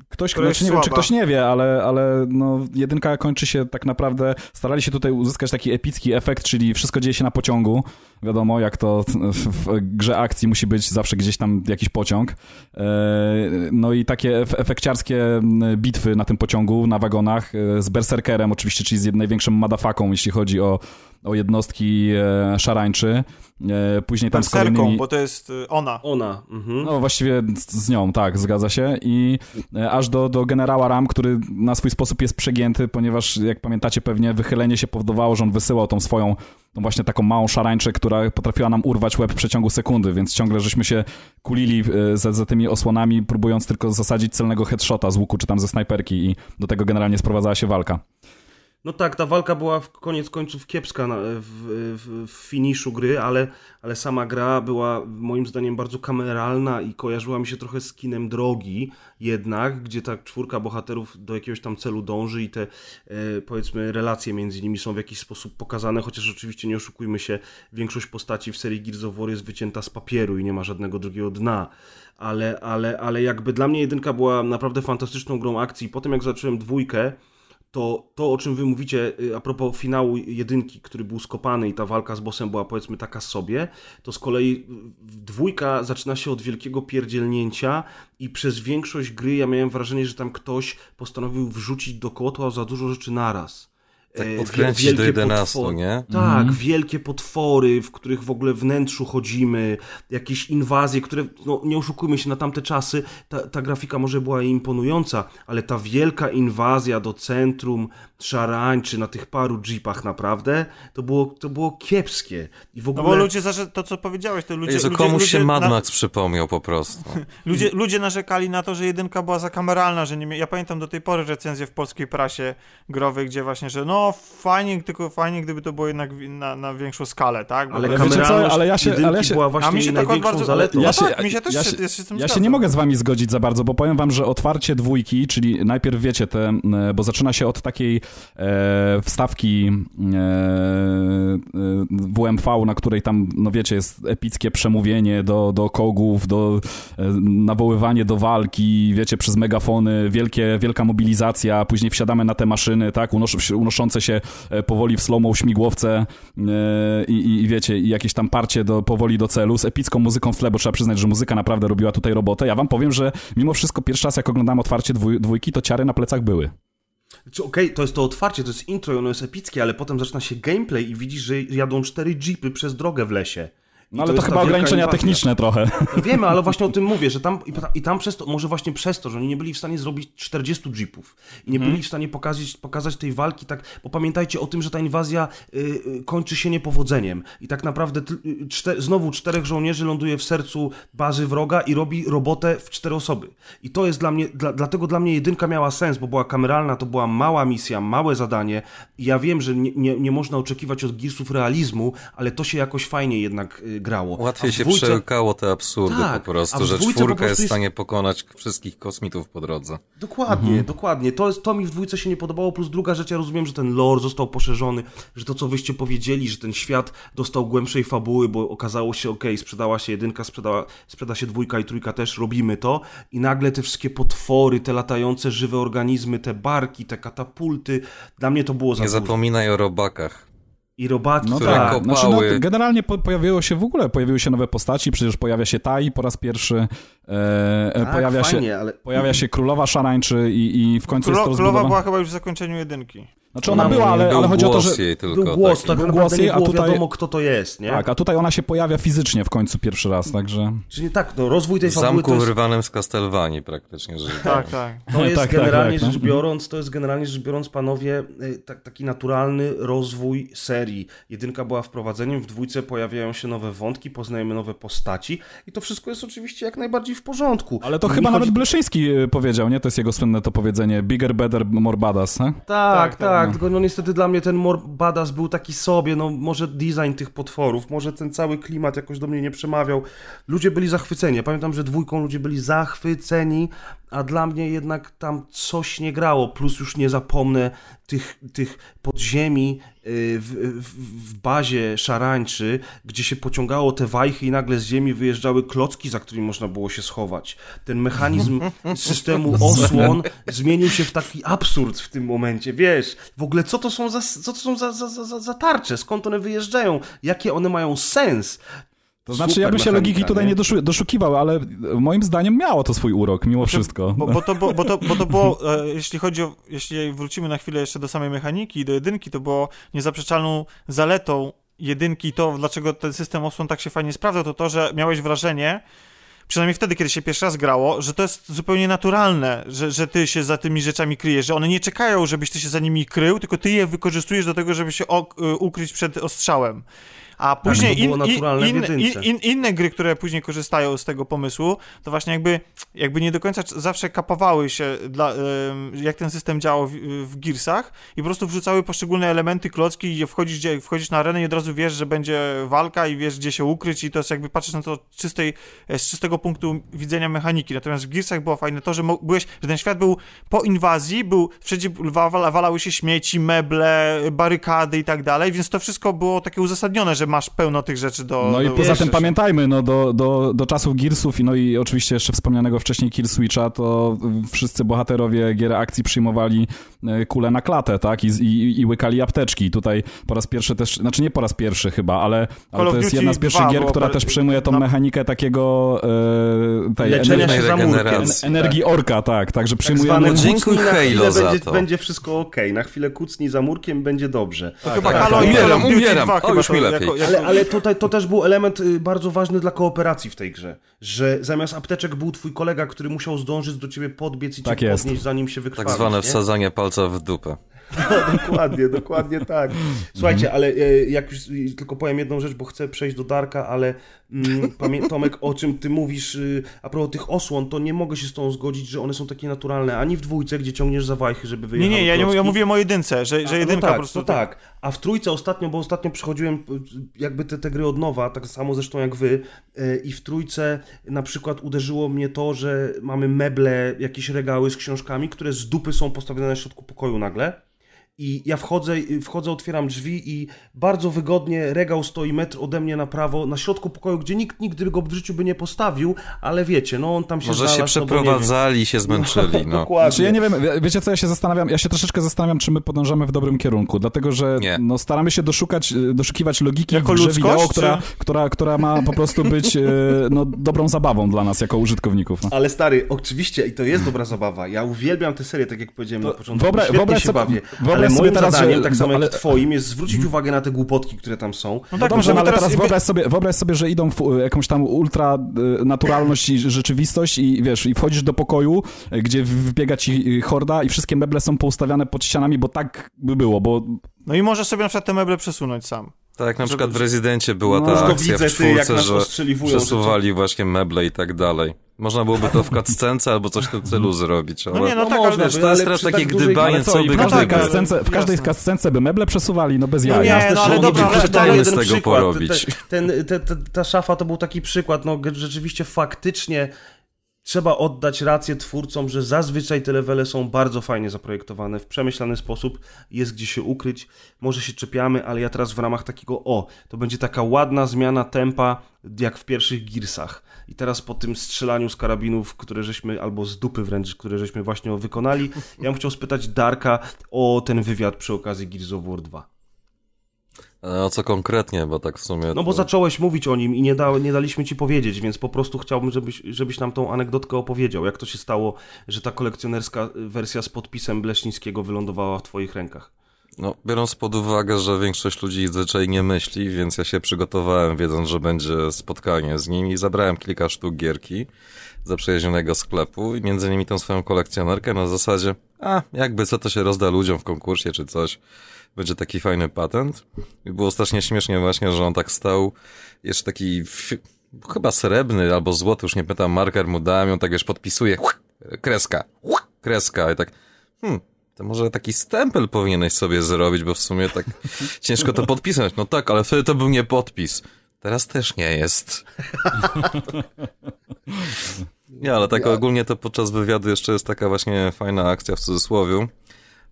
D: ktoś,
F: jest
D: znaczy, nie wiem, czy ktoś nie wie, ale, ale no, jedynka kończy się tak naprawdę, starali się tutaj uzyskać taki epicki efekt, czyli wszystko dzieje się na pociągu. Wiadomo, jak to w, w grze akcji musi być zawsze gdzieś tam jakiś pociąg. E, No i takie ef- efekciarskie bitwy na tym pociągu, na wagonach, e, z Berserkerem oczywiście, czyli z największym madafaką, jeśli chodzi o, o jednostki e, szarańczy. E, Później tam z kolejnymi...
F: bo to jest y, ona.
C: Ona. Mhm.
D: No właściwie z, z nią, tak, zgadza się. I e, aż do, do generała Ram, który na swój sposób jest przegięty, ponieważ jak pamiętacie pewnie wychylenie się powodowało, że on wysyłał tą swoją, tą właśnie taką małą szarańczę, która potrafiła nam urwać łeb w przeciągu sekundy, więc ciągle żeśmy się kulili e, za, za tymi osłonami, próbując tylko zasadzić celnego headshota z łuku czy tam ze snajperki i do tego generalnie sprowadzała się walka.
C: No tak, ta walka była w koniec końców kiepska w, w, w finiszu gry, ale, ale sama gra była moim zdaniem bardzo kameralna i kojarzyła mi się trochę z kinem drogi jednak, gdzie ta czwórka bohaterów do jakiegoś tam celu dąży i te e, powiedzmy relacje między nimi są w jakiś sposób pokazane, chociaż oczywiście nie oszukujmy się, większość postaci w serii Gears of War jest wycięta z papieru i nie ma żadnego drugiego dna. Ale, ale, ale jakby dla mnie jedynka była naprawdę fantastyczną grą akcji. Potem jak zacząłem dwójkę, to to, o czym wy mówicie y, a propos finału jedynki, który był skopany i ta walka z bossem była powiedzmy taka sobie, to z kolei dwójka zaczyna się od wielkiego pierdzielnięcia i przez większość gry ja miałem wrażenie, że tam ktoś postanowił wrzucić do kotła za dużo rzeczy naraz.
E: Tak
C: E,
E: podkręcić
C: wielkie
E: do 11,
C: potwory-
E: nie?
C: Tak, wielkie potwory, w których w ogóle wnętrzu chodzimy, jakieś inwazje, które, no nie oszukujmy się, na tamte czasy ta, ta grafika może była imponująca, ale ta wielka inwazja do centrum szarańczy na tych paru jeepach naprawdę, to było, to było kiepskie. I w
F: No
C: ogóle...
F: bo ludzie, to co powiedziałeś, to ludzie...
E: Jezu,
F: ludzie,
E: komuś się
F: ludzie
E: Mad
F: na-
E: Max przypomniał po prostu.
F: Ludzie, ludzie narzekali na to, że jedynka była zakameralna, że nie mia... Ja pamiętam do tej pory recenzje w polskiej prasie growej, gdzie właśnie, że no fajnie, tylko fajnie, gdyby to było jednak na, na większą skalę, tak? Bo
C: Ale
D: wiecie co,
C: kameralność
D: ale ja się- ale ja się-
C: była
F: A
C: właśnie
F: mi się
C: największą
F: bardzo...
C: zaletą.
F: Ja
D: Ja
F: się, tak, mi się też
D: ja
F: się,
D: się-
F: ja się z tym
D: Ja się nie mogę z wami zgodzić za bardzo, bo powiem wam, że otwarcie dwójki, czyli najpierw wiecie te, e, bo zaczyna się od takiej e, wstawki e, e, WMV, na której tam, no wiecie, jest epickie przemówienie do, do kogów, do e, nawoływanie do walki, wiecie, przez megafony, wielkie, wielka mobilizacja, później wsiadamy na te maszyny, tak, unos unoszące się e, powoli w slow śmigłowce e, i, i, wiecie, i jakieś tam parcie do, powoli do celu z epicką muzyką w tle, bo trzeba przyznać, że muzyka naprawdę robiła tutaj robotę. Ja wam powiem, że mimo wszystko pierwszy raz jak oglądałem otwarcie dwój, dwójki, to ciary na plecach były.
C: Okej, to jest to otwarcie, to jest intro ono jest epickie, ale potem zaczyna się gameplay i widzisz, że jadą cztery jeepy przez drogę w lesie.
D: No ale to,
C: ta
D: chyba ograniczenia techniczne trochę.
C: No Wiemy, ale właśnie o tym mówię, że tam i, tam przez to, może właśnie przez to, że oni nie byli w stanie zrobić 40 jeepów i nie byli w stanie pokazać, pokazać tej walki tak, bo pamiętajcie o tym, że ta inwazja y, y, kończy się niepowodzeniem i tak naprawdę y, czte, znowu czterech żołnierzy ląduje w sercu bazy wroga i robi robotę w cztery osoby. I to jest dla mnie, dla, dlatego dla mnie jedynka miała sens, bo była kameralna, to była mała misja, małe zadanie i ja wiem, że nie, nie, nie można oczekiwać od Gearsów realizmu, ale to się jakoś fajnie jednak y, grało.
E: Łatwiej się
C: dwójce-
E: przełkało te absurdy
C: Tak,
E: po prostu, że
C: dwójce po
E: czwórka
C: prostu
E: jest w stanie pokonać wszystkich kosmitów po drodze.
C: Dokładnie,
D: Mhm.
C: dokładnie. To, jest, to mi w dwójce się nie podobało, plus druga rzecz, ja rozumiem, że ten lore został poszerzony, że to, co wyście powiedzieli, że ten świat dostał głębszej fabuły, bo okazało się, okej, sprzedała się jedynka, sprzedała, sprzeda się dwójka i trójka też, robimy to i nagle te wszystkie potwory, te latające żywe organizmy, te barki, te katapulty, dla mnie to było za
E: Nie
C: dużo.
E: zapominaj o robakach.
C: I robaki,
D: No
E: które
D: tak,
E: kopały.
D: znaczy, no, generalnie po, pojawiło się w ogóle, pojawiły się nowe postaci, przecież pojawia się Tai po raz pierwszy, e, e,
C: tak,
D: pojawia,
C: fajnie,
D: się,
C: ale...
D: pojawia się Królowa Szarańczy i, i w końcu jest to
F: królowa była chyba już w zakończeniu jedynki.
D: Znaczy ona
C: Ona-
D: była, ale,
E: Był
D: ale chodzi o to,
E: głos
D: że...
E: jej tylko.
C: Był głos,
E: taki.
C: tak
D: Był
C: naprawdę
D: głos
C: nie
D: jej, a
C: było
D: tutaj-
C: wiadomo, kto to jest, nie?
D: Tak, a tutaj ona się pojawia fizycznie w końcu pierwszy raz, także...
C: Czyli tak, no rozwój tej
E: W
C: fabuły
E: zamku
C: to jest,
E: wyrwanym z Castlevanii praktycznie, że
F: Tak, tak.
C: to jest
D: Tak, tak,
C: generalnie
D: tak, no.
C: rzecz biorąc, to jest generalnie rzecz biorąc, panowie, y, tak, taki naturalny rozwój serii. Jedynka była wprowadzeniem, w dwójce pojawiają się nowe wątki, poznajemy nowe postaci i to wszystko jest oczywiście jak najbardziej w porządku.
D: Ale to
C: Mi
D: chyba
C: chodzi-
D: nawet Bleszyński y, powiedział, nie? To jest jego słynne to powiedzenie bigger, better, more badass, he?
C: Tak,
F: Tak,
C: tak,
F: tak,
C: tylko no niestety dla mnie ten Mor Badass był taki sobie, no może design tych potworów, może ten cały klimat jakoś do mnie nie przemawiał. Ludzie byli zachwyceni, ja pamiętam, że dwójką ludzie byli zachwyceni, a dla mnie jednak tam coś nie grało, plus już nie zapomnę tych, tych podziemi w, w, w bazie szarańczy, gdzie się pociągało te wajchy i nagle z ziemi wyjeżdżały klocki, za którymi można było się schować. Ten mechanizm systemu osłon zmienił się w taki absurd w tym momencie, wiesz, w ogóle co to są za, co to są za, za, za, za, za tarcze, skąd one wyjeżdżają, jakie one mają sens.
D: To znaczy, ja bym się logiki tutaj nie doszu- doszukiwał, ale moim zdaniem miało to swój urok, mimo wszystko.
F: Bo, bo, to, bo, bo, to, bo to było, e, jeśli chodzi o, jeśli wrócimy na chwilę jeszcze do samej mechaniki i do jedynki, to było niezaprzeczalną zaletą jedynki i to, dlaczego ten system osłon tak się fajnie sprawdzał, to to, że miałeś wrażenie, przynajmniej wtedy, kiedy się pierwszy raz grało, że to jest zupełnie naturalne, że, że ty się za tymi rzeczami kryjesz, że one nie czekają, żebyś ty się za nimi krył, tylko ty je wykorzystujesz do tego, żeby się y, ukryć przed ostrzałem. A później
C: to było
F: in, in, in, inne gry, które później korzystają z tego pomysłu, to właśnie jakby, jakby nie do końca zawsze kapowały się, dla, jak ten system działał w, w Gearsach i po prostu wrzucały poszczególne elementy, klocki i wchodzisz, gdzie, wchodzisz na arenę i od razu wiesz, że będzie walka i wiesz, gdzie się ukryć i to jest jakby patrzysz na to czystej, e, z czystego punktu widzenia mechaniki. Natomiast w Gearsach było fajne to, że byłeś, że ten świat był po inwazji, był, wszędzie wa- wala- walały się śmieci, meble, barykady i tak dalej, więc to wszystko było takie uzasadnione, że masz pełno tych rzeczy do...
D: No i
F: do
D: poza
C: wiesz,
D: tym pamiętajmy, no do, do, do czasów Gearsów i no i oczywiście jeszcze wspomnianego wcześniej Kill Switcha, to wszyscy bohaterowie gier akcji przyjmowali e, kulę na klatę, tak? I, i, i łykali apteczki. Tutaj po raz pierwszy też, znaczy nie po raz pierwszy chyba, ale, ale to jest jedna z pierwszych
F: 2
D: gier, która też przejmuje tą
F: na-
D: mechanikę takiego e, tej
C: Leczenia
D: energii,
C: się
D: energii orka, tak, także
C: Tak
D: przyjmujemy...
C: zwane
E: Dziękuj Halo
C: chwilę
E: za
C: będzie,
E: to.
C: będzie wszystko okej, na chwilę kucnij za murkiem, będzie dobrze.
F: To chyba
E: tak,
F: Halo
E: tak.
F: i of
E: Umieram, umieram.
F: 2
E: O,
F: chyba
E: już
F: to
E: mi lepiej.
C: Ale, ale tutaj to też był element y, bardzo ważny dla kooperacji w tej grze, że zamiast apteczek był twój kolega, który musiał zdążyć do ciebie podbiec i
D: Tak
C: cię
D: jest.
C: podnieść, zanim się wykrwawisz.
E: Tak zwane
C: nie?
E: wsadzanie palca w dupę.
C: No, dokładnie, dokładnie tak. Słuchajcie, ale e, jak już e, tylko powiem jedną rzecz, bo chcę przejść do Darka, ale mm, Tomek, o czym ty mówisz y, a propos tych osłon, to nie mogę się z tą zgodzić, że one są takie naturalne, ani w dwójce, gdzie ciągniesz za wajchy, żeby
F: Nie,
C: wyjechać.
F: nie, ja, nie, ja mówiłem o jedynce, że, że jedynka
C: no tak,
F: po prostu...
C: No tak, a w trójce ostatnio, bo ostatnio przechodziłem jakby te, te gry od nowa, tak samo zresztą jak wy, y, i w trójce na przykład uderzyło mnie to, że mamy meble, jakieś regały z książkami, które z dupy są postawione na środku pokoju nagle. I ja wchodzę, wchodzę, otwieram drzwi i bardzo wygodnie regał stoi metr ode mnie na prawo, na środku pokoju, gdzie nikt nigdy go w życiu by nie postawił, ale wiecie, no on tam się
E: Może się
C: znalazł, no nie wiem.
E: przeprowadzali, się zmęczyli, no.
C: Dokładnie.
D: Znaczy ja nie wiem, wie- wiecie co, ja się zastanawiam, ja się troszeczkę zastanawiam, czy my podążamy w dobrym kierunku, dlatego że
E: Nie.
D: no, staramy się doszukać, e, doszukiwać logiki
F: Jako
D: w grze
F: ludzkość,
D: wideo, która,
F: czy-
D: która, która ma po prostu być e, no, dobrą zabawą dla nas jako użytkowników. No.
C: Ale stary, oczywiście, i to jest dobra zabawa. Ja uwielbiam tę serię, tak jak powiedziałem na początku.
D: wyobraź- wyobraź
C: się
D: sobie-
C: bawię.
D: wyobraź
C: moim
D: teraz,
C: zadaniem,
D: że-
C: tak samo
D: no, ale-
C: jak twoim, jest zwrócić uwagę na te głupotki, które tam są.
F: No
D: No
F: tak,
D: dobrze,
F: bo
D: no ale teraz
F: teraz
D: wyobraź sobie, wyobraź sobie, że idą w e, jakąś tam ultra e, naturalność i rzeczywistość i wiesz, i wchodzisz do pokoju, e, gdzie wbiega ci horda i wszystkie meble są poustawiane pod ścianami, bo tak by było, bo
F: No i możesz sobie na przykład te meble przesunąć sam.
E: Tak jak na przykład w Rezydencie była
D: No,
E: ta akcja
C: widzę,
E: w czwórce, że przesuwali właśnie meble i tak dalej. Można byłoby to w cutscence albo coś w tym celu zrobić, ale...
F: No nie, no,
C: No
F: tak,
C: można
F: ale...
C: by,
E: to jest teraz takie
C: tak
E: gdybanie,
D: co,
E: co
D: i
E: by
D: każdej
F: tak,
D: kascence, w każdej kascence by meble przesuwali, no bez
C: No
D: jaj.
F: nie, no, ale dobra, ale-
C: jeden
E: z tego
C: przykład.
E: porobić.
C: Ten, te, te, ta szafa to był taki przykład, no rzeczywiście faktycznie trzeba oddać rację twórcom, że zazwyczaj te levele są bardzo fajnie zaprojektowane, w przemyślany sposób, jest gdzie się ukryć, może się czepiamy, ale ja teraz w ramach takiego, o, to będzie taka ładna zmiana tempa, jak w pierwszych Gearsach. I teraz po tym strzelaniu z karabinów, które żeśmy, albo z dupy wręcz, które żeśmy właśnie wykonali, ja bym chciał spytać Darka o ten wywiad przy okazji Gears of War 2.
E: A co konkretnie, bo tak w sumie...
C: No bo
E: to-
C: zacząłeś mówić o nim i nie, da, nie daliśmy ci powiedzieć, więc po prostu chciałbym, żebyś, żebyś nam tą anegdotkę opowiedział. Jak to się stało, że ta kolekcjonerska wersja z podpisem Bleśnickiego wylądowała w twoich rękach?
E: No, biorąc pod uwagę, że większość ludzi zazwyczaj nie myśli, więc ja się przygotowałem, wiedząc, że będzie spotkanie z nimi i zabrałem kilka sztuk gierki za przyjaźnionego sklepu i między innymi tą swoją kolekcjonerkę na zasadzie, a jakby co to się rozda ludziom w konkursie czy coś, będzie taki fajny patent. I było strasznie śmiesznie właśnie, że on tak stał, jeszcze taki chyba srebrny albo złoty, już nie pytam, marker mu dałem, ją tak wiesz, podpisuje, kreska, kreska i tak, hmm, to może taki stempel powinieneś sobie zrobić, bo w sumie tak ciężko to podpisać. No tak, ale wtedy to był nie podpis. Teraz też nie jest. Nie, ale tak ogólnie to podczas wywiadu jeszcze jest taka właśnie fajna akcja w cudzysłowie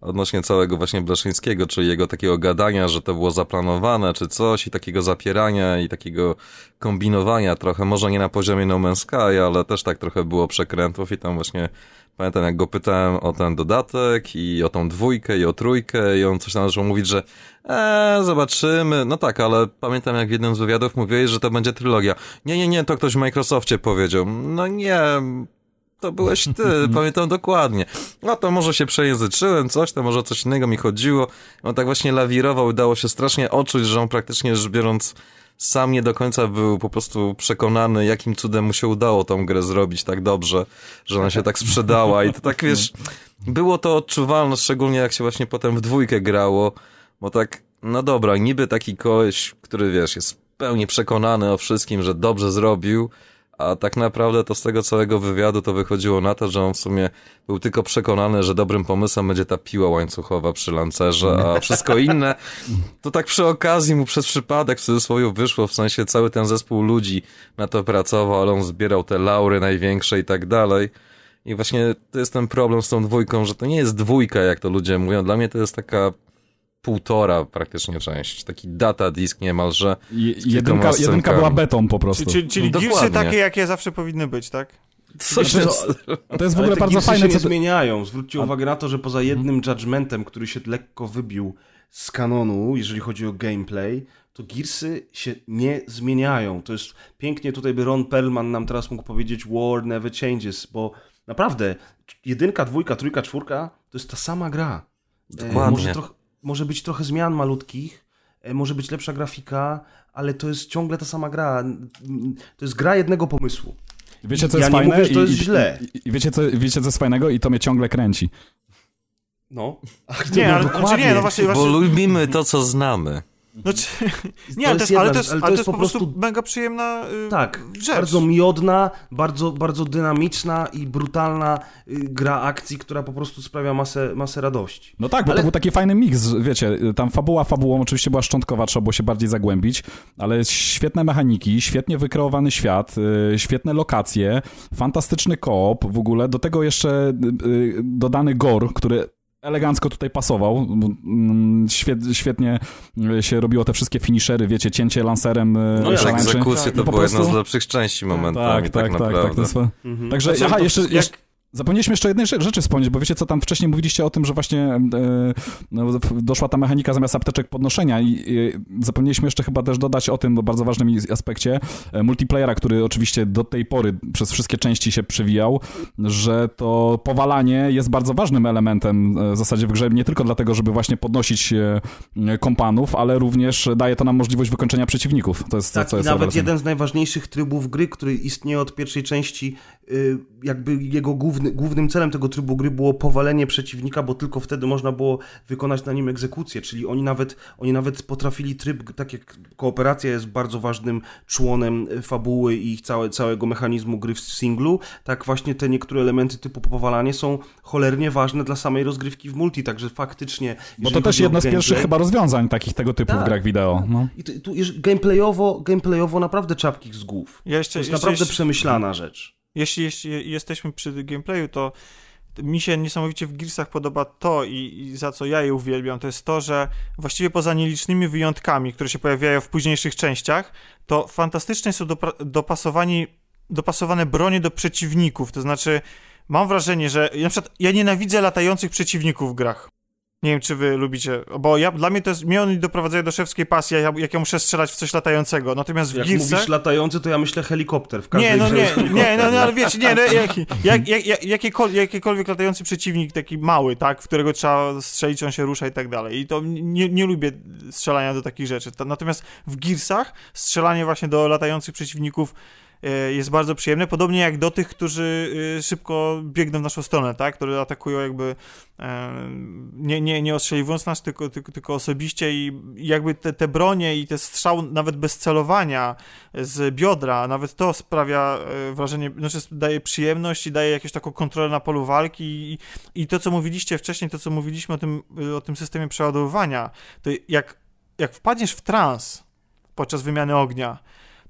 E: odnośnie całego właśnie Blaszyńskiego, czyli jego takiego gadania, że to było zaplanowane, czy coś, i takiego zapierania, i takiego kombinowania trochę, może nie na poziomie No Man's Sky, ale też tak trochę było przekrętów i tam właśnie pamiętam, jak go pytałem o ten dodatek i o tą dwójkę i o trójkę i on coś tam zaczął mówić, że eee, zobaczymy, no tak, ale pamiętam, jak w jednym z wywiadów mówiłeś, że to będzie trylogia. Nie, nie, nie, to ktoś w Microsoftie powiedział. No nie, to byłeś ty, pamiętam dokładnie. No to może się przejęzyczyłem, coś, to może coś innego mi chodziło. On tak właśnie lawirował, udało się strasznie odczuć, że on praktycznie rzecz biorąc sam nie do końca był po prostu przekonany, jakim cudem mu się udało tą grę zrobić tak dobrze, że ona się tak sprzedała i to tak, wiesz, było to odczuwalne, szczególnie jak się właśnie potem w dwójkę grało, bo tak, no dobra, niby taki koleś, który, wiesz, jest w pełni przekonany o wszystkim, że dobrze zrobił, a tak naprawdę to z tego całego wywiadu to wychodziło na to, że on w sumie był tylko przekonany, że dobrym pomysłem będzie ta piła łańcuchowa przy lancerze, a wszystko inne to tak przy okazji mu przez przypadek w cudzysłowie wyszło, w sensie cały ten zespół ludzi na to pracował, ale on zbierał te laury największe i tak dalej. I właśnie to jest ten problem z tą dwójką, że to nie jest dwójka, jak to ludzie mówią. Dla mnie to jest taka półtora praktycznie część. Taki data disk niemalże.
D: Je- Jedynka, jedynka była betą po prostu.
F: Czyli, czyli
E: No
F: takie, jakie zawsze powinny być, tak?
E: Coś
D: Znaczy,
E: jest...
D: A to jest w ogóle bardzo fajne,
C: się
D: co
C: nie
D: ty...
C: zmieniają. Zwróćcie uwagę na to, że poza jednym judgmentem, który się lekko wybił z kanonu, jeżeli chodzi o gameplay, to Gearsy się nie zmieniają. To jest pięknie, tutaj by Ron Perlman nam teraz mógł powiedzieć war never changes, bo naprawdę jedynka, dwójka, trójka, czwórka to jest ta sama gra. E,
E: Dokładnie.
C: Może, troch, może być trochę zmian malutkich, e, może być lepsza grafika, ale to jest ciągle ta sama gra. To jest gra jednego pomysłu.
D: Wiecie, co
C: Ja
D: jest
C: nie
D: fajne?
C: mówię, że to
D: I-
C: jest
D: i-
C: źle.
D: I, i wiecie, co, wiecie, co jest fajnego? I to mnie ciągle kręci.
C: No.
F: Nie, ale znaczy nie, no właśnie,
E: Bo
F: właśnie
E: lubimy to, co znamy.
F: No, czy, nie,
C: To
F: ale to
C: jest
F: jest, ale
C: jedna
F: to ale to jest po prostu mega przyjemna y,
C: Tak,
F: rzecz.
C: bardzo miodna, bardzo, bardzo dynamiczna i brutalna y, gra akcji, która po prostu sprawia masę, masę radości.
D: No tak, bo
C: Ale-
D: to był taki fajny miks, wiecie, tam fabuła fabułą oczywiście była szczątkowa, trzeba było się bardziej zagłębić, ale świetne mechaniki, świetnie wykreowany świat, y, świetne lokacje, fantastyczny koop w ogóle, do tego jeszcze y, dodany gore, który elegancko tutaj pasował, Mm, świet, świetnie y, się robiło te wszystkie finishery, wiecie, cięcie lancerem y,
C: No jak.
E: Egzekucje
F: Tak,
E: to
D: no
E: była jedna z
D: prostu-
E: lepszych części momentami,
D: Tak,
E: tak,
D: tak, tak, tak,
E: naprawdę.
D: to jest...
C: Mhm.
D: Także,
F: Znaczy,
D: aha, jeszcze,
F: jak-
D: jeszcze, Zapomnieliśmy jeszcze jednej rze- rzeczy wspomnieć, bo wiecie co, tam wcześniej mówiliście o tym, że właśnie e, no, doszła ta mechanika zamiast apteczek podnoszenia i e, zapomnieliśmy jeszcze chyba też dodać o tym bardzo ważnym i- aspekcie e, multiplayera, który oczywiście do tej pory przez wszystkie części się przewijał, że to powalanie jest bardzo ważnym elementem e, w zasadzie w grze, nie tylko dlatego, żeby właśnie podnosić e, kompanów, ale również daje to nam możliwość wykończenia przeciwników. To jest
C: Tak,
D: co
C: i
D: jest
C: nawet jeden z najważniejszych trybów gry, który istnieje od pierwszej części, jakby jego główny, głównym celem tego trybu gry było powalenie przeciwnika, bo tylko wtedy można było wykonać na nim egzekucję, czyli oni nawet, oni nawet potrafili tryb, tak jak kooperacja jest bardzo ważnym członem y, fabuły i całe, całego mechanizmu gry w singlu, tak właśnie te niektóre elementy typu powalanie są cholernie ważne dla samej rozgrywki w multi, także faktycznie...
D: Bo to też jedno z pierwszych chyba rozwiązań takich tego typu w
C: Tak,
D: grach wideo. No.
C: I tu, tu gameplayowo, gameplayowo naprawdę czapki z głów.
F: Ja jeszcze,
C: To jest
F: jeszcze,
C: naprawdę
F: jeśli,
C: przemyślana rzecz.
F: Jeśli, jeśli jesteśmy przy gameplayu, to mi się niesamowicie w Gearsach podoba to i, i za co ja je uwielbiam, to jest to, że właściwie poza nielicznymi wyjątkami, które się pojawiają w późniejszych częściach, to fantastycznie są dopasowani, dopasowane bronie do przeciwników, to znaczy mam wrażenie, że na przykład ja nienawidzę latających przeciwników w grach. Nie wiem, czy wy lubicie, bo ja, dla mnie to jest, mnie oni doprowadzają do szewskiej pasji, jak, jak ja muszę strzelać w coś latającego, natomiast w
C: Jak
F: Gearsach...
C: mówisz latający, to ja myślę helikopter. W każdej
F: Nie, no nie, nie, no, no ale wiecie, nie, no, jak, jak, jak, jak, jakiekol, jakikolwiek latający przeciwnik, taki mały, tak, w którego trzeba strzelić, on się rusza i tak dalej. I to nie, nie lubię strzelania do takich rzeczy. To, natomiast w Gearsach strzelanie właśnie do latających przeciwników jest bardzo przyjemne, podobnie jak do tych, którzy e, szybko biegną w naszą stronę, tak, którzy atakują jakby e, nie, nie, nie ostrzeliwując nas, tylko, tylko, tylko osobiście i jakby te, te bronie i te strzał nawet bez celowania z biodra, nawet to sprawia e, wrażenie, znaczy daje przyjemność i daje jakąś taką kontrolę na polu walki i, i to, co mówiliście wcześniej, to, co mówiliśmy o tym, o tym systemie przeładowywania, to jak, jak wpadniesz w trans podczas wymiany ognia,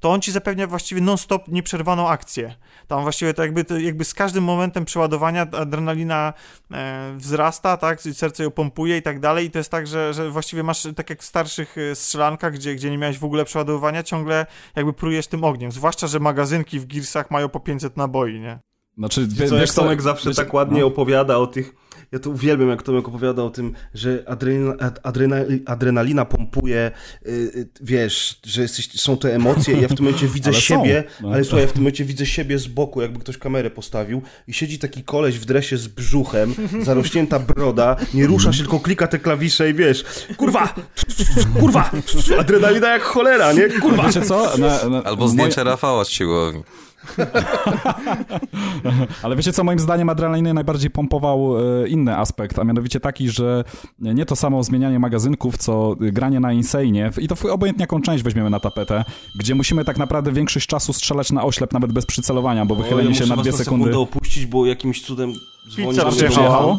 F: to on ci zapewnia właściwie non-stop nieprzerwaną akcję. Tam właściwie to jakby, to jakby z każdym momentem przeładowania adrenalina e, wzrasta, tak, serce ją pompuje i tak dalej i to jest tak, że, że właściwie masz, tak jak w starszych e, strzelankach, gdzie, gdzie nie miałeś w ogóle przeładowywania, ciągle jakby prujesz tym ogniem, zwłaszcza, że magazynki w Gearsach mają po 500 naboi, nie?
D: Znaczy,
C: co, jak Tomek zawsze
D: wiecie-
C: tak ładnie
D: no.
C: opowiada o tych... Ja to uwielbiam, jak Tomek opowiada o tym, że adrenalina, adrena, adrenalina pompuje, y, y, wiesz, że jesteś, są te emocje i ja w tym momencie widzę
D: Ale
C: siebie,
D: no.
C: ale słuchaj, ja w tym momencie widzę siebie z boku, jakby ktoś kamerę postawił i siedzi taki koleś w dresie z brzuchem, zarośnięta broda, nie rusza się, tylko klika te klawisze i wiesz, kurwa, kurwa, adrenalina jak cholera, nie, kurwa.
D: Wiecie co? Na, na,
E: Albo
D: moje-
E: zdjęcie Rafała z siłowni.
D: Ale wiecie co, moim zdaniem adrenaliny najbardziej pompował e, inny aspekt, a mianowicie taki, że nie to samo zmienianie magazynków, co granie na Insane i to obojętnie jaką część weźmiemy na tapetę, gdzie musimy tak naprawdę większość czasu strzelać na oślep, nawet bez przycelowania, bo
C: O, ja
D: wychylenie się
C: muszę
D: na dwie sekundy...
C: sekundę opuścić, bo jakimś cudem
F: Pizza
C: telefon.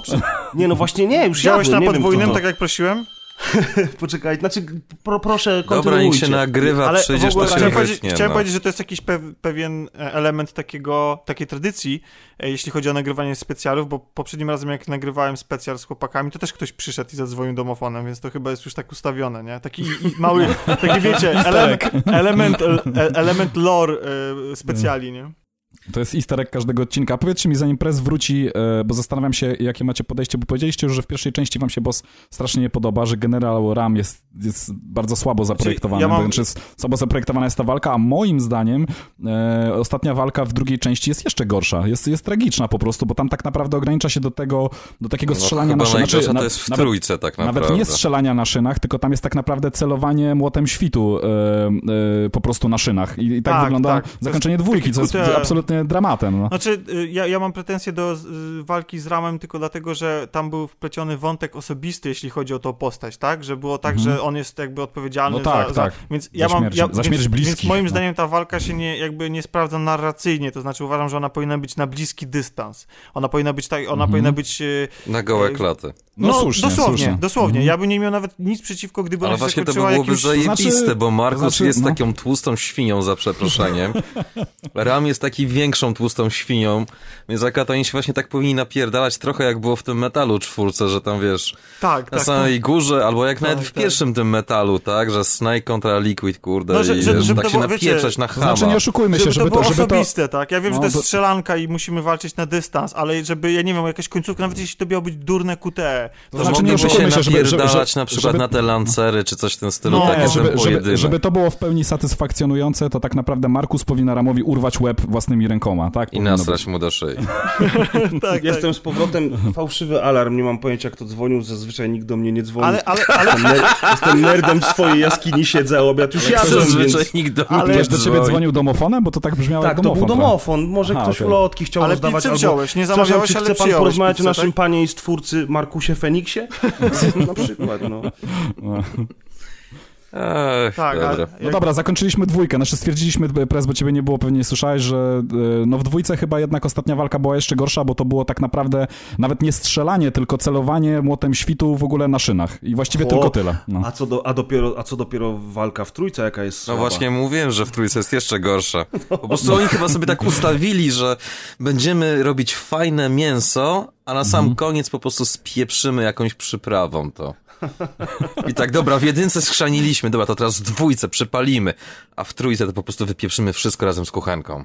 C: Nie, no właśnie nie, już
F: Wziąłeś
C: jadłem,
F: na
C: nie wiem,
F: podwójnym, tak jak prosiłem?
C: Poczekaj, znaczy, pro, proszę,
E: Dobra, niech
C: kontynuujcie.
E: się nagrywa,
F: Ale
E: przyjdziesz,
F: ogóle
E: to się
F: chciałem, powiedzieć, chciałem
E: no.
F: powiedzieć, że to jest jakiś pew, pewien e, element takiego, takiej tradycji, e, jeśli chodzi o nagrywanie specjalów, bo poprzednim razem jak nagrywałem specjal z chłopakami, to też ktoś przyszedł i zadzwonił domofonem, więc to chyba jest już tak ustawione, nie? Taki mały, taki wiecie, element, element, e, element lore e, specjali, nie?
D: To jest easter egg każdego odcinka. Powiedzcie mi, zanim press wróci, e, bo zastanawiam się, jakie macie podejście, bo powiedzieliście już, że w pierwszej części wam się boss strasznie nie podoba, że generał Ram jest, jest bardzo słabo zaprojektowany,
F: ja mam-
D: wręcz jest, słabo zaprojektowana jest ta walka, a moim zdaniem e, ostatnia walka w drugiej części jest jeszcze gorsza, jest, jest tragiczna po prostu, bo tam tak naprawdę ogranicza się do tego, do takiego
E: No,
D: strzelania na szynach. Znaczy,
E: to jest w
D: nawet-
E: trójce tak naprawdę.
D: nawet nie strzelania na szynach, tylko tam jest tak naprawdę celowanie młotem świtu e, e, po prostu na szynach. I, i tak,
F: Tak,
D: wygląda
F: tak.
D: Zakończenie dwójki, co jest
F: kute-
D: absolutnie dramatem. No.
F: Znaczy, y, ja, ja mam pretensje do y, walki z Ramem tylko dlatego, że tam był wpleciony wątek osobisty, jeśli chodzi o tą postać, tak? Że było tak, że on jest jakby odpowiedzialny
D: Mhm. No tak,
F: za, za...
D: tak.
F: Więc
D: Za
F: ja mam...
D: śmierć-
F: ja,
D: za śmierć
F: więc,
D: bliskich,
F: Więc moim
D: no.
F: zdaniem ta walka się nie, jakby nie sprawdza narracyjnie, to znaczy uważam, że ona powinna być na bliski dystans. Ona powinna być tak, ona
D: Mhm.
F: powinna być... y,
E: Na gołe klaty.
D: No, słusznie,
F: dosłownie,
D: słusznie.
F: dosłownie.
D: Mhm.
F: Ja bym nie miał nawet nic przeciwko, gdyby
E: Ale
F: ona się
E: właśnie to byłoby
F: jakimś...
E: zajebiste, bo Markus
D: to znaczy,
E: jest
D: no.
E: taką tłustą świnią, za przeproszeniem. Ram jest taki większą tłustą świnią, więc akurat oni się właśnie tak powinni napierdalać trochę jak było w tym metalu czwórce, że tam wiesz,
F: Tak,
E: na
F: tak.
E: samej górze, albo jak
F: Tak,
E: nawet w
F: tak.
E: pierwszym tym metalu, tak, że Snake kontra Liquid, kurde,
F: No, że-
E: i
F: że- żeby
E: tak
F: to
E: się
F: było, wiecie,
E: napieprzać na
D: To
E: chama.
D: znaczy nie oszukujmy się,
F: żeby,
D: żeby
F: to było
D: to, żeby to...
F: osobiste, tak? Ja wiem, że
D: No,
F: to jest
D: to-
F: strzelanka i musimy walczyć na dystans, ale żeby, ja nie wiem, jakaś końcówka, nawet jeśli to miało być durne QTE,
E: To
D: znaczy, nie
E: mogliby się
D: oszukujmy się, żeby- żeby-
E: na przykład
D: żeby-
E: na te lancery, czy coś w tym stylu,
F: No,
E: takie
F: nie,
D: żeby, żeby,
E: pojedynek.
D: żeby to było w pełni satysfakcjonujące, to tak naprawdę Markus powinna Ramowi urwać łeb własnymi rękoma, tak?
E: I nasrać mu do szyi.
F: tak,
C: Jestem z powrotem, fałszywy alarm, nie mam pojęcia kto dzwonił, zazwyczaj nikt do mnie nie dzwoni.
F: Ale, ale, ale,
C: Jestem, ner jestem nerdem w swojej jaskini, siedzę, a obiad już jadłem,
E: Zazwyczaj
C: więc...
E: nikt do
F: Ale
E: mnie
D: Ktoś do ciebie
E: dzwoni.
D: dzwonił domofonem? Bo to tak brzmiało
C: Tak,
D: jak
C: to był
D: domofon.
C: domofon, może
D: Aha,
C: ktoś
D: okej.
C: ulotki chciał
F: Ale
C: rozdawać, albo...
F: wziąłeś, nie zamawiałeś,
C: czy
F: ale
C: chce pan
F: przyjąłeś
C: porozmawiać o naszym
F: tak?
C: panie i stwórcy Markusie Feniksie? Na przykład, no.
E: Ech,
F: Tak,
E: dobra.
D: No dobra, zakończyliśmy dwójkę. Znaczy stwierdziliśmy, Prez, bo ciebie nie było, pewnie nie słyszałeś, że e, no w dwójce chyba jednak ostatnia walka była jeszcze gorsza, bo to było tak naprawdę nawet nie strzelanie, tylko celowanie młotem świtu w ogóle na szynach. I właściwie
C: O,
D: tylko tyle. No.
C: A co, do, a, dopiero, a co dopiero walka w trójce, jaka jest
E: No
C: słaba?
E: właśnie mówiłem, że w trójce jest jeszcze gorsza. Po prostu oni chyba sobie tak ustawili, że będziemy robić fajne mięso, a na sam koniec po prostu spieprzymy jakąś przyprawą to. I tak, dobra, w jedynce skrzaniliśmy, dobra, to teraz w dwójce przypalimy, a w trójce to po prostu wypieprzymy wszystko razem z kuchenką.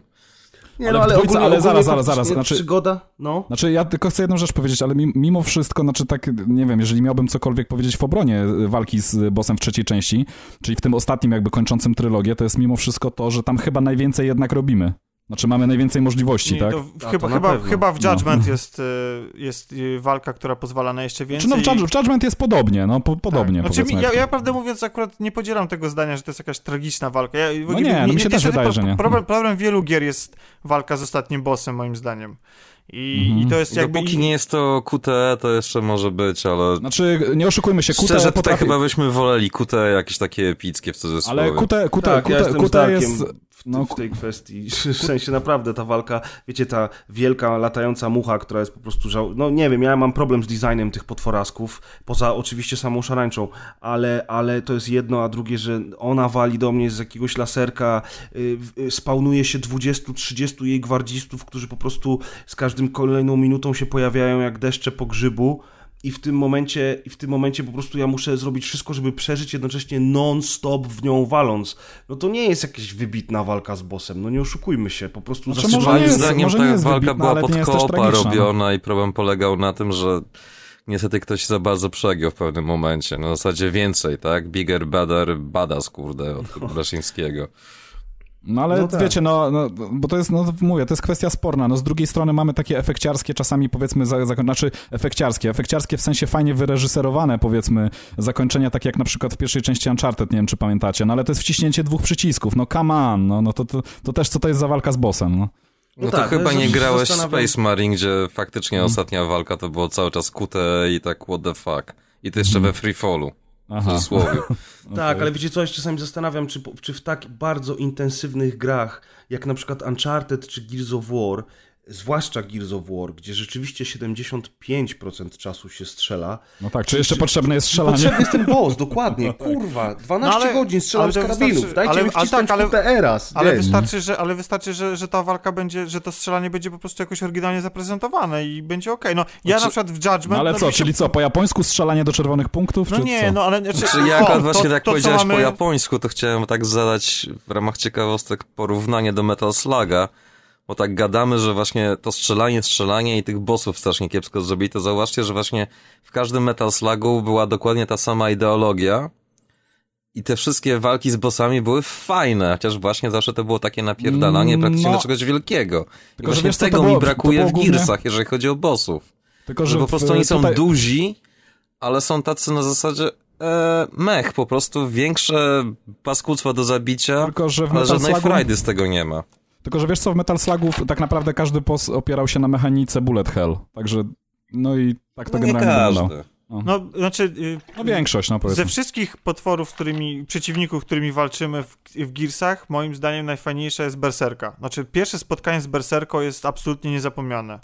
C: Nie,
D: Ale
C: no,
D: w
C: ale
D: dwójce-
C: ogólnie,
D: ale
C: ogólnie
D: zaraz, zaraz, zaraz, znaczy-
C: Przygoda, no.
D: Znaczy, ja tylko chcę jedną rzecz powiedzieć, ale mi- mimo wszystko, znaczy tak, nie wiem, jeżeli miałbym cokolwiek powiedzieć w obronie y, walki z bossem w trzeciej części, czyli w tym ostatnim jakby kończącym trylogię, to jest mimo wszystko to, że tam chyba najwięcej jednak robimy. Znaczy mamy najwięcej możliwości,
F: Nie,
D: tak?
F: to
C: A,
F: chyba, chyba, chyba w
D: No.
F: Judgment jest, y, jest y, walka, która pozwala na jeszcze
D: Czy
F: więcej.
D: no w, Judge, w Judgment jest podobnie, no po, podobnie
F: Tak. Znaczy, mi- ja, ja prawdę mówiąc akurat nie podzielam tego zdania, że to jest jakaś tragiczna walka. Ja,
D: No nie, no mi się też wydaje, że nie.
F: Problem, problem wielu gier jest walka z ostatnim bossem, moim zdaniem. I,
D: Mhm.
F: i to jest jakby...
E: Dopóki nie jest to QTE, to jeszcze może być, ale...
D: Znaczy, nie oszukujmy się, QTE
E: Szczerze, tutaj
D: potrafi...
E: chyba byśmy woleli QTE jakieś takie epickie w cudzysłowie.
D: Ale QTE, QTE,
C: Tak, ja
D: QTE,
C: z
D: QTE
C: Darkiem
D: jest...
C: w,
D: no,
C: w tej kwestii. W sensie naprawdę ta walka, wiecie, ta wielka latająca mucha, która jest po prostu żał... No nie wiem, ja mam problem z designem tych potworasków, poza oczywiście samą szarańczą, ale, ale to jest jedno, a drugie, że ona wali do mnie z jakiegoś laserka, y, y, spawnuje się 20-30 jej gwardzistów, którzy po prostu z każdym kolejną minutą się pojawiają jak deszcze po grzybu. I w tym momencie, i w tym momencie po prostu ja muszę zrobić wszystko, żeby przeżyć jednocześnie non-stop w nią waląc. No to nie jest jakaś wybitna walka z bossem, no nie oszukujmy się, po prostu
D: Znaczy,
C: zasypanie-
D: może nie
E: Moim zdaniem ta
D: jest
E: walka
D: wybitna,
E: była
D: ale
E: pod kopa
D: no.
E: robiona i problem polegał na tym, że niestety ktoś za bardzo przegiął w pewnym momencie. Na zasadzie więcej, tak? Bigger, better, badass, kurde, od Braszyńskiego.
D: No ale
C: No tak.
D: wiecie, no, no, bo to jest, no mówię, to jest kwestia sporna. No z drugiej strony mamy takie efekciarskie, czasami powiedzmy, za, za, znaczy efekciarskie, efekciarskie w sensie fajnie wyreżyserowane, powiedzmy, zakończenia, takie jak na przykład w pierwszej części Uncharted, nie wiem czy pamiętacie, no ale to jest wciśnięcie dwóch przycisków, no come on, no, no to, to, to też co to jest za walka z bossem, no.
E: No,
C: No
E: to
C: tak,
E: chyba
C: ja
E: nie grałeś w
C: zastanawiam-
E: Space Marine, gdzie faktycznie ostatnia walka to było cały czas QTE i tak what the fuck. I to jeszcze we free w
D: Aha.
E: cudzysłowie.
C: Tak, ale wiecie co, ja się czasami zastanawiam, czy, czy w tak bardzo intensywnych grach, jak na przykład Uncharted czy Gears of War, zwłaszcza Gears of War, gdzie rzeczywiście 75% czasu się strzela,
D: No tak, czy jeszcze potrzebne jest strzelanie?
C: Potrzebny jest ten boss, dokładnie, kurwa, 12
F: No ale-
C: godzin strzelam z karabinów, dajcie
F: ale-
C: mi
F: ale
C: wcisnąć
F: tak, ale-
C: QTE raz,
F: Ale wystarczy, że, ale wystarczy że, że ta walka będzie, że to strzelanie będzie po prostu jakoś oryginalnie zaprezentowane i będzie okej. No, ja
E: Znaczy-
F: na przykład w Judgment...
D: No ale
F: no,
D: co,
F: się-
D: czyli co, po japońsku strzelanie do czerwonych punktów,
F: No
D: czy
F: nie,
D: co?
F: no ale... Znaczy,
E: Czy ja akurat
F: o,
E: właśnie
F: to,
E: tak
F: to, co
E: powiedziałeś
F: mamy...
E: po japońsku, to chciałem tak zadać w ramach ciekawostek porównanie do Metal Sluga, bo tak gadamy, że właśnie to strzelanie, strzelanie i tych bossów strasznie kiepsko zrobili, to zauważcie, że właśnie w każdym Metal Slugu była dokładnie ta sama ideologia i te wszystkie walki z bossami były fajne, chociaż właśnie zawsze to było takie napierdalanie praktycznie
D: No.
E: do czegoś wielkiego. I
D: że
E: właśnie
D: wiesz
E: tego
D: było-
E: mi brakuje w
D: głównie-
E: Gearsach, jeżeli chodzi o bossów.
D: Tylko,
E: Że po
D: w-
E: prostu oni są
D: tutaj-
E: duzi, ale są tacy na zasadzie e, mech, po prostu większe paskudztwo do zabicia,
D: Tylko, że w
E: ale żadnej
D: Slugu...
E: frajdy z tego nie ma.
D: Tylko, że wiesz co, w Metal Slugu tak naprawdę każdy boss opierał się na mechanice bullet hell. Także, no i tak to
E: No nie
D: generalnie wyglądało.
E: każdy.
F: No, znaczy... y,
D: No większość, no powiedzmy.
F: Ze wszystkich potworów, z którymi, przeciwników, którymi walczymy w, w Gearsach, moim zdaniem najfajniejsza jest Berserka. Znaczy, pierwsze spotkanie z Berserką jest absolutnie niezapomniane.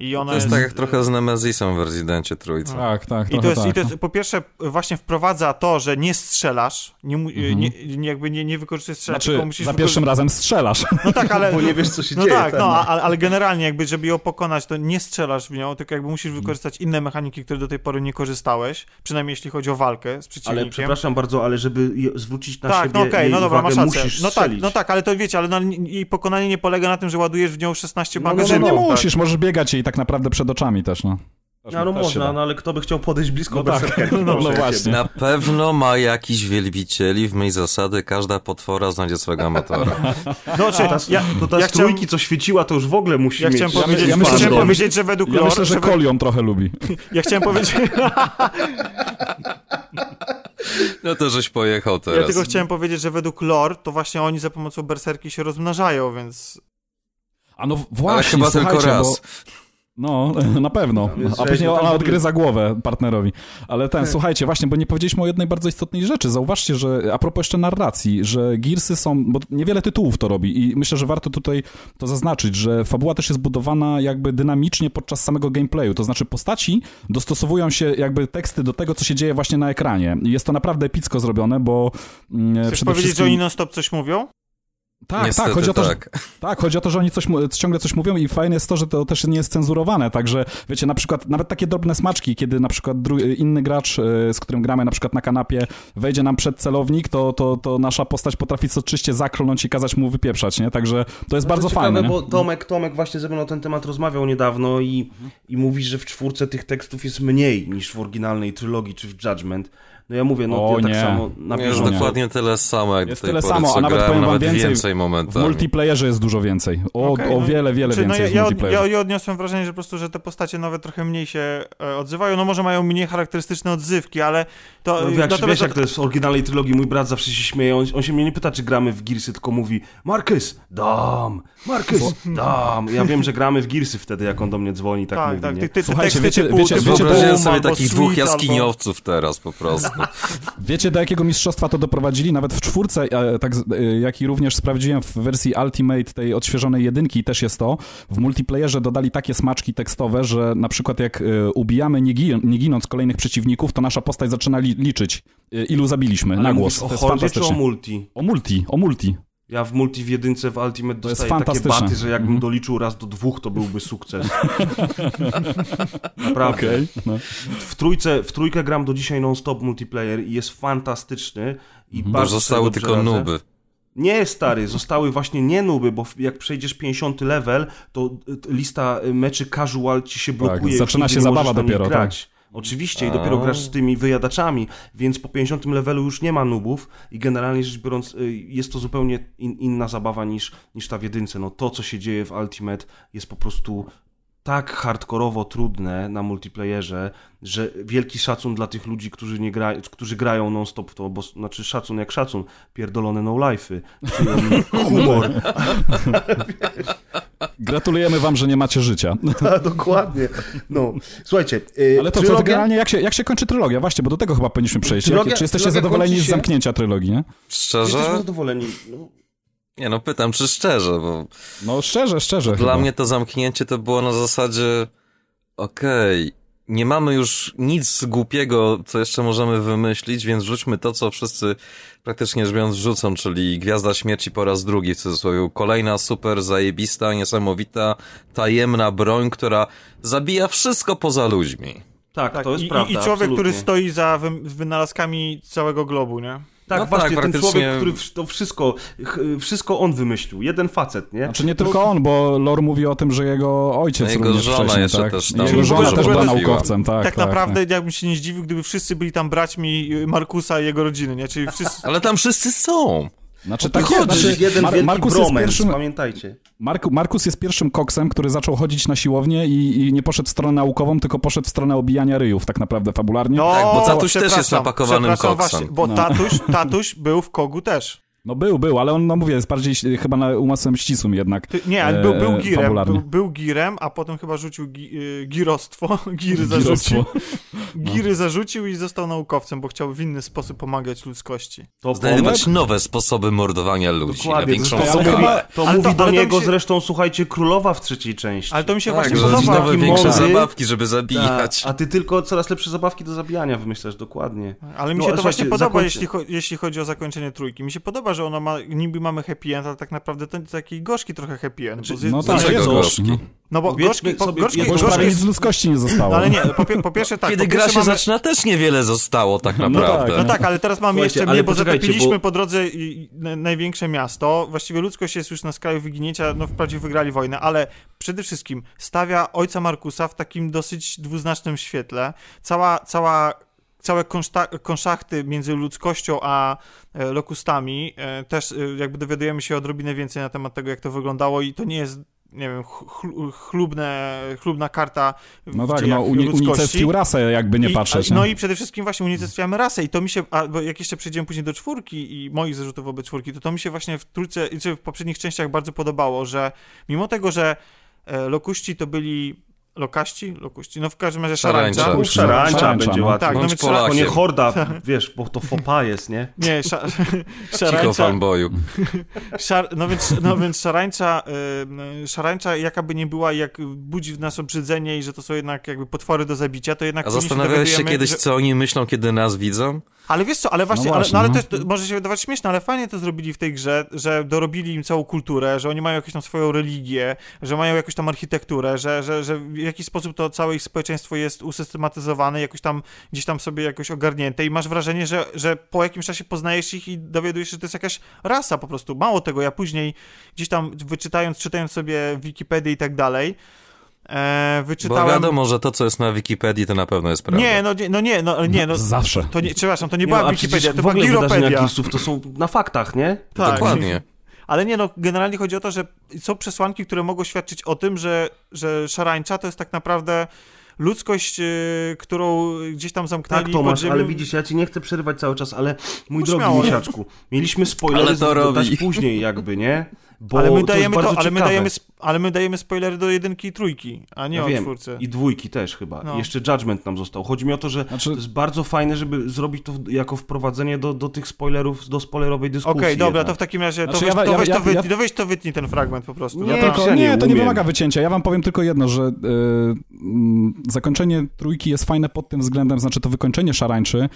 F: I ona
E: To jest tak jak trochę z Nemezisem w Rezydencie Trójce.
D: Tak, tak,
F: I to, jest,
D: tak.
F: I to jest, po pierwsze, właśnie wprowadza to, że nie strzelasz, nie, mu- nie, jakby nie, nie wykorzystujesz strzelania, tylko
D: Znaczy,
F: musisz
D: za pierwszym razem strzelasz.
F: No tak, ale...
C: Bo nie wiesz, co się
F: No
C: dzieje.
F: tak,
C: ten.
F: no, ale, ale generalnie jakby, żeby ją pokonać, to nie strzelasz w nią, tylko jakby musisz wykorzystać inne mechaniki, które do tej pory nie korzystałeś, przynajmniej jeśli chodzi o walkę z przeciwnikiem.
C: Ale przepraszam bardzo, ale żeby je- zwrócić na
F: tak,
C: siebie
F: no okej,
C: jej
F: no dobra,
C: uwagę,
F: masz rację.
C: musisz
F: No tak, no tak, ale to wiecie, ale no, jej pokonanie nie polega na tym, że ładujesz w nią 16
C: No, no,
F: magazynów.
D: Znaczy, nie
F: tak.
D: musisz, możesz biegać jej tak naprawdę przed oczami też, no.
C: No, no można, no ale kto by chciał podejść blisko
D: No tak. No, no właśnie.
E: Na pewno ma jakiś wielbicieli, w mej zasady każda potwora znajdzie swego amatora.
F: No, czy,
C: Ta,
F: ja,
C: to ta
F: ja chciałem,
C: co świeciła, to już w ogóle musi
F: ja
C: mieć...
F: chciałem
D: Ja
F: powiedzieć,
D: ja myślę,
F: chciałem
D: że-
F: powiedzieć, że według
D: Ja
F: lore,
D: myślę, że
F: we-
D: Kol ją trochę lubi.
F: ja chciałem powiedzieć,
E: No to żeś pojechał
F: ja
E: teraz.
F: tylko chciałem powiedzieć, że według lore, to właśnie oni za pomocą berserki się rozmnażają, więc
D: A no
E: Ale
D: właśnie,
E: chyba tylko
D: słuchajcie,
E: raz.
D: Bo... No, na pewno. A później ona odgryza głowę partnerowi. Ale ten, słuchajcie, właśnie, bo nie powiedzieliśmy o jednej bardzo istotnej rzeczy. Zauważcie, że a propos jeszcze narracji, że Gearsy są, bo niewiele tytułów to robi i myślę, że warto tutaj to zaznaczyć, że fabuła też jest budowana jakby dynamicznie podczas samego gameplayu. To znaczy postaci dostosowują się jakby teksty do tego, co się dzieje właśnie na ekranie. I jest to naprawdę epicko zrobione, bo mm,
F: chcesz
D: przede
F: powiedzieć,
D: wszystkim...
F: że oni non-stop coś mówią?
D: Tak,
E: Niestety
D: tak, chodzi o to,
E: tak.
D: Że, tak, chodzi o to, że oni coś, ciągle coś mówią i fajne jest to, że to też nie jest cenzurowane, także wiecie, na przykład nawet takie drobne smaczki, kiedy na przykład dru- inny gracz, e, z którym gramy na przykład na kanapie, wejdzie nam przed celownik, to, to, to nasza postać potrafi soczyście zaklnąć i kazać mu wypieprzać, nie? Także to jest bardzo
C: to ciekawe,
D: fajne, nie?
C: bo Tomek, Tomek właśnie ze mną na ten temat rozmawiał niedawno i, i mówi, że w czwórce tych tekstów jest mniej niż w oryginalnej trylogii czy w Judgment. No ja mówię, no
D: O,
C: ja tak
D: nie.
C: samo na
E: Jest
C: bieżąco.
E: dokładnie tyle samo, jak
D: Jest
E: do tej
D: tyle
E: pory,
D: samo, a nawet powiem wam
E: nawet
D: więcej,
E: więcej
D: W multiplayerze jest dużo więcej. O,
F: Okej,
D: o
F: no,
D: wiele, wiele
F: Czy, no
D: więcej
F: ja,
D: w
F: ja,
D: multiplayerze.
F: ja, ja odniosłem wrażenie, że po prostu, że te postacie nowe trochę mniej się e, odzywają. No może mają mniej charakterystyczne odzywki, ale to...
C: No, jak,
F: natomiast-
C: wiesz, jak to jest w oryginalnej trylogii, mój brat zawsze się śmieje, on, on się mnie nie pyta, czy gramy w Gearsy, tylko mówi Marcus, dam, Marcus, dam. Ja wiem, że gramy w Gearsy wtedy, jak on do mnie dzwoni, tak,
F: Tak,
C: mówi,
F: tak.
C: nie?
F: Ty, ty,
D: Słuchajcie, wiecie-
F: typu,
D: wiecie-
F: typu
D: wiecie, to-
E: Wyobraziłem
F: Boom
E: sobie
F: albo
E: takich dwóch
F: Sweet albo-
E: jaskiniowców teraz po prostu.
D: Wiecie, do jakiego mistrzostwa to doprowadzili? Nawet w czwórce, e, tak, e, jak i również sprawdziłem w wersji Ultimate tej odświeżonej jedynki, też jest to. W multiplayerze dodali takie smaczki tekstowe, że na przykład jak e, ubijamy nie, gi nie ginąc kolejnych przeciwników, to nasza postać zaczyna li liczyć, ilu zabiliśmy
C: Ale
D: na głos.
C: o
D: To jest
C: czy o
D: fantastycznie.
C: multi?
D: O multi, o multi.
C: Ja w multi w jedynce w Ultimate dostaję takie baty, że jakbym
D: Mhm.
C: doliczył raz do dwóch, to byłby sukces. Naprawdę.
D: Okej. No.
C: W, trójce, w trójkę gram do dzisiaj non-stop multiplayer i jest fantastyczny. I
E: Bo
C: bardzo
E: zostały tylko
C: radzę.
E: nuby.
C: Nie, stary, zostały właśnie nie nuby, bo jak przejdziesz 50 level, to y, lista y, meczy casual ci się blokuje. i
D: zaczyna się zabawa dopiero, tak.
C: Oczywiście i dopiero grasz z tymi wyjadaczami, więc po 50 levelu już nie ma nubów i generalnie rzecz biorąc y, jest to zupełnie in, inna zabawa niż, niż ta w jedynce. No to, co się dzieje w Ultimate jest po prostu tak hardkorowo trudne na multiplayerze, że wielki szacun dla tych ludzi, którzy, nie gra, którzy grają non-stop w to, bo znaczy szacun jak szacun, pierdolone no-life'y, humor.
D: Gratulujemy wam, że nie macie życia.
C: A, dokładnie. No, słuchajcie, y,
D: Ale to co,
C: trylogia?
D: generalnie jak się, jak się kończy trylogia? Właśnie, bo do tego chyba powinniśmy przejść.
C: Trylogia-
D: Jakie, czy jesteście
C: trylogia
D: zadowoleni z zamknięcia trylogii, nie?
E: Szczerze?
C: Jesteśmy zadowoleni. No,
E: Nie no, pytam, czy szczerze, bo
D: No szczerze, szczerze
E: dla
D: chyba.
E: mnie to zamknięcie to było na zasadzie okej, nie mamy już nic głupiego, co jeszcze możemy wymyślić, więc rzućmy to, co wszyscy praktycznie rzecz biorąc rzucą, czyli Gwiazda Śmierci po raz drugi, w cudzysłowie. Kolejna super zajebista, niesamowita, tajemna broń, która zabija wszystko poza ludźmi.
C: tak,
F: Tak,
C: to jest
F: i,
C: prawda.
F: I człowiek,
C: absolutnie.
F: który stoi za wy, wynalazkami całego globu, nie?
C: Tak,
E: No
C: właśnie,
E: tak,
C: ten
E: praktycznie-
C: człowiek, który to wszystko, wszystko on wymyślił. Jeden facet, nie?
D: Znaczy nie tylko on, bo lore mówi o tym, że jego ojciec
E: No jego
D: również
E: żona
D: wcześniej,
E: jeszcze
D: tak?
E: też tam
D: Jego żona też była naukowcem, tak.
F: Tak, naprawdę ja bym się nie zdziwił, gdyby wszyscy byli tam braćmi Markusa i jego rodziny, nie? Czyli wszyscy...
E: Ale tam wszyscy są!
D: Znaczy tak
C: chodzi,
D: znaczy,
C: jeden
D: Mar- Markus, jest pierwszym,
C: pamiętajcie.
D: Marku, Markus jest pierwszym koksem, który zaczął chodzić na siłownię i, i nie poszedł w stronę naukową, tylko poszedł w stronę obijania ryjów tak naprawdę fabularnie.
F: No,
E: Tak, bo tatuś też jest napakowanym koksem.
F: Właśnie, bo
D: No.
F: tatuś, tatuś był w Kogu też.
D: No był, był, ale on, no mówię, jest bardziej e, chyba na umysłem ścisłym jednak.
F: Ty, nie, ale był, był
D: e,
F: girem, był, był girem, a potem chyba rzucił gi, y, girostwo, giry zarzucił.
D: Girostwo.
F: Giry zarzucił i został naukowcem, bo chciał w inny sposób pomagać ludzkości.
C: To
E: Znajdować nowe sposoby mordowania ludzi na
C: Dokładnie,
E: większą
C: to,
D: ale
C: mówi,
D: chyba-
C: to
F: ale
C: mówi
F: to-
C: do
F: to
C: niego
F: się-
C: zresztą, słuchajcie, królowa w trzeciej części.
F: Ale to mi się
E: Tak,
F: właśnie podoba.
E: nowe, większe
C: mądry.
E: zabawki, żeby zabijać.
C: a ty tylko coraz lepsze zabawki do zabijania wymyślasz, dokładnie.
F: Ale mi
C: No,
F: się to
C: słuchajcie,
F: właśnie podoba, jeśli, jeśli chodzi o zakończenie trójki. Mi się podoba, że ona ma, niby mamy happy end, ale tak naprawdę to taki gorzki trochę happy end. Bo z,
D: no tak,
C: jest
E: gorzki?
F: No bo gorzki, po,
C: sobie
F: gorzki, gorzki
D: prawie nic z ludzkości nie zostało.
F: no ale nie, po, pie- po pierwsze tak.
E: Kiedy
F: po
E: gra
F: pierwsze
E: się
F: mamy,
E: zaczyna, też niewiele zostało tak
D: No
E: naprawdę.
D: tak,
F: No tak, ale teraz mamy
C: Słuchajcie,
F: jeszcze
C: ale
F: mniej, bo zatopiliśmy
C: bo-
F: po drodze i- i na- największe miasto. Właściwie ludzkość jest już na skraju wyginięcia, no wprawdzie wygrali wojnę, ale przede wszystkim stawia ojca Markusa w takim dosyć dwuznacznym świetle. Cała, cała całe konszta- konszachty między ludzkością a lokustami e, też e, jakby dowiadujemy się odrobinę więcej na temat tego, jak to wyglądało i to nie jest nie wiem, chlu- chlubne, chlubna karta
D: No tak, no uni- unicestwił rasę, jakby nie
F: I-
D: patrzeć.
F: No
D: nie?
F: i przede wszystkim właśnie unicestwiamy rasę i to mi się, a, bo jak jeszcze przejdziemy później do czwórki i moich zarzutów wobec czwórki, to to mi się właśnie w trójce, czy w poprzednich częściach bardzo podobało, że mimo tego, że e, lokuści to byli lokaści? Lokuści, no w każdym razie szarańcza.
E: Szarańcza.
C: Szarańcza,
D: Szarańcza,
C: będzie
D: no.
C: łatwiej.
F: Tak, no więc
C: To nie horda, wiesz, bo to fopa jest, nie?
F: Nie, sza,
E: Cicho,
F: szarańcza,
E: fanboyu.
F: szar, no, więc, no więc szarańcza, y, szarańcza jakaby nie była, jak budzi w nas obrzydzenie i że to są jednak jakby potwory do zabicia, to jednak
E: A zastanawiałeś się kiedyś,
F: że-
E: co oni myślą, kiedy nas widzą?
F: Ale wiesz co, ale właśnie,
D: No
F: ale,
D: właśnie,
F: no, ale
D: no.
F: to, jest, może się wydawać śmieszne, ale fajnie to zrobili w tej grze, że dorobili im całą kulturę, że oni mają jakąś tam swoją religię, że mają jakąś tam architekturę, że, że, że w jakiś sposób to całe ich społeczeństwo jest usystematyzowane, jakoś tam gdzieś tam sobie jakoś ogarnięte i masz wrażenie, że, że po jakimś czasie poznajesz ich i dowiadujesz się, że to jest jakaś rasa po prostu. Mało tego, ja później gdzieś tam wyczytając, czytając sobie Wikipedię i tak dalej, e,
E: Bo
F: wyczytałem...
E: wiadomo, że to, co jest na Wikipedii, to na pewno jest prawda.
F: Nie, no nie, no nie, no, nie, no,
D: Zawsze.
F: to nie, przepraszam, to nie,
C: Nie,
F: była
C: no,
F: Wikipedia, to
C: w
F: była Giropedia.
C: To są na faktach, nie?
F: Tak.
E: Dokładnie.
F: Ale nie, no, generalnie chodzi o to, że są przesłanki, które mogą świadczyć o tym, że, że szarańcza to jest tak naprawdę ludzkość, yy, którą gdzieś tam zamknęli
C: Tak, Tomasz,
F: ziemią.
C: ale widzisz, ja ci nie chcę przerywać cały czas, ale mój
F: No
C: drogi
F: śmiało.
C: misiaczku, mieliśmy spoilery
E: Ale to robi.
C: później jakby, nie? Bo
F: ale my
C: to
F: dajemy
C: bardzo
F: to, ale my dajemy, ale my dajemy spoilery do jedynki i trójki, a nie
C: Ja
F: o
C: wiem,
F: czwórce.
C: i dwójki też chyba.
F: No.
C: Jeszcze Judgment nam został. Chodzi mi o to, że
D: Znaczy-
C: to jest bardzo fajne, żeby zrobić to jako wprowadzenie do, do tych spoilerów, do spoilerowej dyskusji.
F: Okej, dobra, to w takim razie
D: Znaczy,
F: to,
D: ja-
F: weź, to,
D: ja-
F: weź,
D: ja-
F: to, wytnij,
D: ja-
F: to weź to wytnij ten fragment po prostu.
C: Nie,
F: no to,
C: ja
D: nie,
C: nie
D: to nie wymaga wycięcia. Ja wam powiem tylko jedno, że y, mm, zakończenie trójki jest fajne pod tym względem, znaczy to wykończenie szarańczy.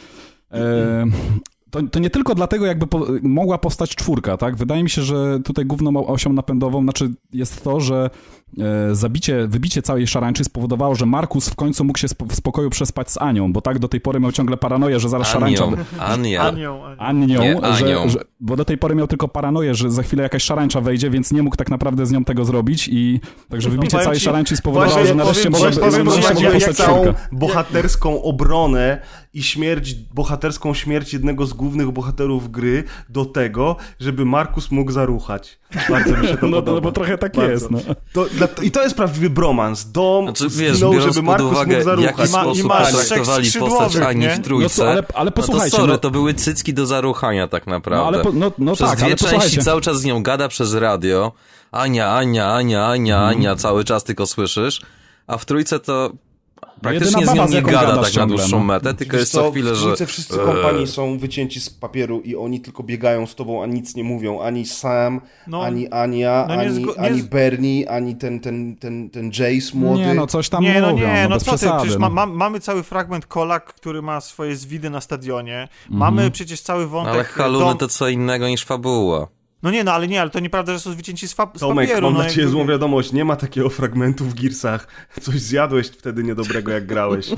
D: To, to nie tylko dlatego jakby po, mogła powstać czwórka, tak? Wydaje mi się, że tutaj główną osią napędową, znaczy jest to, że e, zabicie, wybicie całej szarańczy spowodowało, że Markus w końcu mógł się spo, w spokoju przespać z Anią, bo tak do tej pory miał ciągle paranoję, że zaraz szarańcza...
E: Anią. Ania.
F: Anią, Anią.
D: Anią,
E: Nie,
D: że,
E: Anią.
D: Że, bo do tej pory miał tylko paranoję, że za chwilę jakaś szarańcza wejdzie, więc nie mógł tak naprawdę z nią tego zrobić i także wybicie
F: powiem
D: całej
F: ci-
D: szarańczy spowodowało,
F: właśnie
D: że nareszcie
F: powiem-
D: mogła,
F: właśnie powiem,
D: nareszcie
F: że
D: mogła
F: jak
D: powstać
F: całą-
D: czwórka.
C: bohaterską obronę i śmierć, bohaterską śmierć jednego z głównych bohaterów gry do tego, żeby Markus mógł zaruchać. Bardzo mi się to
D: No,
C: podoba.
D: no bo trochę tak
C: Bardzo.
D: jest. No.
C: To, dla- I to jest prawdziwy bromans. Dom
E: Znaczy, wiesz,
C: zginął, żeby
E: pod
C: Markus
E: uwagę,
C: mógł
E: w jaki
C: zaruchać.
F: ma- i
E: sposób
F: ma
E: potraktowali
F: trzech
E: postać Ani
F: nie?
E: w trójce,
D: No co, ale- ale
E: no to
D: posłuchajcie,
E: sorry,
D: no-
E: to były cycki do zaruchania tak naprawdę.
D: No, ale po- no- no
E: Przez
D: tak,
E: dwie
D: ale
E: części
D: posłuchajcie.
E: cały czas z nią gada przez radio. Ania, Ania, Ania, Ania,
D: Mhm.
E: Ania, cały czas tylko słyszysz. A w trójce to praktycznie
D: jedyna
E: z nią nie gada tak na dłuższą
D: no.
E: metę, tylko
C: Wiesz
E: jest
C: co,
E: co chwilę, że...
C: wszyscy
E: Eee.
C: kompanii są wycięci z papieru i oni tylko biegają z tobą, a nic nie mówią. Ani Sam,
F: No,
C: ani Ania,
F: no
C: ani,
F: nie
C: ani Bernie, ani ten, ten, ten, ten Jace młody.
D: Nie, no coś tam
F: nie, no
D: mówią,
F: nie, no,
D: bez
F: co ty,
D: przesady.
F: przecież
D: no.
F: ma, ma, mamy cały fragment Kolak, który ma swoje zwidy na stadionie. Mamy przecież cały wątek...
E: Ale haluny
F: dom-
E: to co innego niż fabuła.
F: No nie, no ale nie, ale to nieprawda, że są wycięci z, fa- z
C: Tomek,
F: papieru.
C: mam
F: no,
C: dla ciebie złą wiadomość. Nie ma takiego fragmentu w Gearsach. Coś zjadłeś wtedy niedobrego, jak grałeś.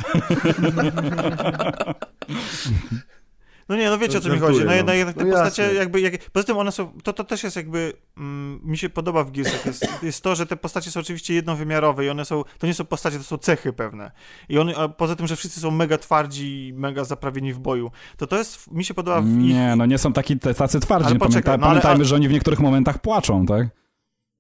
F: No nie, no wiecie o co mi chodzi. No
C: no.
F: jednak jednak te
C: No
F: postacie jakby, jak, poza tym one są, to, to też jest jakby, mm, mi się podoba w Gearsach, jest, jest to, że te postacie są oczywiście jednowymiarowe i one są, to nie są postacie, to są cechy pewne. I one, a poza tym, że wszyscy są mega twardzi i mega zaprawieni w boju, to to jest, mi się podoba w ich...
D: Nie, no nie są taki, tacy twardzi.
F: Ale
D: Pamięta,
F: poczekaj, no ale-
D: pamiętajmy,
F: ale-
D: że oni w niektórych momentach płaczą, tak?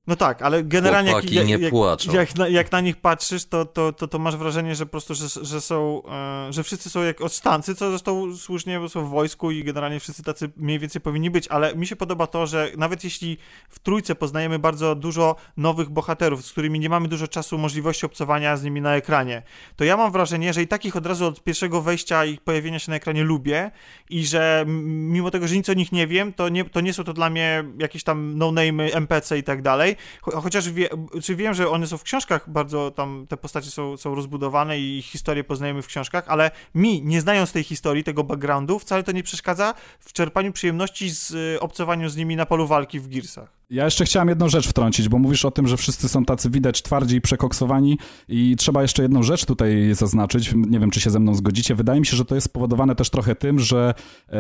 F: No tak, ale generalnie jak, jak,
E: nie
F: jak,
E: płaczą.
F: jak, na, jak na nich patrzysz, to, to, to, to masz wrażenie, że po prostu, że, że są, e, że wszyscy są jak odsztancy, co zresztą słusznie, bo są w wojsku i generalnie wszyscy tacy mniej więcej powinni być, ale mi się podoba to, że nawet jeśli w trójce poznajemy bardzo dużo nowych bohaterów, z którymi nie mamy dużo czasu, możliwości obcowania z nimi na ekranie, to ja mam wrażenie, że i takich od razu od pierwszego wejścia i pojawienia się na ekranie lubię i że mimo tego, że nic o nich nie wiem, to nie, to nie są to dla mnie jakieś tam no-name'y, NPC i tak dalej, Cho- chociaż wie, czy wiem, że one są w książkach bardzo tam, te postacie są, są rozbudowane i historię poznajemy w książkach, ale mi, nie znając tej historii, tego backgroundu, wcale to nie przeszkadza w czerpaniu przyjemności z y, obcowaniu z nimi na polu walki w Gearsach.
D: Ja jeszcze chciałem jedną rzecz wtrącić, bo mówisz o tym, że wszyscy są tacy widać twardzi i przekoksowani i trzeba jeszcze jedną rzecz tutaj zaznaczyć. Nie wiem, czy się ze mną zgodzicie. Wydaje mi się, że to jest spowodowane też trochę tym, że e,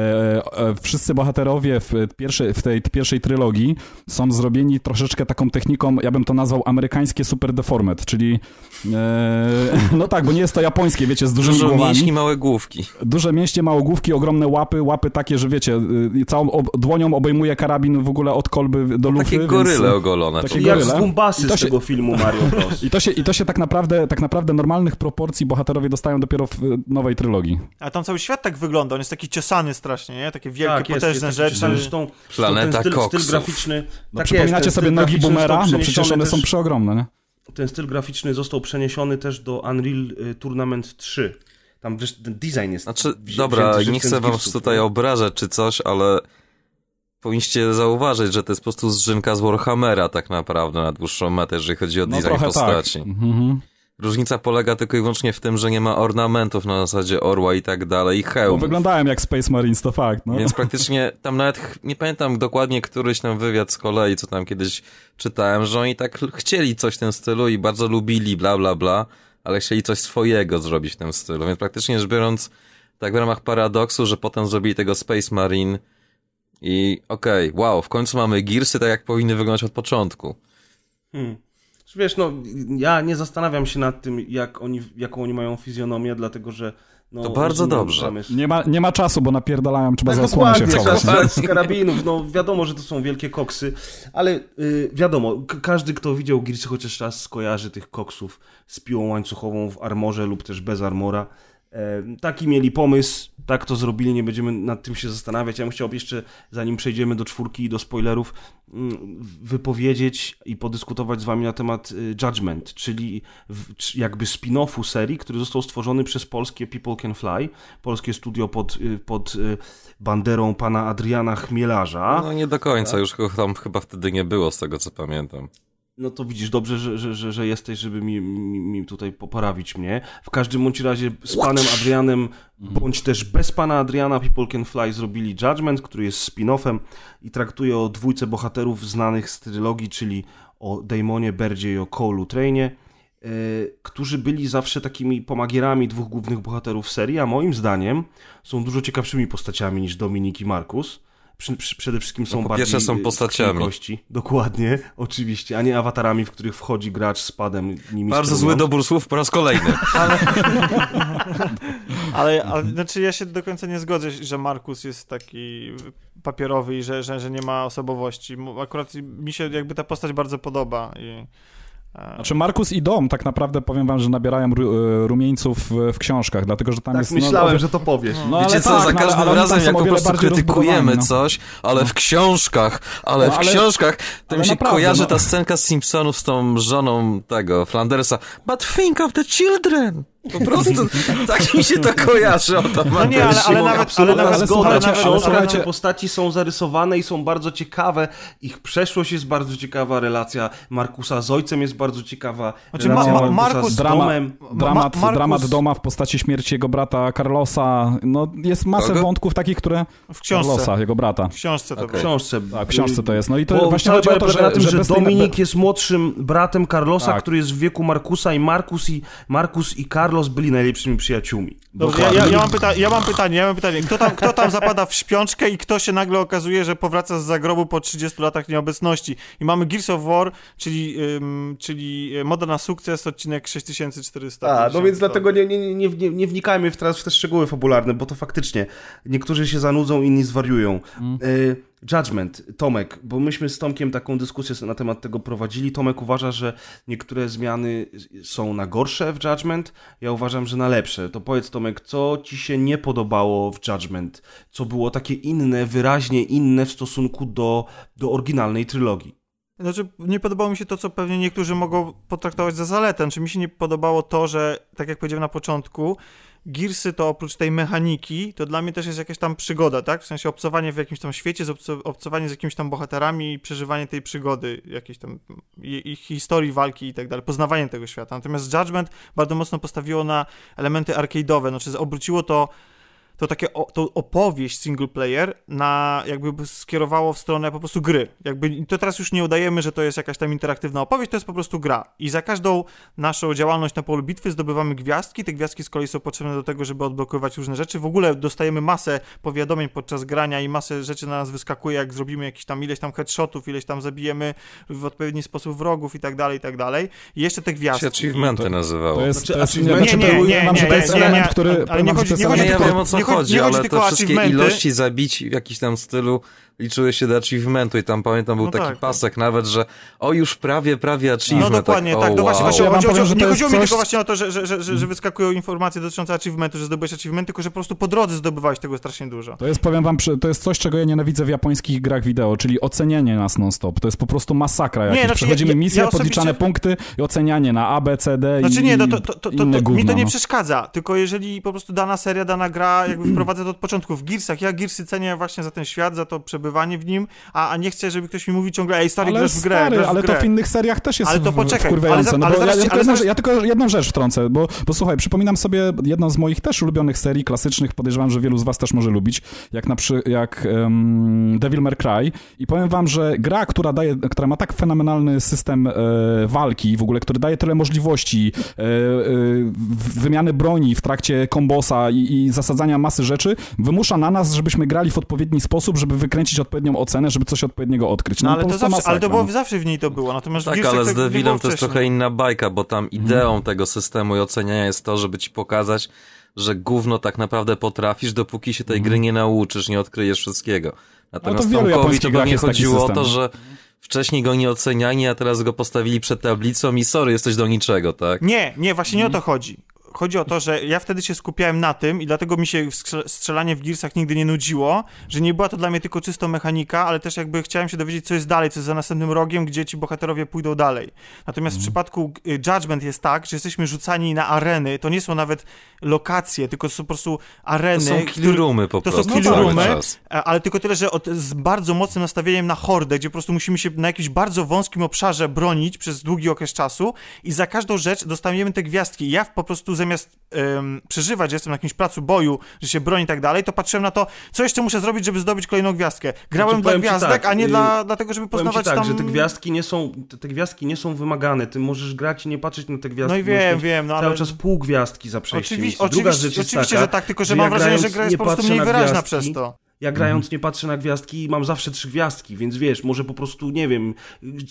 D: e, wszyscy bohaterowie w, pierwszej, w tej pierwszej trylogii są zrobieni troszeczkę taką techniką, ja bym to nazwał amerykańskie super deformed, czyli e, no tak, bo nie jest to japońskie, wiecie, z dużymi
E: Dużo
D: głowami.
E: mięśni, małe główki.
D: Duże mięśnie, małogłówki, ogromne łapy, łapy takie, że wiecie, y, całą ob- dłonią obejmuje karabin w ogóle od kolby do lufy.
E: Takie
D: więc-
E: goryle ogolone.
D: Takie
E: po
C: Jak z
D: goryle.
C: Gumbasy
D: to
C: z
D: się-
C: tego filmu Mario Bros.
D: I to się, i to się tak naprawdę, tak naprawdę normalnych proporcji bohaterowie dostają dopiero w y, nowej trylogii.
F: A tam cały świat tak wygląda, on jest taki ciosany strasznie, nie? Takie wielkie,
C: Tak, jest,
F: potężne
C: jest taki
F: rzeczy.
C: Zresztą,
E: Planeta
C: ten styl, styl graficzny...
D: No,
C: tak
D: przypominacie
C: jest,
D: sobie nogi boomera?
C: został
D: No przecież one
C: przeniesiony
D: są
C: też-
D: przeogromne, nie?
C: Ten styl graficzny został przeniesiony też do Unreal y, Tournament 3. Tam wiesz, ten design jest...
E: Znaczy, dobra, nie chcę wam tutaj obrażać czy coś, ale powinniście zauważyć, że to jest po prostu zżynka z Warhammera tak naprawdę na dłuższą metę, jeżeli chodzi o
D: No
E: design
D: trochę
E: postaci.
D: tak. Mhm.
E: Różnica polega tylko i wyłącznie w tym, że nie ma ornamentów na zasadzie orła i tak dalej, i
D: Bo
E: hełm.
D: wyglądałem jak Space Marines, to fakt. No.
E: Więc praktycznie tam nawet, nie pamiętam dokładnie któryś tam wywiad z kolei, co tam kiedyś czytałem, że oni tak chcieli coś w tym stylu i bardzo lubili, bla, bla, bla, ale chcieli coś swojego zrobić w tym stylu. Więc praktycznie rzecz biorąc, tak w ramach paradoksu, że potem zrobili tego Space Marine i okej, wow, w końcu mamy Gearsy tak jak powinny wyglądać od początku.
C: Hmm. Wiesz, no, ja nie zastanawiam się nad tym, jak oni, jaką oni mają fizjonomię, dlatego że... No,
E: To bardzo dobrze.
D: Nie ma, nie ma czasu, bo napierdalają, trzeba
C: Tak,
D: za osłonę się
C: strzelać z karabinów, no wiadomo, że to są wielkie koksy, ale y, wiadomo, każdy, kto widział Gearsy chociaż raz skojarzy tych koksów z piłą łańcuchową w armorze lub też bez armora. Taki mieli pomysł, tak to zrobili, nie będziemy nad tym się zastanawiać. Ja bym chciał jeszcze, zanim przejdziemy do czwórki i do spoilerów, mm, wypowiedzieć i podyskutować z wami na temat y, Judgment, czyli jakby spin-offu serii, który został stworzony przez polskie People Can Fly, polskie studio pod, y, pod y, banderą pana Adriana Chmielarza.
E: No nie do końca, już go tam chyba wtedy nie było, z tego co pamiętam.
C: No to widzisz, dobrze, że, że, że, że jesteś, żeby mi, mi, mi tutaj poprawić mnie. W każdym bądź razie z panem Adrianem, bądź też bez pana Adriana, People Can Fly zrobili Judgment, który jest spin-offem i traktuje o dwójce bohaterów znanych z trylogii, czyli o Damonie, Berdzie i o Cole'u Trainie, e, którzy byli zawsze takimi pomagierami dwóch głównych bohaterów serii, a moim zdaniem są dużo ciekawszymi postaciami niż Dominik i Markus. Przy, przy, przede wszystkim są
E: No po
C: bardziej
E: pierwsze są postaciami.
C: kości. Dokładnie, oczywiście, a nie awatarami, w których wchodzi gracz z padem nimi
E: Bardzo zły dobór słów po raz kolejny.
F: Ale, ale znaczy ja się do końca nie zgodzę, że Markus jest taki papierowy i że, że, że nie ma osobowości. Akurat mi się jakby ta postać bardzo podoba i
D: Znaczy Markus i Dom tak naprawdę powiem wam, że nabierają e, rumieńców w, książkach, dlatego że tam
C: Tak
D: jest...
C: myślałem,
D: no,
C: że to powiesz.
D: no,
E: Wiecie
D: ale
E: co,
D: tak,
E: za
D: no, ale-
E: każdym
D: ale
E: razem jak po prostu krytykujemy
D: no.
E: coś, ale w książkach, ale
D: No,
E: w
D: ale-
E: książkach, to mi się
D: naprawdę,
E: kojarzy
D: no.
E: ta scenka z Simpsonów z tą żoną tego, Flandersa. But think of the children! Po prostu tak mi się to kojarzy automatycznie.
F: No nie, ale, ale nawet, ale nawet,
C: zgoda.
D: ale
C: te postaci są zarysowane i są bardzo ciekawe. Ich przeszłość jest bardzo ciekawa, relacja Markusa z ojcem jest bardzo ciekawa.
F: Znaczy,
C: relacja
F: Ma- Ma- Markus-
C: z
D: Drama,
C: domem.
D: dramat,
F: Ma- Markus-
D: dramat Doma w postaci śmierci jego brata Carlosa. No, jest masę
E: Kogo?
D: wątków takich, które...
F: w książce.
D: Carlosa, jego brata.
F: W książce to
E: Okej.
C: W książce.
D: Tak, w książce to jest. No i to
C: Bo
D: właśnie chodzi o to,
C: polega
D: że,
C: na tym, że,
D: tej-
C: Dominik jest młodszym bratem Carlosa,
D: Tak.
C: który jest w wieku Markusa i Markus i Markus i Carlos byli najlepszymi przyjaciółmi.
F: Dobrze, ja, ja, ja, mam pyta- ja mam pytanie, ja mam pytanie. Kto tam, kto tam zapada w śpiączkę i kto się nagle okazuje, że powraca z zagrobu po 30 latach nieobecności? I mamy Gears of War, czyli, ym, czyli moda na sukces, odcinek 6400.
C: A, no więc dlatego nie, nie, nie, nie, nie wnikajmy w teraz w te szczegóły fabularne, bo to faktycznie niektórzy się zanudzą, inni zwariują. E, Judgment, Tomek, bo myśmy z Tomkiem taką dyskusję na temat tego prowadzili. Tomek uważa, że niektóre zmiany są na gorsze w Judgment, ja uważam, że na lepsze. To powiedz Tomek, co ci się nie podobało w Judgment? Co było takie inne, wyraźnie inne w stosunku do, do oryginalnej trylogii?
F: Znaczy, nie podobało mi się to, co pewnie niektórzy mogą potraktować za zaletę. Czy mi się nie podobało to, że, tak jak powiedziałem na początku, Gearsy to oprócz tej mechaniki, to dla mnie też jest jakaś tam przygoda, tak? W sensie obcowanie w jakimś tam świecie, obcowanie z jakimiś tam bohaterami i przeżywanie tej przygody, jakiejś tam ich historii walki i tak dalej, poznawanie tego świata. Natomiast Judgment bardzo mocno postawiło na elementy arcade'owe, znaczy obróciło to to takie o, to opowieść single player na jakby skierowało w stronę po prostu gry. Jakby to teraz już nie udajemy, że to jest jakaś tam interaktywna opowieść, to jest po prostu gra. I za każdą naszą działalność na polu bitwy zdobywamy gwiazdki. Te gwiazdki z kolei są potrzebne do tego, żeby odblokowywać różne rzeczy. W ogóle dostajemy masę powiadomień podczas grania i masę rzeczy na nas wyskakuje, jak zrobimy jakieś tam ileś tam headshotów, ileś tam zabijemy w odpowiedni sposób wrogów i tak dalej, i tak dalej. I jeszcze te
E: się
F: gwiazdki.
E: achievementy nazywało.
D: To jest,
C: Znaczy,
D: to jest, znaczy,
F: Nie,
D: to-
F: nie, nie,
D: wam, że
F: nie,
D: to jest
F: nie, nie,
D: element,
F: nie.
D: który...
F: Ale
D: powiem
F: nie
D: wam, że
F: chodzi-
D: to jest
F: nie
E: No
F: chodzi
E: nie, ja
D: element,
F: tylko-
E: wiem o co
F: nie chodzi-
E: chodzi,
F: nie chodzi
E: ale
F: tylko
E: te wszystkie
F: achievementy.
E: ilości zabić w jakiś tam stylu liczyły się do achievementu i tam pamiętam był
F: No
E: taki
F: tak,
E: pasek nawet, że o już prawie, prawie achievement.
F: No dokładnie,
E: tak,
F: tak.
E: o,
F: No właśnie,
E: wow.
F: właśnie
D: Ja
F: chodzi,
D: powiem,
F: nie chodziło mi
D: coś-
F: tylko właśnie o to, że, że, że, że, że wyskakują informacje dotyczące achievementu, że zdobyłeś achievement, tylko że po prostu po drodze zdobywałeś tego strasznie dużo.
D: To jest, powiem wam, to jest coś, czego ja nienawidzę w japońskich grach wideo, czyli ocenianie nas non-stop. To jest po prostu masakra jakaś.
F: znaczy,
D: Przechodzimy
F: ja- ja-
D: misję,
F: ja osobiście-
D: podliczane punkty i ocenianie na A, B, C, D
F: Znaczy
D: i
F: nie, no to, to, to, to,
D: inne
F: to,
D: gówno,
F: mi to nie
D: no.
F: przeszkadza, tylko jeżeli po prostu dana seria, dana gra jakby wprowadzę to od początku. W Gearsach, ja Gearsy cenię właśnie za ten świat, za to przebywanie w nim, a, a nie chcę, żeby ktoś mi mówił ciągle, ej stary,
D: Ale
F: grasz w grę,
D: stary,
F: grasz w
D: ale
F: grę.
D: to w innych seriach też jest
F: Ale to poczekaj,
D: wkurwiające.
F: ale za-
D: no
F: ale
D: bo
F: zaraz
D: ja, tylko
F: ale
D: jedną,
F: zaraz-
D: ja tylko jedną rzecz wtrącę, bo, bo słuchaj, przypominam sobie jedną z moich też ulubionych serii klasycznych, podejrzewam, że wielu z was też może lubić, jak na przy, jak um, Devil May Cry i powiem wam, że gra, która daje, która ma tak fenomenalny system e, walki, w ogóle, który daje tyle możliwości, e, e, wymiany broni w trakcie kombosa i, i zasadzania masy rzeczy, wymusza na nas, żebyśmy grali w odpowiedni sposób, żeby wykręcić odpowiednią ocenę, żeby coś odpowiedniego odkryć.
F: No,
D: po
F: ale to zawsze, ale to było,
D: no.
F: zawsze w niej to było, natomiast
E: Tak, ale z
F: było
E: Devilem to jest trochę inna bajka, bo tam ideą tego systemu i oceniania jest to, żeby ci pokazać, że gówno tak naprawdę potrafisz, dopóki się tej gry nie nauczysz, nie odkryjesz wszystkiego. Natomiast
D: w wielu
E: Tomkowi to pewnie chodziło o to, że wcześniej go nie oceniani, a teraz go postawili przed tablicą i sorry, jesteś do niczego, tak?
F: Nie, nie, właśnie nie o to
D: Mhm.
F: chodzi. Chodzi o to, że ja wtedy się skupiałem na tym i dlatego mi się strze- strzelanie w Gearsach nigdy nie nudziło, że nie była to dla mnie tylko czysto mechanika, ale też jakby chciałem się dowiedzieć, co jest dalej, co jest za następnym rogiem, gdzie ci bohaterowie pójdą dalej. Natomiast w
D: Mhm.
F: przypadku y, Judgment jest tak, że jesteśmy rzucani na areny, to nie są nawet lokacje, tylko są po prostu
E: To
F: areny,
E: są killroomy po
F: to są
E: prostu
F: killroomy. E, Ale tylko tyle, że od, z bardzo mocnym nastawieniem na hordę, gdzie po prostu musimy się na jakimś bardzo wąskim obszarze bronić przez długi okres czasu i za każdą rzecz dostajemy te gwiazdki. Ja po prostu zamiast em, przeżywać, że jestem na jakimś placu boju, że się broni i tak dalej, to patrzyłem na to, co jeszcze muszę zrobić, żeby zdobyć kolejną gwiazdkę. Grałem
C: Znaczy,
F: dla gwiazdek,
C: tak,
F: a nie
C: y,
F: dla, dlatego, żeby
C: Powiem ci
F: poznawać
C: tak,
F: tam...
C: że te gwiazdki nie są, te, te gwiazdki nie są wymagane. Ty możesz grać i nie patrzeć na te gwiazdki.
F: No i wiem, wiem, no
C: Cały
F: ale...
C: czas pół gwiazdki za przejście
F: Oczywiście, oczywiście,
C: taka,
F: że tak, tylko że
C: że
F: mam
C: ja
F: wrażenie, że gra jest
C: nie
F: po prostu mniej
C: na
F: wyraźna przez to.
C: Ja grając nie patrzę na gwiazdki i mam zawsze trzy gwiazdki, więc wiesz, może po prostu, nie wiem,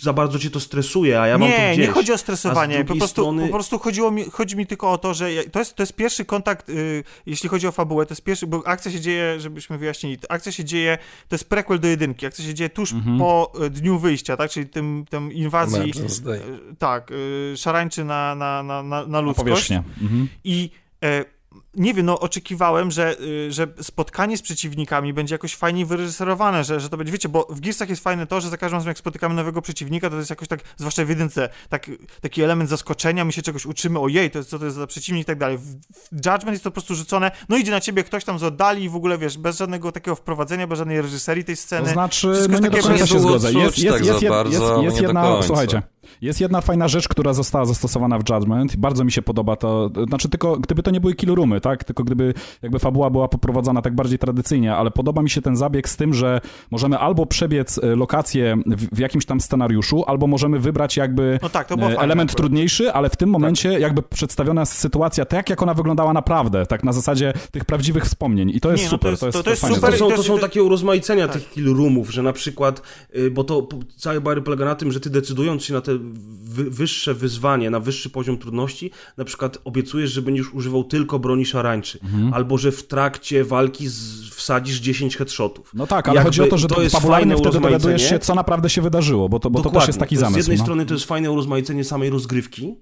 C: za bardzo cię to stresuje, a ja mam to
F: nie,
C: gdzieś.
F: nie chodzi o stresowanie. Po prostu,
C: strony-
F: po prostu chodziło mi, chodzi mi tylko o to, że to jest, to jest pierwszy kontakt, y, jeśli chodzi o fabułę, to jest pierwszy, bo akcja się dzieje, żebyśmy wyjaśnili, akcja się dzieje, to jest prequel do jedynki, akcja się dzieje tuż po y, dniu wyjścia, tak, czyli tym, tym inwazji, y, tak, y, szarańczy na, na, na, na, na
D: Na
F: ludzkość.
D: powierzchnię. Mhm.
F: I e, nie wiem, no oczekiwałem, że, y, że spotkanie z przeciwnikami będzie jakoś fajniej wyreżyserowane, że, że to będzie, wiecie, bo w Gearsach jest fajne to, że za każdym razem jak spotykamy nowego przeciwnika, to, to jest jakoś tak, zwłaszcza w jedynce, tak, taki element zaskoczenia, my się czegoś uczymy, ojej, to jest, co to jest za przeciwnik i tak dalej. W, Judgment jest to po prostu rzucone, no idzie na ciebie ktoś tam z oddali i w ogóle, wiesz, bez żadnego takiego wprowadzenia, bez żadnej reżyserii tej sceny.
D: To znaczy, no
F: jest
D: nie do końca się zgodzę. Jest, jest, jest, jest,
E: bardzo,
D: jest, jest
E: nie do
D: jedna, słuchajcie, jest jedna fajna rzecz, która została zastosowana w Judgment. Bardzo mi się podoba to, znaczy tylko, gdyby to nie były killroomy, tak, tylko gdyby jakby fabuła była poprowadzona tak bardziej tradycyjnie, ale podoba mi się ten zabieg z tym, że możemy albo przebiec e, lokację w, w jakimś tam scenariuszu, albo możemy wybrać jakby
F: No tak,
D: e,
F: fajne
D: element
F: akurat.
D: trudniejszy, ale w tym momencie jakby przedstawiona jest sytuacja tak, jak ona wyglądała naprawdę, tak na zasadzie tych prawdziwych wspomnień i to jest
F: Nie, no to
D: super,
F: jest-
D: to jest,
F: to- to jest
D: fajne
F: super
C: To są,
F: to
C: takie urozmaicenia
F: tak.
C: tych kill roomów, że na przykład, y, bo to całe bary polega na tym, że ty decydując się na te wyższe wyzwanie, na wyższy poziom trudności, na przykład obiecujesz, że będziesz używał tylko broni szarańczy,
D: Mhm.
C: albo że w trakcie walki z, wsadzisz 10 headshotów.
D: No tak, ale
C: Jakby
D: chodzi o to, że to,
C: jest
D: fabularnie
C: fajne
D: wtedy dowiadujesz
C: urozmaicenie.
D: się, co naprawdę się wydarzyło, bo to, bo to też jest taki
C: To
D: zamysł.
C: Z jednej
D: no.
C: strony to jest fajne urozmaicenie samej rozgrywki,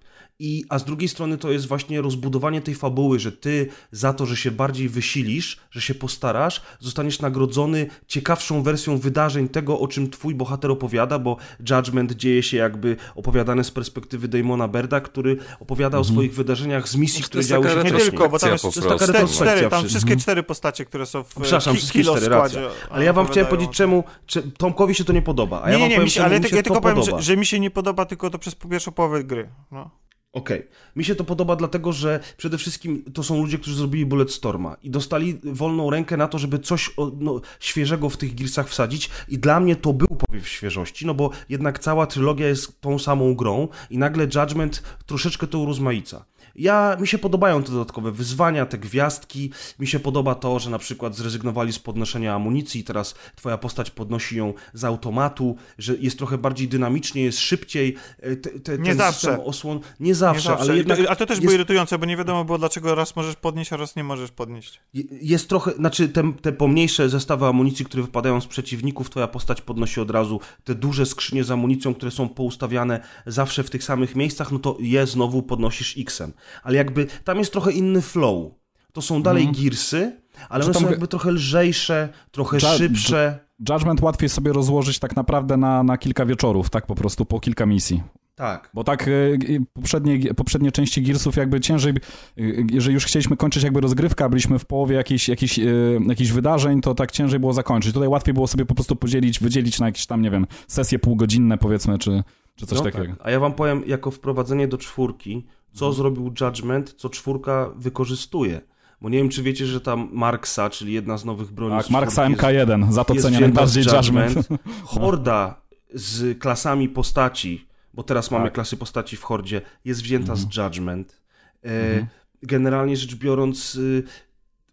C: i, a z drugiej strony to jest właśnie rozbudowanie tej fabuły, że ty za to, że się bardziej wysilisz, że się postarasz, zostaniesz nagrodzony ciekawszą wersją wydarzeń tego, o czym twój bohater opowiada, bo Judgment dzieje się jakby opowiadane z perspektywy Damona Berda, który opowiada
D: Mhm.
C: o swoich wydarzeniach z misji, które działy się
F: Nie tylko, bo tam jest-
C: jest taka retrospekcja
F: cztery, tam wszystkie cztery postacie, które są w
C: Przepraszam,
F: ki-
C: wszystkie
F: kilo
C: cztery,
F: składzie.
C: racja. Ale ja wam chciałem powiedzieć, czemu cze- Tomkowi się to nie podoba, a ja
F: nie,
C: wam
F: nie,
C: powiem,
F: mi się, ale
C: mi
F: ja,
C: się
F: ja tylko powiem, że, że mi się nie podoba tylko to przez pierwszą połowę gry. No.
C: Okej. Mi się to podoba dlatego, że przede wszystkim to są ludzie, którzy zrobili Bulletstorma i dostali wolną rękę na to, żeby coś no, świeżego w tych Gearsach wsadzić i dla mnie to był powiew świeżości, no bo jednak cała trylogia jest tą samą grą i nagle Judgment troszeczkę to urozmaica. Ja, mi się podobają te dodatkowe wyzwania, te gwiazdki, mi się podoba to, że na przykład zrezygnowali z podnoszenia amunicji, teraz twoja postać podnosi ją z automatu, że jest trochę bardziej dynamicznie, jest szybciej, e, te, te,
F: Nie zawsze.
C: osłon, nie zawsze,
F: Nie zawsze.
C: ale jednak
F: a to też
C: jest,
F: było irytujące, bo nie wiadomo było, dlaczego raz możesz podnieść, a raz nie możesz podnieść.
C: jest trochę, znaczy te, te pomniejsze zestawy amunicji, które wypadają z przeciwników, twoja postać podnosi od razu te duże skrzynie z amunicją, które są poustawiane zawsze w tych samych miejscach, no to je znowu podnosisz X-em. Ale jakby tam jest trochę inny flow. To są dalej Gearsy, ale
D: Czy
C: one są jakby trochę lżejsze, trochę
D: Dża-
C: szybsze.
D: Judgment łatwiej sobie rozłożyć tak naprawdę na, na kilka wieczorów, tak po prostu po kilka misji.
C: Tak.
D: Bo tak y, poprzednie, poprzednie części Gearsów jakby ciężej, y, jeżeli już chcieliśmy kończyć jakby rozgrywkę, a byliśmy w połowie jakichś, jakichś, y, jakichś wydarzeń, to tak ciężej było zakończyć. Tutaj łatwiej było sobie po prostu podzielić, wydzielić na jakieś tam, nie wiem, sesje półgodzinne powiedzmy, czy, czy coś
C: No
D: takiego.
C: tak. A ja wam powiem, jako wprowadzenie do czwórki, co
D: Mhm.
C: zrobił Judgment, co czwórka wykorzystuje. Bo nie wiem, czy wiecie, że tam Marksa, czyli jedna z nowych broni
D: Tak, Marksa
C: czwórki jest-
D: MK1, za to cenię najbardziej
C: z
D: Judgment.
C: Horda z klasami postaci, bo teraz mamy
D: Tak.
C: klasy postaci w Hordzie, jest wzięta z Judgment. E,
D: Mhm.
C: Generalnie rzecz biorąc, y,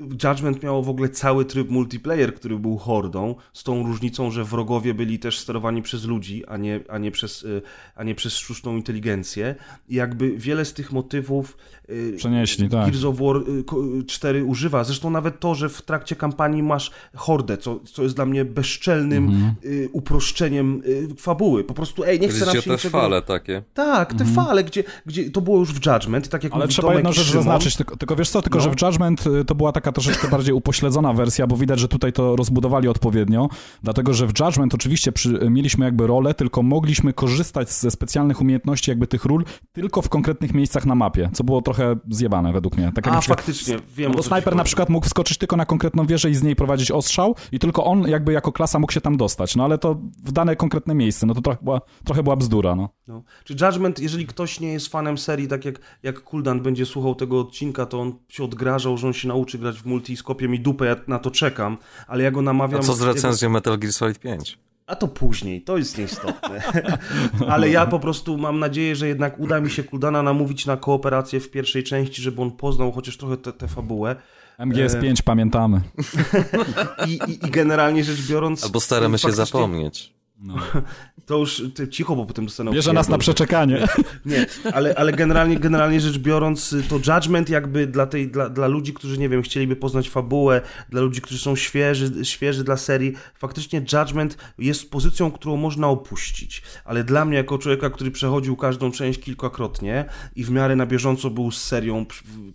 C: Judgment miało w ogóle cały tryb multiplayer, który był hordą, z tą różnicą, że wrogowie byli też sterowani przez ludzi, a nie, a nie, przez, y, a nie przez sztuczną inteligencję. I jakby wiele z tych motywów y,
D: Przenieśli, tak.
C: Gears of War y, ko- y, 4 używa. Zresztą nawet to, że w trakcie kampanii masz hordę, co, co jest dla mnie bezczelnym
D: Mhm.
C: uproszczeniem fabuły. Po prostu, ej, nie chcę nam się
E: te
C: niczego...
E: fale takie.
C: Tak, te fale, gdzie, gdzie to było już w Judgment, tak jak
D: Ale
C: mówi
D: trzeba
C: Tomek
D: jedną rzecz zaznaczyć, tylko, tylko wiesz co, tylko
C: No.
D: że w Judgment to była taka troszeczkę bardziej upośledzona wersja, bo widać, że tutaj to rozbudowali odpowiednio, dlatego że w Judgment oczywiście przy, mieliśmy jakby rolę, tylko mogliśmy korzystać ze specjalnych umiejętności jakby tych ról tylko w konkretnych miejscach na mapie, co było trochę zjebane według mnie. Tak jak
C: A,
D: przykład,
C: faktycznie, wiem
D: no bo snajper na przykład mógł wskoczyć tylko na konkretną wieżę i z niej prowadzić ostrzał i tylko on jakby jako klasa mógł się tam dostać, no ale to w dane konkretne miejsce, no to trochę była, trochę była bzdura, no.
C: No. Czy Judgment, jeżeli ktoś nie jest fanem serii, tak jak, jak Kuldan będzie słuchał tego odcinka, to on się odgrażał, że on się nauczy grać w multi i skopie mi dupę, ja na to czekam, ale ja go namawiam...
E: A co z
C: jego-
E: recenzją Metal Gear Solid 5?
C: A to później, to jest nieistotne. Ale ja po prostu mam nadzieję, że jednak uda mi się Kuldana namówić na kooperację w pierwszej części, żeby on poznał chociaż trochę tę fabułę.
D: MGS5 pamiętamy.
C: I, i, I generalnie rzecz biorąc...
E: Albo staramy się
C: faktycznie
E: zapomnieć.
C: To już ty, cicho, bo potem dostanę...
D: Bierze nas na przeczekanie.
C: Nie, ale, ale generalnie, generalnie rzecz biorąc, to Judgment jakby dla, tej, dla, dla ludzi, którzy, nie wiem, chcieliby poznać fabułę, dla ludzi, którzy są świeży, świeży dla serii, faktycznie Judgment jest pozycją, którą można opuścić. Ale dla mnie, jako człowieka, który przechodził każdą część kilkakrotnie i w miarę na bieżąco był z serią,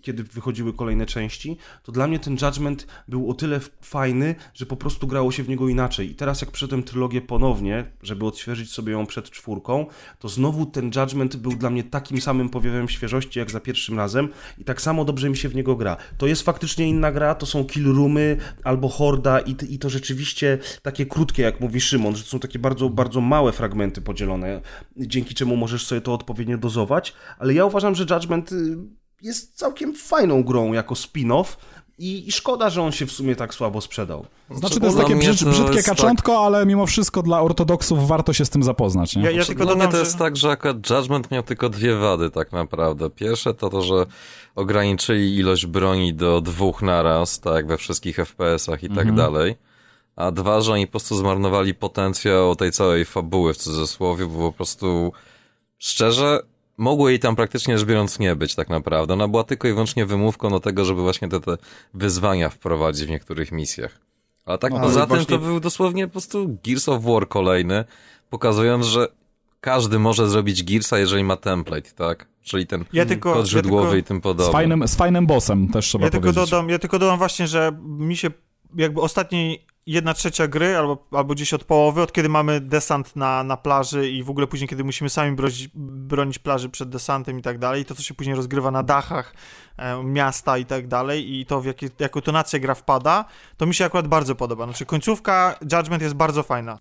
C: kiedy wychodziły kolejne części, to dla mnie ten Judgment był o tyle fajny, że po prostu grało się w niego inaczej. I teraz jak przyszedłem trylogię ponownie, żeby odświeżyć sobie ją przed czwórką, to znowu ten Judgment był dla mnie takim samym powiewem świeżości jak za pierwszym razem. I tak samo dobrze mi się w niego gra. To jest faktycznie inna gra, to są kill roomy albo horda i, i to rzeczywiście takie krótkie, jak mówi Szymon, że to są takie bardzo, bardzo małe fragmenty podzielone, dzięki czemu możesz sobie to odpowiednio dozować, ale ja uważam, że Judgment y, jest całkiem fajną grą jako spin-off i, i szkoda, że on się w sumie tak słabo sprzedał.
D: Znaczy to jest takie brzyd,
E: to
D: brzydkie
E: jest
D: kaczątko, ale mimo wszystko dla ortodoksów warto się z tym zapoznać, nie?
F: Ja, ja tylko
E: Dla mnie to
F: że...
E: jest tak, że akurat Judgment miał tylko dwie wady tak naprawdę. Pierwsze to to, że ograniczyli ilość broni do dwóch naraz, tak we wszystkich FPS-ach i tak dalej. A dwa, że oni po prostu zmarnowali potencjał tej całej fabuły w cudzysłowie, bo po prostu szczerze mogło jej tam praktycznie rzecz biorąc nie być tak naprawdę. Ona była tylko i wyłącznie wymówką do tego, żeby właśnie te, te wyzwania wprowadzić w niektórych misjach. A tak
C: No,
E: poza
C: ale
E: tym
C: właśnie-
E: to był dosłownie po prostu Gears of War kolejny, pokazując, że każdy może zrobić Gearsa, jeżeli ma template, tak? Czyli ten
F: Ja tylko-
E: kod
F: ja
E: źródłowy
F: tylko-
E: i tym
D: Z
E: podobne.
D: fajnym, z fajnym bossem też trzeba
F: Ja tylko,
D: powiedzieć.
F: dodam, ja tylko dodam właśnie, że mi się jakby ostatniej jedna trzecia gry, albo, albo gdzieś od połowy, od kiedy mamy desant na, na plaży i w ogóle później, kiedy musimy sami bronić, bronić plaży przed desantem i tak dalej, i to, co się później rozgrywa na dachach e, miasta i tak dalej, i to, w jakie, jaką tonację gra wpada, to mi się akurat bardzo podoba. Znaczy, końcówka Judgment jest bardzo fajna.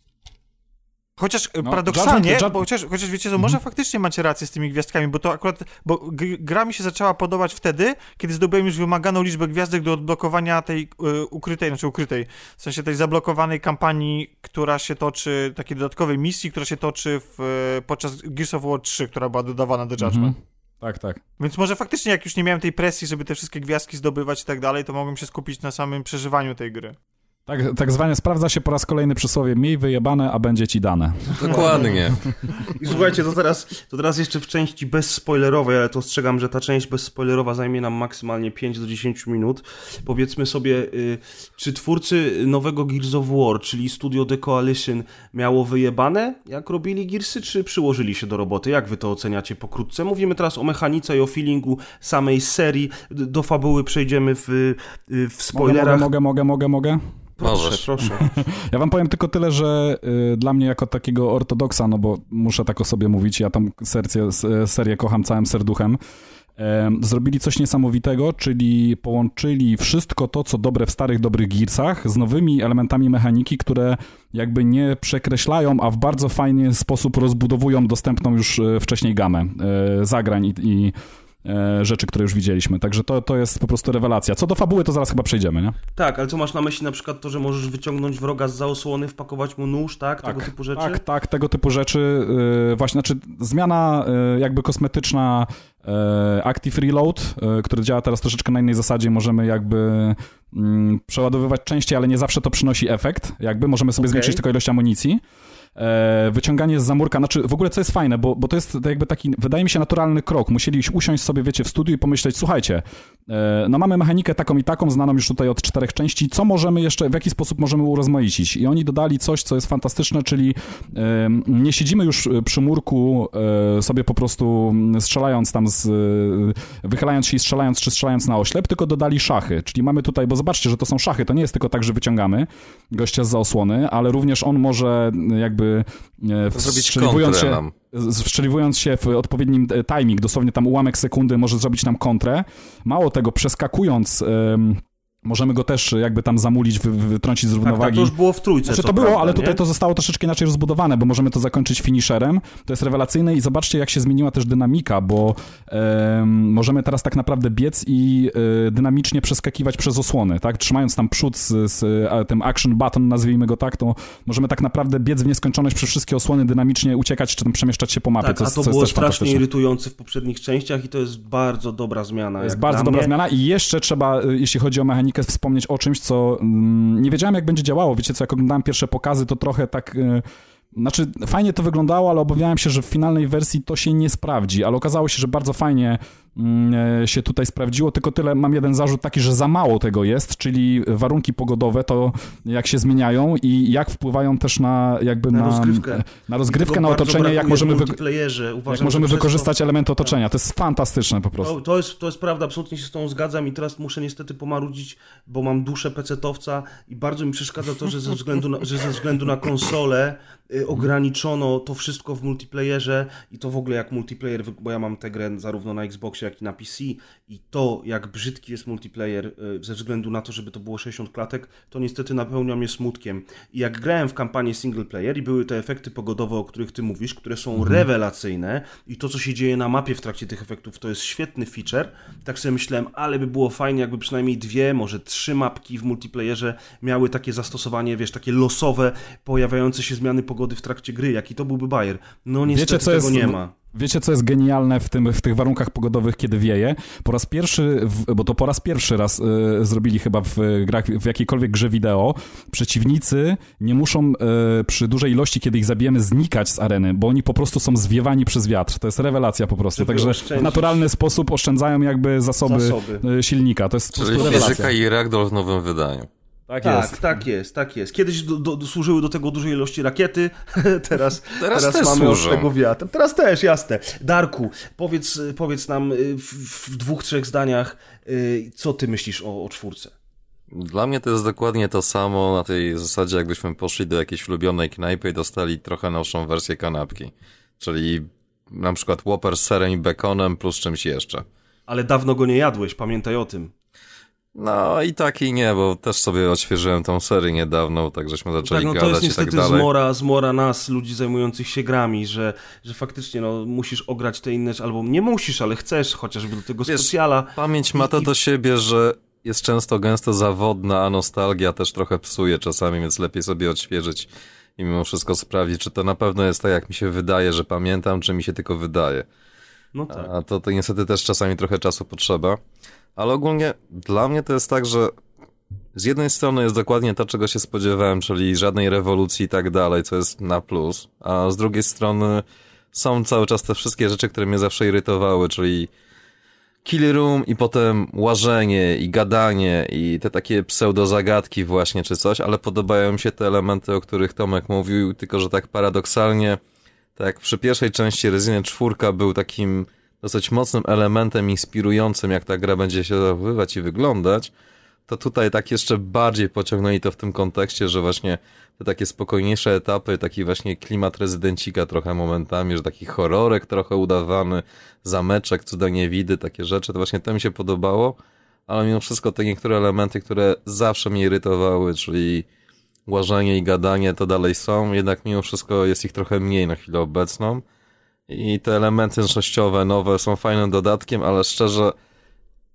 F: Chociaż e,
D: No,
F: paradoksalnie,
D: Judgment- Jud-
F: bo chociaż, chociaż wiecie co, może faktycznie macie rację z tymi gwiazdkami, bo to akurat, bo gr- gra mi się zaczęła podobać wtedy, kiedy zdobyłem już wymaganą liczbę gwiazdek do odblokowania tej y, ukrytej, znaczy ukrytej, w sensie tej zablokowanej kampanii, która się toczy, takiej dodatkowej misji, która się toczy w, y, podczas Gears of War 3, która była dodawana do Judgment.
D: Mhm. Tak, tak.
F: Więc może faktycznie jak już nie miałem tej presji, żeby te wszystkie gwiazdki zdobywać i tak dalej, to mogłem się skupić na samym przeżywaniu tej gry.
D: Tak, tak zwanie sprawdza się po raz kolejny przysłowie miej wyjebane, a będzie ci dane.
E: Dokładnie.
C: I słuchajcie, to teraz, to teraz jeszcze w części bezspoilerowej, ale to ostrzegam, że ta część bezspoilerowa zajmie nam maksymalnie 5 do 10 minut. Powiedzmy sobie, y, czy twórcy nowego Gears of War, czyli studio The Coalition, miało wyjebane, jak robili Gearsy, czy przyłożyli się do roboty? Jak wy to oceniacie pokrótce? Mówimy teraz o mechanice i o feelingu samej serii. Do fabuły przejdziemy w, y, w spoilerach.
D: mogę, mogę, mogę, mogę, mogę?
C: Proszę,
E: Możesz.
C: proszę.
D: Ja wam powiem tylko tyle, że y, dla mnie jako takiego ortodoksa, no bo muszę tak o sobie mówić, ja tą serię, s- serię kocham całym serduchem, em, zrobili coś niesamowitego, czyli połączyli wszystko to, co dobre w starych, dobrych Gearsach z nowymi elementami mechaniki, które jakby nie przekreślają, a w bardzo fajny sposób rozbudowują dostępną już e, wcześniej gamę e, zagrań i, i rzeczy, które już widzieliśmy. Także to, to jest po prostu rewelacja. Co do fabuły, to zaraz chyba przejdziemy, nie?
C: Tak, ale co masz na myśli na przykład to, że możesz wyciągnąć wroga z za osłony, wpakować mu nóż, tak? Tego typu rzeczy?
D: Tak, tak, tego typu rzeczy. Yy, właśnie, znaczy zmiana yy, jakby kosmetyczna Active Reload, który działa teraz troszeczkę na innej zasadzie, możemy jakby mm, przeładowywać częściej, ale nie zawsze to przynosi efekt. Jakby możemy sobie
C: Okej.
D: zwiększyć tylko ilość amunicji. E, wyciąganie z zamurka, znaczy w ogóle co jest fajne, bo, bo to jest jakby taki, wydaje mi się, naturalny krok. Musieli usiąść sobie, wiecie, w studiu i pomyśleć, słuchajcie, e, no mamy mechanikę taką i taką, znaną już tutaj od czterech części, co możemy jeszcze, w jaki sposób możemy urozmaicić? I oni dodali coś, co jest fantastyczne, czyli e, nie siedzimy już przy murku e, sobie po prostu mm, strzelając tam z, e, wychylając się i strzelając, czy strzelając na oślep, tylko dodali szachy, czyli mamy tutaj, bo zobaczcie, że to są szachy, to nie jest tylko tak, że wyciągamy gościa z osłony, ale również on może jakby e,
E: Zrobić
D: wstrzeliwując się,
E: nam.
D: wstrzeliwując się w odpowiednim e, timing, dosłownie tam ułamek sekundy może zrobić nam kontrę. Mało tego, przeskakując, możemy go też jakby tam zamulić, wy, wytrącić z
C: Tak, tak,
D: równowagi.
C: to już było w trójce.
D: Znaczy to było,
C: prawda,
D: ale tutaj
C: nie?
D: to zostało troszeczkę inaczej rozbudowane, bo możemy to zakończyć finisherem. To jest rewelacyjne i zobaczcie, jak się zmieniła też dynamika, bo em, możemy teraz tak naprawdę biec i e, dynamicznie przeskakiwać przez osłony, tak? Trzymając tam przód z, z e, tym action button, nazwijmy go tak, to możemy tak naprawdę biec w nieskończoność przez wszystkie osłony, dynamicznie uciekać, czy tam przemieszczać się po mapie,
C: Tak,
D: co,
C: a to
D: co jest
C: było strasznie irytujące w poprzednich częściach i to jest bardzo dobra zmiana.
D: To jest bardzo dobra
C: mnie.
D: zmiana i jeszcze trzeba, y, jeśli chodzi o mechanikę, wspomnieć o czymś, co mm, nie wiedziałem, jak będzie działało. Wiecie co, jak oglądałem pierwsze pokazy, to trochę tak... y, Znaczy, fajnie to wyglądało, ale obawiałem się, że w finalnej wersji to się nie sprawdzi, ale okazało się, że bardzo fajnie e, się tutaj sprawdziło, tylko tyle, mam jeden zarzut taki, że za mało tego jest, czyli warunki pogodowe, to jak się zmieniają i jak wpływają też na jakby
C: Na
D: na,
C: rozgrywkę.
D: na rozgrywkę, na otoczenie, jak możemy,
C: multiplayerze.
D: jak
C: Uważam,
D: możemy
C: że przez
D: wykorzystać elementy otoczenia. To jest fantastyczne po prostu.
C: To, to, jest, to jest prawda, absolutnie się z tą zgadzam i teraz muszę niestety pomarudzić, bo mam duszę pecetowca i bardzo mi przeszkadza to, że ze względu na, że ze względu na konsolę y, ograniczono to wszystko w multiplayerze i to w ogóle jak multiplayer, bo ja mam tę grę zarówno na Xboxie, jak i na PC i to jak brzydki jest multiplayer y, ze względu na to, żeby to było 60 klatek, to niestety napełnia mnie smutkiem. I jak grałem w kampanię single player i były te efekty pogodowe, o których ty mówisz, które są rewelacyjne i to, co się dzieje na mapie w trakcie tych efektów, to jest świetny feature. Tak sobie myślałem, ale by było fajnie, jakby przynajmniej dwie, może trzy mapki w multiplayerze miały takie zastosowanie, wiesz, takie losowe, pojawiające się zmiany pogody w trakcie gry. Jaki to byłby bajer? No niestety
D: Wiecie, co
C: tego
D: jest,
C: nie ma.
D: Wiecie, co jest genialne w, tym, w tych warunkach pogodowych, kiedy wieje? Po raz pierwszy, w, bo to po raz pierwszy raz e, zrobili chyba w grach, w jakiejkolwiek grze wideo, przeciwnicy nie muszą e, przy dużej ilości, kiedy ich zabijemy, znikać z areny, bo oni po prostu są zwiewani przez wiatr. To jest rewelacja po prostu.
C: Żeby
D: Także w naturalny sposób oszczędzają jakby zasoby,
C: Zasoby.
D: e, silnika. To jest po
E: Czyli
D: prostu rewelacja.
E: fizyka i ragdoll w nowym wydaniu.
D: Tak,
C: Tak,
D: jest.
C: tak jest, tak jest. Kiedyś do, do, służyły do tego dużej ilości rakiety, teraz,
E: Teraz też
C: mamy
E: służą.
C: od tego wiatr. Teraz też, jasne. Darku, powiedz, powiedz nam y, w, w dwóch, trzech zdaniach, y, co ty myślisz o, o czwórce?
E: Dla mnie to jest dokładnie to samo na tej zasadzie, jakbyśmy poszli do jakiejś ulubionej knajpy i dostali trochę nowszą wersję kanapki. Czyli na przykład Whopper z serem i bekonem plus czymś jeszcze.
C: Ale dawno go nie jadłeś, pamiętaj o tym.
E: No i tak i nie, bo też sobie odświeżyłem tą serię niedawno, tak żeśmy zaczęli
C: Tak, no to
E: gadać
C: jest
E: i tak
C: niestety
E: dalej.
C: zmora, zmora nas, ludzi zajmujących się grami, że, że faktycznie no, musisz ograć te inne, albo nie musisz, ale chcesz chociażby do tego
E: Wiesz,
C: specjala.
E: Pamięć ma to
C: I-
E: do siebie, że jest często gęsto zawodna, a nostalgia też trochę psuje czasami, więc lepiej sobie odświeżyć i mimo wszystko sprawdzić, czy to na pewno jest tak, jak mi się wydaje, że pamiętam, czy mi się tylko wydaje.
C: No tak.
E: A to, to niestety też czasami trochę czasu potrzeba. Ale ogólnie dla mnie to jest tak, że z jednej strony jest dokładnie to, czego się spodziewałem, czyli żadnej rewolucji i tak dalej, co jest na plus, a z drugiej strony są cały czas te wszystkie rzeczy, które mnie zawsze irytowały, czyli kill room i potem łażenie i gadanie i te takie pseudozagadki właśnie czy coś, ale podobają mi się te elementy, o których Tomek mówił, tylko że tak paradoksalnie, tak przy pierwszej części Resident 4 był takim dosyć mocnym elementem inspirującym, jak ta gra będzie się zachowywać i wyglądać, to tutaj tak jeszcze bardziej pociągnęli to w tym kontekście, że właśnie te takie spokojniejsze etapy, taki właśnie klimat rezydencika trochę momentami, że taki horrorek trochę udawany, zameczek, cudownie widy, takie rzeczy, to właśnie to mi się podobało, ale mimo wszystko te niektóre elementy, które zawsze mnie irytowały, czyli łażenie i gadanie, to dalej są, jednak mimo wszystko jest ich trochę mniej na chwilę obecną i te elementy zręcznościowe, nowe są fajnym dodatkiem, ale szczerze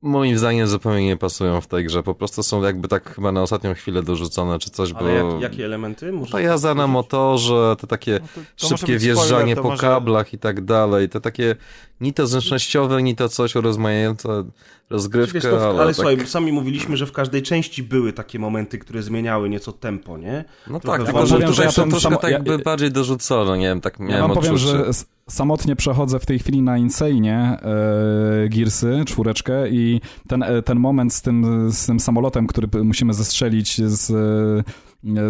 E: moim zdaniem zupełnie nie pasują w tej grze. Po prostu są jakby tak chyba na ostatnią chwilę dorzucone czy coś,
C: Ale jak, jakie elementy? Może
E: Ta jazda na motorze, te takie
F: No to- to
E: szybkie wjeżdżanie
F: spoiler,
E: po
F: może-
E: kablach i tak dalej, te takie ni to zręcznościowe, ni to coś urozmaicające rozgrywkę,
C: Wiesz, to,
E: ale,
C: ale
E: tak,
C: słuchaj, sami mówiliśmy, że w każdej części były takie momenty, które zmieniały nieco tempo, nie?
E: no
C: trochę
E: tak, tylko że
D: powiem, że
E: tutaj
D: ja
E: są troszkę tak
D: ja-
E: jakby bardziej dorzucone, nie wiem, tak
D: Ja
E: miałem
D: powiem,
E: odczucie.
D: że s- samotnie przechodzę w tej chwili na Insane e, Gearsy, czwóreczkę i ten, e, ten moment z tym, z tym samolotem, który musimy zestrzelić z,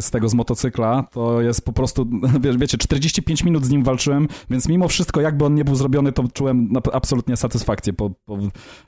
D: z tego z motocykla, to jest po prostu, wiesz, wiecie, 45 minut z nim walczyłem, więc mimo wszystko, jakby on nie był zrobiony, to czułem absolutnie satysfakcję po, po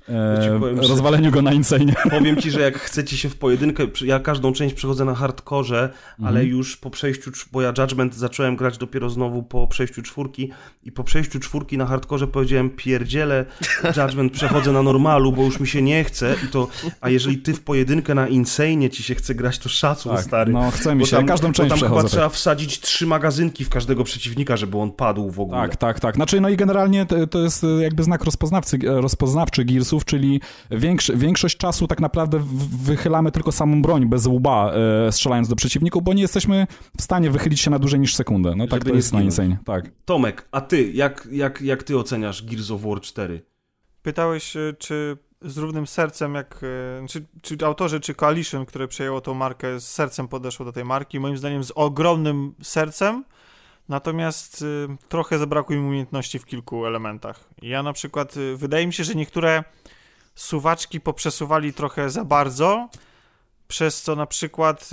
D: e,
C: powiem,
D: rozwaleniu go na Insane.
C: Powiem ci, że jak chcecie się w pojedynkę, ja każdą część przechodzę na hardkorze, ale
D: Mhm.
C: już po przejściu, bo ja Judgment zacząłem grać dopiero znowu po przejściu czwórki i po przejściu czwórki na hardkorze powiedziałem pierdziele, Judgment przechodzę na normalu, bo już mi się nie chce i to, a jeżeli ty w pojedynkę na Insane ci się chce grać, to szacun stary.
D: no chce mi się,
C: tam,
D: każdą część
C: tam
D: przechodzę. tak.
C: trzeba wsadzić trzy magazynki w każdego przeciwnika, żeby on padł w ogóle.
D: Tak, tak, tak. Znaczy, no i generalnie to, to jest e, jakby znak rozpoznawcy, e, rozpoznawczy Gearsów, czyli większ, większość czasu tak naprawdę wychylamy tylko samą broń bez łba, e, strzelając do przeciwników, bo nie jesteśmy w stanie wychylić się na dłużej niż sekundę. No tak
C: Żeby
D: to jest na. Insane, tak.
C: Tomek, a ty, jak, jak, jak ty oceniasz Gears of War 4?
F: Pytałeś, e, czy z równym sercem, jak e, czy, czy autorzy, czy Coalition, które przejęło tą markę, z sercem podeszło do tej marki. Moim zdaniem z ogromnym sercem, natomiast e, trochę zabrakło im umiejętności w kilku elementach. Ja na przykład, e, wydaje mi się, że niektóre suwaczki poprzesuwali trochę za bardzo, przez co na przykład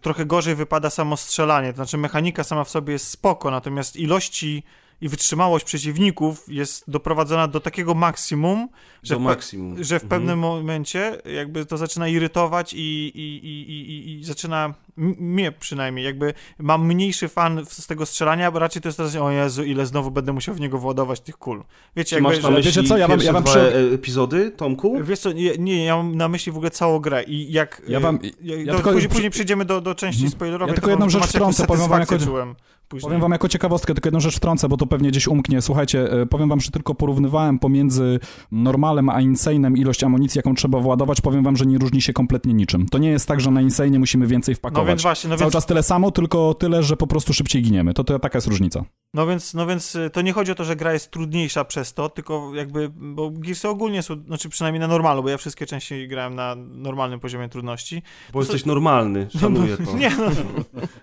F: trochę gorzej wypada samo strzelanie. To znaczy mechanika sama w sobie jest spoko, natomiast ilości i wytrzymałość przeciwników jest doprowadzona do takiego maksimum, że,
C: Do
F: w pe-
C: maksimum.
F: że w
C: Mhm.
F: pewnym momencie jakby to zaczyna irytować i, i, i, i, i, zaczyna, m- mnie przynajmniej, jakby mam mniejszy fan z tego strzelania, bo raczej to jest teraz, o Jezu, ile znowu będę musiał w niego władować tych kul. Wiecie, jakby,
C: masz na
F: że-
C: myśli
D: wiecie co, ja wam-
C: pierwsze
D: ja wam
C: dwa
D: przy-
C: e, epizody, Tomku?
F: Wiesz co, nie, nie, ja mam na myśli w ogóle całą grę i jak...
D: Ja wam-
F: e,
D: ja
F: to
D: tylko-
F: później, później przejdziemy do, do części
D: Mhm.
F: spoilerowej.
D: Ja tylko
F: to
D: jedną
F: wam
D: rzecz wtrącę, powiem wam jako-
F: czułem później.
D: Powiem wam jako ciekawostkę, tylko jedną rzecz wtrącę, bo to pewnie gdzieś umknie. Słuchajcie, e, powiem wam, że tylko porównywałem pomiędzy normalem a Insane'em ilość amunicji, jaką trzeba władować. Powiem wam, że nie różni się kompletnie niczym. To nie jest tak, że na Insane musimy więcej
F: No
D: wpakować.
F: więc właśnie, no
D: Cały
F: więc,
D: czas tyle samo, tylko tyle, że po prostu szybciej giniemy. To, to taka jest różnica.
F: no, więc, no więc y, to nie chodzi o to, że gra jest trudniejsza przez to, tylko jakby, bo Gearsy ogólnie są, znaczy przynajmniej na normalu, bo ja wszystkie części grałem na normalnym poziomie trudności.
C: Bo jesteś normalny, szanuję to.
F: Nie, no,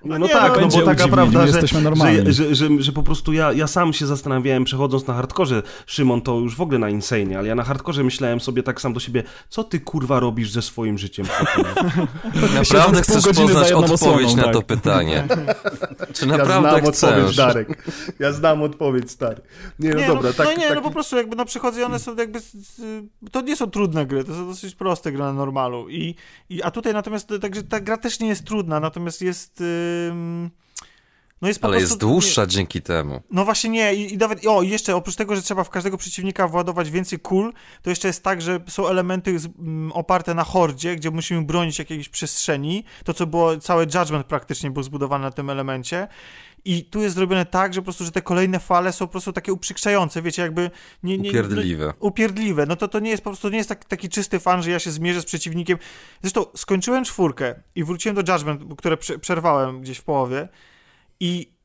C: No,
F: nie,
C: tak,
F: no,
C: no, bo taka prawda, że,
D: jesteśmy normalni.
C: że, że, że, że po prostu ja, ja sam się zastanawiałem, przechodząc na hardkorze, Szymon to już w ogóle na Insane, ale ja na hardkorze myślałem sobie tak sam do siebie, co ty kurwa robisz ze swoim życiem?
E: Naprawdę chcesz poznać odpowiedź na
D: tak.
E: to pytanie. Czy naprawdę chcesz?
C: Darek. Ja znam odpowiedź, stary. Nie, no
F: nie,
C: dobra,
F: no,
C: tak,
F: no nie,
C: tak,
F: no po prostu jakby no przychodzą one są jakby, to nie są trudne gry, to są dosyć proste gry na normalu i, i a tutaj natomiast, także ta gra też nie jest trudna, natomiast jest, ym, no jest po
E: Ale
F: prostu...
E: jest dłuższa dzięki temu.
F: No właśnie nie i, i nawet, o i jeszcze oprócz tego, że trzeba w każdego przeciwnika władować więcej kul, to jeszcze jest tak, że są elementy z, mm, oparte na hordzie, gdzie musimy bronić jakiejś przestrzeni, to co było, cały Judgment praktycznie był zbudowany na tym elemencie i tu jest zrobione tak, że po prostu, że te kolejne fale są po prostu takie uprzykrzające, wiecie, jakby nie, nie,
E: Upierdliwe.
F: upierdliwe. No to to nie jest po prostu nie jest tak, taki czysty fan, że ja się zmierzę z przeciwnikiem. Zresztą skończyłem czwórkę i wróciłem do Judgment, które prze- przerwałem gdzieś w połowie i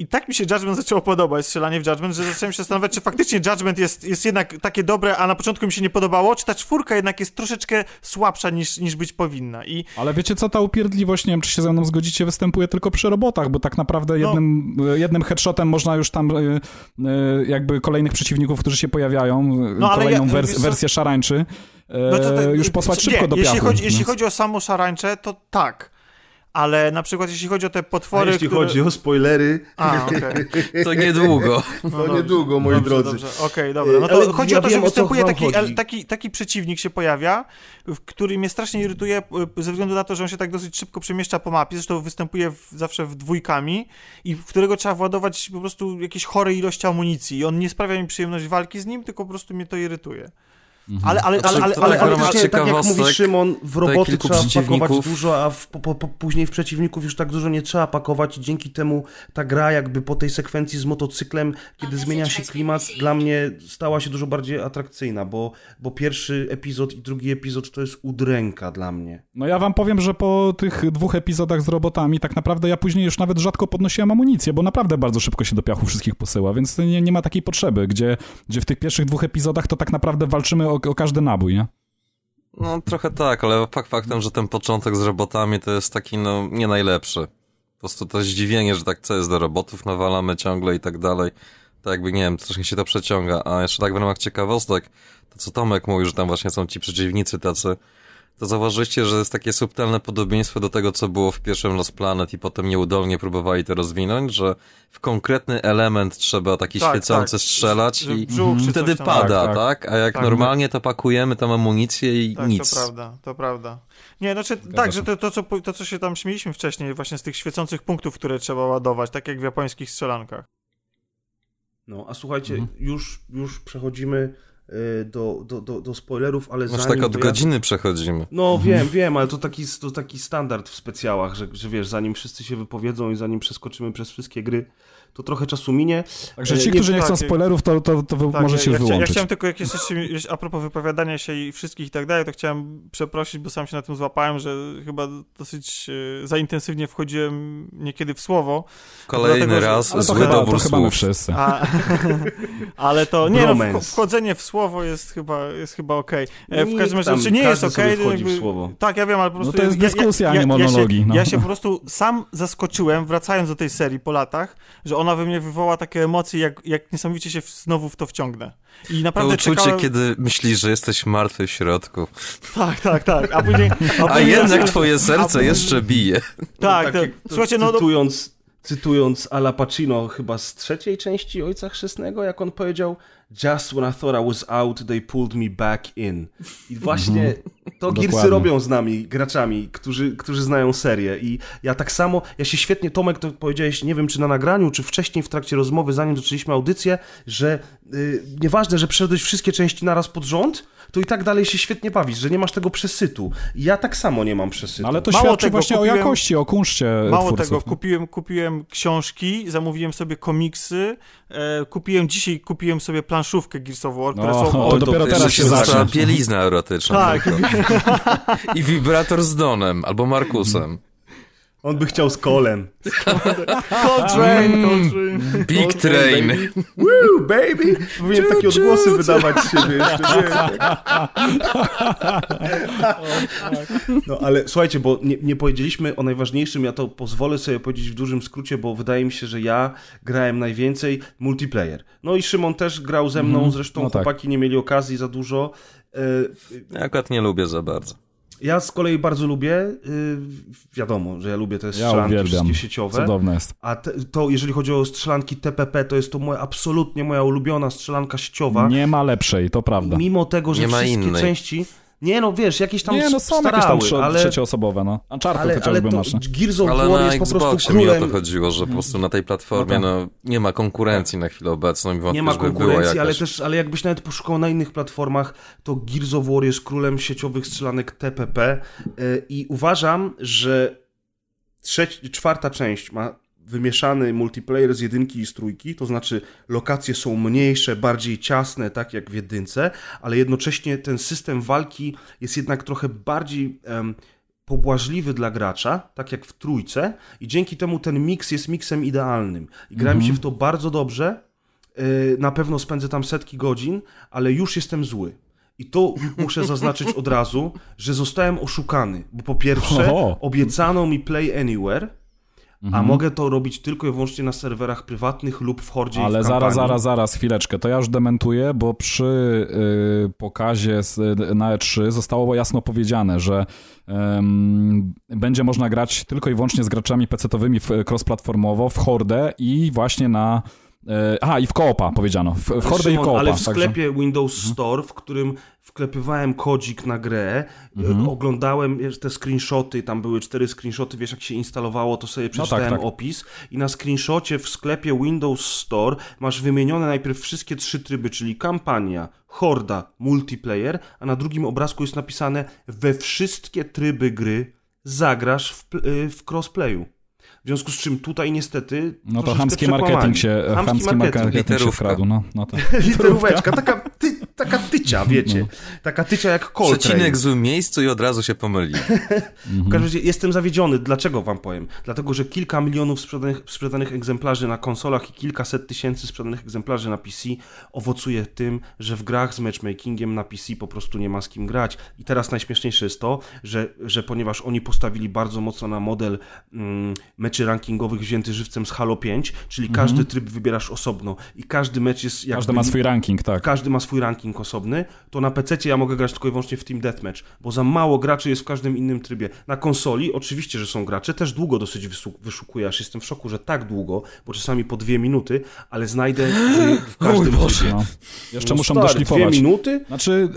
F: i tak mi się Judgment zaczęło podobać, strzelanie w Judgment, że zacząłem się zastanawiać, czy faktycznie Judgment jest, jest jednak takie dobre, a na początku mi się nie podobało, czy ta czwórka jednak jest troszeczkę słabsza niż, niż być powinna. I
D: Ale wiecie co, ta upierdliwość, nie wiem, czy się ze mną zgodzicie, występuje tylko przy robotach, bo tak naprawdę
F: No.
D: jednym, jednym headshotem można już tam y, y, jakby kolejnych przeciwników, którzy się pojawiają, y,
F: No,
D: kolejną
F: ja-
D: wers- wersję szarańczy,
F: No to
D: już posłać
F: nie,
D: szybko do
F: jeśli
D: piachu.
F: chodzi, jeśli
D: więc-
F: chodzi o samo szarańcze, to tak. Ale na przykład jeśli chodzi o te
C: A
F: potwory,
C: jeśli
F: które...
C: chodzi o spoilery,
F: A, okej.
E: To niedługo.
F: No
C: to
F: dobrze,
C: niedługo, moi
F: dobrze,
C: drodzy.
F: Dobrze, okej, dobra. No to
C: Ale
F: chodzi
C: ja
F: o to, że występuje taki, taki, taki przeciwnik się pojawia, który mnie strasznie irytuje y, ze względu na to, że on się tak dosyć szybko przemieszcza po mapie, zresztą występuje w, zawsze w dwójkami i w którego trzeba władować po prostu jakieś chore ilości amunicji i on nie sprawia mi przyjemność walki z nim, tylko po prostu mnie to irytuje. Ale, ale,
E: Znaczy,
F: ale, ale, ale,
E: tak
F: ale,
E: ramach
C: właśnie, tak jak mówi Szymon, w roboty trzeba pakować dużo, a w, po, po, po, później w przeciwników już tak dużo nie trzeba pakować i dzięki temu ta gra jakby po tej sekwencji z motocyklem, kiedy zmienia się klimat, dla mnie stała się dużo bardziej atrakcyjna, bo, bo pierwszy epizod i drugi epizod to jest udręka dla mnie.
D: No ja wam powiem, że po tych dwóch epizodach z robotami tak naprawdę ja później już nawet rzadko podnosiłem amunicję, bo naprawdę bardzo szybko się do piachu wszystkich posyła, więc nie, nie ma takiej potrzeby, gdzie, gdzie w tych pierwszych dwóch epizodach to tak naprawdę walczymy o, o każdy nabój, nie?
E: No trochę tak, ale fakt faktem, że ten początek z robotami to jest taki, no, nie najlepszy. Po prostu to zdziwienie, że tak co jest do robotów nawalamy ciągle i tak dalej. Tak jakby, nie wiem, troszkę się to przeciąga. A jeszcze tak w ramach ciekawostek, to co Tomek mówił, że tam właśnie są ci przeciwnicy tacy, to zauważyliście, że jest takie subtelne podobieństwo do tego, co było w pierwszym Lost Planet i potem nieudolnie próbowali to rozwinąć, że w konkretny element trzeba taki
F: Tak,
E: świecący
F: tak.
E: strzelać i
F: brzuch czy
E: wtedy pada,
D: Tak,
E: tak,
D: tak.
E: A jak
F: Tak.
E: normalnie to pakujemy tam amunicję i
F: Tak,
E: nic.
F: to prawda, to prawda. Nie, znaczy tak, że to, to, co, to, co się tam śmieliśmy wcześniej, właśnie z tych świecących punktów, które trzeba ładować, tak jak w japońskich strzelankach.
C: No, a słuchajcie,
D: Mhm.
C: już, już przechodzimy do, do, do, do spoilerów, ale
E: Znaczy
C: zanim
E: tak od
C: ja-
E: godziny przechodzimy.
C: No wiem, wiem, ale to taki, to taki standard w specjałach, że, że wiesz, zanim wszyscy się wypowiedzą i zanim przeskoczymy przez wszystkie gry, to trochę czasu minie.
D: Także
C: E,
D: ci, którzy nie chcą
F: tak,
D: spoilerów, to, to, to
F: Tak,
D: możecie
F: ja, ja, chcia, ja
D: wyłączyć.
F: chciałem tylko, jak jesteście, a propos wypowiadania się i wszystkich i tak dalej, to chciałem przeprosić, bo sam się na tym złapałem, że chyba dosyć e, za intensywnie wchodziłem niekiedy w słowo.
E: Kolejny
F: Dlatego, że-
E: raz
D: to
E: zły
D: chyba, to
E: dobór
D: chyba wszyscy.
F: A, ale to nie, no,
C: Bromance.
F: wchodzenie w słowo jest chyba, jest chyba okej. E, W każdym razie, znaczy nie jest okej.
C: słowo.
F: Tak, ja wiem, ale po
D: No
F: prostu...
D: to jest
F: ja- ja-
D: dyskusja, a
F: ja,
D: nie
F: Ja się,
D: monologi, no.
F: ja się po prostu sam zaskoczyłem, wracając do tej serii po latach, że ona we mnie wywoła takie emocje, jak, jak niesamowicie się znowu w to wciągnę. I
E: To
F: naprawdę
E: uczucie,
F: czekałem...
E: kiedy myślisz, że jesteś martwy w środku,
F: Tak, tak, tak. A później... A,
E: a
F: później
E: jednak
F: zacząłem-
E: twoje serce jeszcze bije.
F: Tak,
C: No,
F: to,
C: takie- to
F: słuchajcie, no... no
C: cytując, cytując Ala Pacino chyba z trzeciej części Ojca Chrzestnego, jak on powiedział Just when I thought I was out, they pulled me back in. I właśnie to Gearsy robią z nami, graczami, którzy, którzy znają serię. I ja tak samo, ja się świetnie, Tomek, to powiedziałeś, nie wiem czy na nagraniu, czy wcześniej w trakcie rozmowy, zanim zaczęliśmy audycję, że y, nieważne, że przeszedłeś wszystkie części naraz pod rząd, to i tak dalej się świetnie bawisz, że nie masz tego przesytu. Ja tak samo nie mam przesytu.
D: No ale to
F: Mało
D: świadczy
F: tego,
D: właśnie
F: kupiłem-
D: o jakości, o kunszcie
F: Mało
D: twórców.
F: tego,
D: no.
F: kupiłem, kupiłem książki, zamówiłem sobie komiksy, e, kupiłem dzisiaj, kupiłem sobie planszówkę Gears of War, które
D: No,
F: są...
D: to
F: od-
D: dopiero
E: Jeszcze
D: teraz
E: się
D: zacznie.
E: bielizna erotyczna.
F: Tak.
E: I wibrator z Donem, albo Markusem.
C: On by chciał z kolem.
F: Coltrane, Coltrane.
E: Big Train.
C: baby. Woo, baby! Powinien takie odgłosy wydawać z siebie jeszcze. No ale słuchajcie, bo nie, nie powiedzieliśmy o najważniejszym, ja to pozwolę sobie powiedzieć w dużym skrócie, bo wydaje mi się, że ja grałem najwięcej multiplayer. No i Szymon też grał ze mną, zresztą
D: No tak.
C: chłopaki nie mieli okazji za dużo. E,
E: Ja akurat nie lubię za bardzo.
C: Ja z kolei bardzo lubię, y, wiadomo, że ja lubię te
D: Ja
C: strzelanki
D: uwielbiam.
C: wszystkie sieciowe.
D: Cudowne jest.
C: A te, to, jeżeli chodzi o strzelanki TPP, to jest to moja, absolutnie moja ulubiona strzelanka sieciowa.
D: Nie ma lepszej, to prawda.
C: Mimo tego, że wszystkie
E: innej.
C: części... Nie no, wiesz, jakieś tam
D: Nie, no są
C: starały,
D: jakieś tam trze-
C: ale,
D: trzecioosobowe, no. Uncharted
C: ale, ale
D: chociażby
C: to
D: masz. no.
C: Gears of
E: Ale
C: War
E: na
C: jest po prostu
E: Xboxie mi o to chodziło, że po prostu na tej platformie
D: No
E: no, nie ma konkurencji na chwilę obecną i wątpię,
C: Nie ma konkurencji, ale też, ale jakbyś nawet poszukał na innych platformach, to Gears of War jest królem sieciowych strzelanek TPP yy, i uważam, że trzeci, czwarta część ma wymieszany multiplayer z jedynki i z trójki, to znaczy lokacje są mniejsze, bardziej ciasne, tak jak w jedynce, ale jednocześnie ten system walki jest jednak trochę bardziej em, pobłażliwy dla gracza, tak jak w trójce i dzięki temu ten miks jest miksem idealnym. I grałem się w to bardzo dobrze, Yy, na pewno spędzę tam setki godzin, ale już jestem zły. I to muszę zaznaczyć od razu, że zostałem oszukany, bo po pierwsze
D: Oho.
C: obiecano mi Play Anywhere, a mogę to robić tylko i wyłącznie na serwerach prywatnych lub w Hordzie
D: Ale
C: w
D: zaraz, zaraz, zaraz, chwileczkę. To ja już dementuję, bo przy y, pokazie z, na E3 zostało jasno powiedziane, że em, będzie można grać tylko i wyłącznie z graczami PC-towymi cross-platformowo, w Hordę i właśnie na... y, Aha, i w koopa powiedziano. W, w Hordę i w
C: Szymon,
D: koopa.
C: Ale w
D: także-
C: sklepie Windows Store, w którym wklepywałem kodzik na grę,
D: Mhm.
C: e, oglądałem wiesz, te screenshoty, tam były cztery screenshoty, wiesz jak się instalowało, to sobie przeczytałem
D: tak.
C: opis i na screenshocie w sklepie Windows Store masz wymienione najpierw wszystkie trzy tryby, czyli kampania, horda, multiplayer, a na drugim obrazku jest napisane we wszystkie tryby gry zagrasz w, y, w crossplayu. W związku z czym tutaj niestety
D: No to chamski
C: przekłamali.
D: się, chamski, marketing, się
E: Literówka.
D: wkradł. No, no to.
C: Literóweczka, taka, ty, taka tycia, wiecie. Taka tycia jak Coltrane.
E: Przecinek w złym miejscu i od razu się pomyli.
C: W każdym razie jestem zawiedziony. Dlaczego wam powiem? Dlatego, że kilka milionów sprzedanych, sprzedanych egzemplarzy na konsolach i kilkaset tysięcy sprzedanych egzemplarzy na PC owocuje tym, że w grach z matchmakingiem na PC po prostu nie ma z kim grać. I teraz najśmieszniejsze jest to, że, że ponieważ oni postawili bardzo mocno na model mm, meczy rankingowych wzięty żywcem z Halo 5, czyli każdy tryb wybierasz osobno i każdy mecz jest jakby...
D: Każdy ma swój ranking, tak.
C: każdy ma swój ranking osobny, to na PC ja mogę grać tylko i wyłącznie w Team Deathmatch, bo za mało graczy jest w każdym innym trybie. Na konsoli oczywiście, że są gracze, też długo dosyć wyszukuję, aż jestem w szoku, że tak długo, bo czasami po dwie minuty, ale znajdę w każdym trybie.
D: No. Jeszcze
C: No
D: muszą
C: stary,
D: doszlifować.
C: Dwie minuty?
D: Znaczy,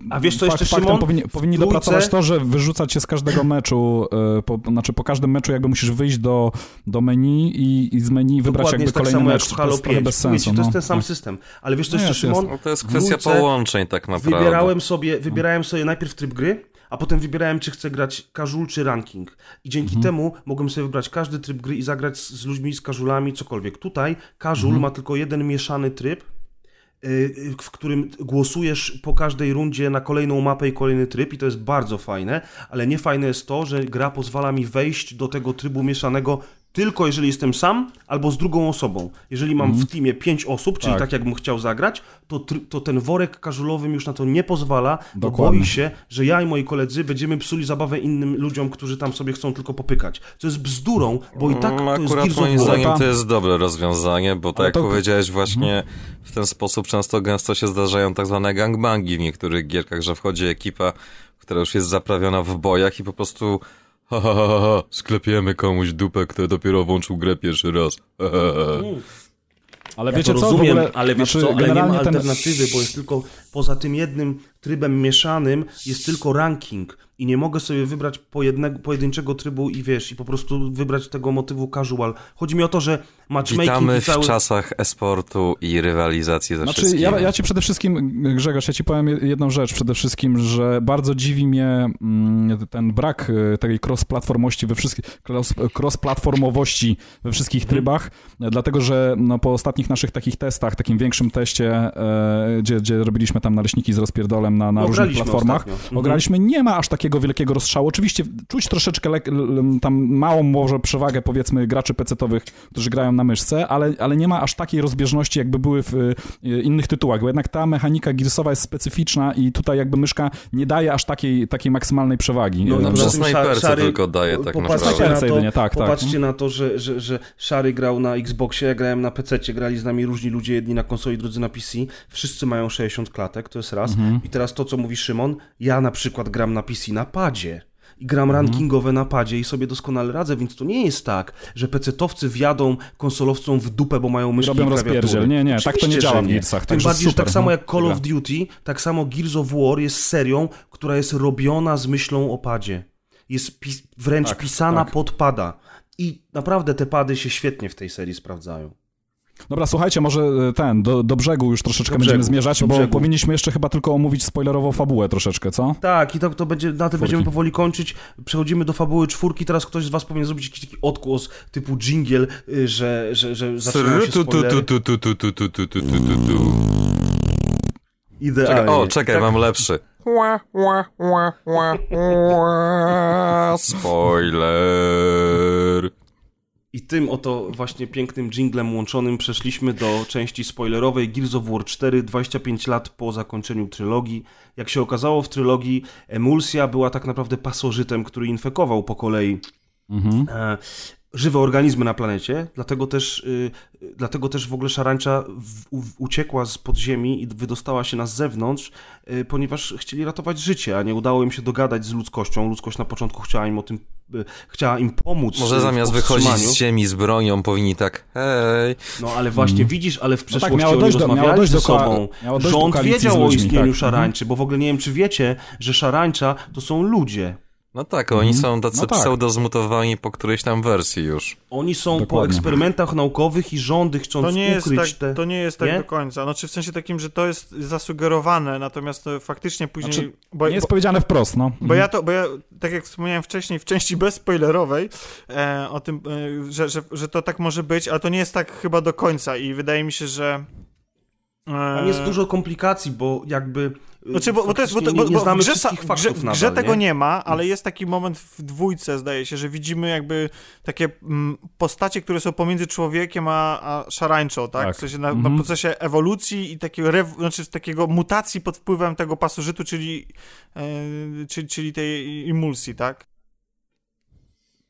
D: yy,
C: A wiesz co
D: fakt,
C: jeszcze,
D: faktem
C: Szymon?
D: powinni, powinni
C: Trójce-
D: dopracować to, że wyrzucać się z każdego meczu, yy, po, znaczy po każdym meczu jakby musisz wyjść do, do menu i, i z menu wybrać
C: Dokładnie
D: jakby
C: jest tak
D: kolejny
C: samo jak
D: mecz.
C: w Halo
D: jest trochę
C: 5.
D: bez sensu.
C: ci, to jest
D: no.
C: ten sam
D: Tak.
C: system. Ale wiesz co
D: No
C: jeszcze,
D: jest,
C: Szymon?
E: No to jest
C: W
E: kwestia połączeń tak naprawdę.
C: Wybierałem sobie, wybierałem sobie najpierw tryb gry, a potem wybierałem, czy chcę grać casual czy ranking. I dzięki temu mogłem sobie wybrać każdy tryb gry i zagrać z, z ludźmi, z casualami, cokolwiek. Tutaj casual ma tylko jeden mieszany tryb, y, w którym głosujesz po każdej rundzie na kolejną mapę i kolejny tryb i to jest bardzo fajne, ale nie fajne jest to, że gra pozwala mi wejść do tego trybu mieszanego tylko jeżeli jestem sam albo z drugą osobą. Jeżeli mam w teamie pięć osób, czyli
D: Tak.
C: tak, jakbym chciał zagrać, to, to ten worek casualowy mi już na to nie pozwala, bo boi się, że ja i moi koledzy będziemy psuli zabawę innym ludziom, którzy tam sobie chcą tylko popykać. Co jest bzdurą, bo i tak
E: Mm,
C: to jest
E: Akurat
C: Gears
E: moim zdaniem to jest dobre rozwiązanie, bo tak
D: Ale
E: jak
D: to- Mhm.
E: powiedziałeś właśnie w ten sposób często gęsto się zdarzają tak zwane gangbangi w niektórych gierkach, że wchodzi ekipa, która już jest zaprawiona w bojach i po prostu ha ha ha sklepiemy komuś dupę, kto dopiero włączył grę pierwszy raz. Ha, ha, ha.
D: Ale
C: Ja
D: wiecie
C: to
D: co,
C: rozumiem,
D: ogóle,
C: ale wiesz
D: znaczy,
C: co, ale nie ma
D: generalnie ten-
C: alternatywy, bo jest tylko poza tym jednym trybem mieszanym jest tylko ranking i nie mogę sobie wybrać po jednego, pojedynczego trybu i wiesz, i po prostu wybrać tego motywu casual. Chodzi mi o to, że matchmaking
E: Witamy w
C: cały...
E: czasach esportu i rywalizacji ze
D: Znaczy,
E: wszystkim.
D: ja, ja ci przede wszystkim, Grzegorz, ja ci powiem jedną rzecz przede wszystkim, że bardzo dziwi mnie mm, ten brak y, tej cross-platformości we wszystkich, cross- cross-platformowości we wszystkich trybach, e, dlatego, że no, po ostatnich naszych takich testach, takim większym teście, e, gdzie, gdzie robiliśmy tam naleśniki z rozpierdolem na, na
C: No,
D: różnych platformach,
C: ostatnio. Mhm.
D: ograliśmy, nie ma aż takiego wielkiego rozstrzału. Oczywiście czuć troszeczkę tam małą może przewagę, powiedzmy, graczy pecetowych, którzy grają na myszce, ale, ale nie ma aż takiej rozbieżności, jakby były w y, innych tytułach, bo jednak ta mechanika Gearsowa jest specyficzna i tutaj jakby myszka nie daje aż takiej, takiej maksymalnej przewagi.
C: No,
E: no,
C: tym
E: snajperce
C: Szary-
E: tylko daje tak
C: popatrzcie
E: naprawdę.
C: Na to,
D: jedynie, tak, tak.
C: popatrzcie na to, że, że, że Szary grał na Xboxie, ja grałem na PC, grali z nami różni ludzie, jedni na konsoli, drudzy na PC. Wszyscy mają 60 klatek, to jest raz.
D: Mhm.
C: I teraz to, co mówi Szymon, ja na przykład gram na PC na padzie. I gram
D: Mhm.
C: rankingowe na padzie i sobie doskonale radzę, więc to nie jest tak, że pecetowcy wjadą konsolowcom w dupę, bo mają myszki
D: Robią rozpierdziel. Nie, nie, tak to nie działa
C: że
D: w
C: nie.
D: Gearsach,
C: Tym bardziej, że
D: super,
C: tak samo
D: no.
C: jak Call of Duty, tak samo Gears of War jest serią, która jest robiona z myślą o padzie. Jest pis wręcz
D: Tak,
C: pisana
D: tak.
C: pod pada. I naprawdę te pady się świetnie w tej serii sprawdzają.
D: Dobra, słuchajcie, może ten, do, do brzegu już troszeczkę będziemy zmierzać, bo
C: brzegu.
D: powinniśmy jeszcze chyba tylko omówić spoilerowo fabułę troszeczkę, co?
C: Tak, i to, to będzie, na tym Czwórki. będziemy powoli kończyć. Przechodzimy do fabuły czwórki, teraz ktoś z was powinien zrobić jakiś taki odgłos typu jingle, że, że, że zaczynają się. Idealnie.
E: Czekaj, o, czekaj,
C: tak?
E: mam lepszy. Ła, ła, ła, ła, spoiler.
C: I tym oto właśnie pięknym jinglem łączonym przeszliśmy do części spoilerowej Gears of War 4, 25 lat po zakończeniu trylogii. Jak się okazało w trylogii, Emulsja była tak naprawdę pasożytem, który infekował po kolei
D: Mhm.
C: Żywe organizmy na planecie, dlatego też, y, y, dlatego też w ogóle szarańcza w, uciekła z podziemi i wydostała się na zewnątrz, y, ponieważ chcieli ratować życie, a nie udało im się dogadać z ludzkością. Ludzkość na początku chciała im o tym, chciała im pomóc.
E: Może zamiast wychodzić z ziemi z bronią, powinni tak, hej,
C: No ale właśnie widzisz, ale w
D: tak,
C: przeszłości
D: miało
C: oni
D: dojść do- miało
C: rozmawiali
D: dojść
C: ze
D: do koa-
C: sobą. Rząd wiedział o
D: ludźmi,
C: istnieniu
D: tak.
C: szarańczy, bo w ogóle nie wiem, czy wiecie, że szarańcza to są ludzie.
E: No tak, oni są tacy
D: No tak.
E: pseudo-zmutowani po którejś tam wersji już.
C: Oni są po
D: Dokładnie.
C: eksperymentach naukowych i rządy chcąc
F: To nie, jest
C: ukryć
F: tak,
C: te...
F: to nie jest tak
C: Nie?
F: do końca. Znaczy w sensie takim, że to jest zasugerowane, natomiast to faktycznie później...
D: Znaczy,
F: bo,
D: Nie jest
F: bo,
D: powiedziane wprost, no.
F: bo ja to, bo ja, tak jak wspomniałem wcześniej, w części bezspoilerowej, e, o tym, e, że, że, że to tak może być, ale to nie jest tak chyba do końca i wydaje mi się, że...
C: Tam jest dużo komplikacji, bo jakby... y,
F: Znaczy, bo, bo to jest, bo, to, bo,
C: nie, nie
F: bo grze,
C: wszystkich
F: w
C: faktów
F: grze,
C: nadal,
F: grze tego
C: nie?
F: nie ma, ale jest taki moment w dwójce, zdaje się, że widzimy jakby takie mm, postacie, które są pomiędzy człowiekiem a, a szarańczą, tak?
D: Tak.
F: W sensie na,
D: Mhm.
F: na procesie ewolucji i takiego, rew, znaczy takiego mutacji pod wpływem tego pasożytu, czyli, e, czyli, czyli tej imulsji, tak?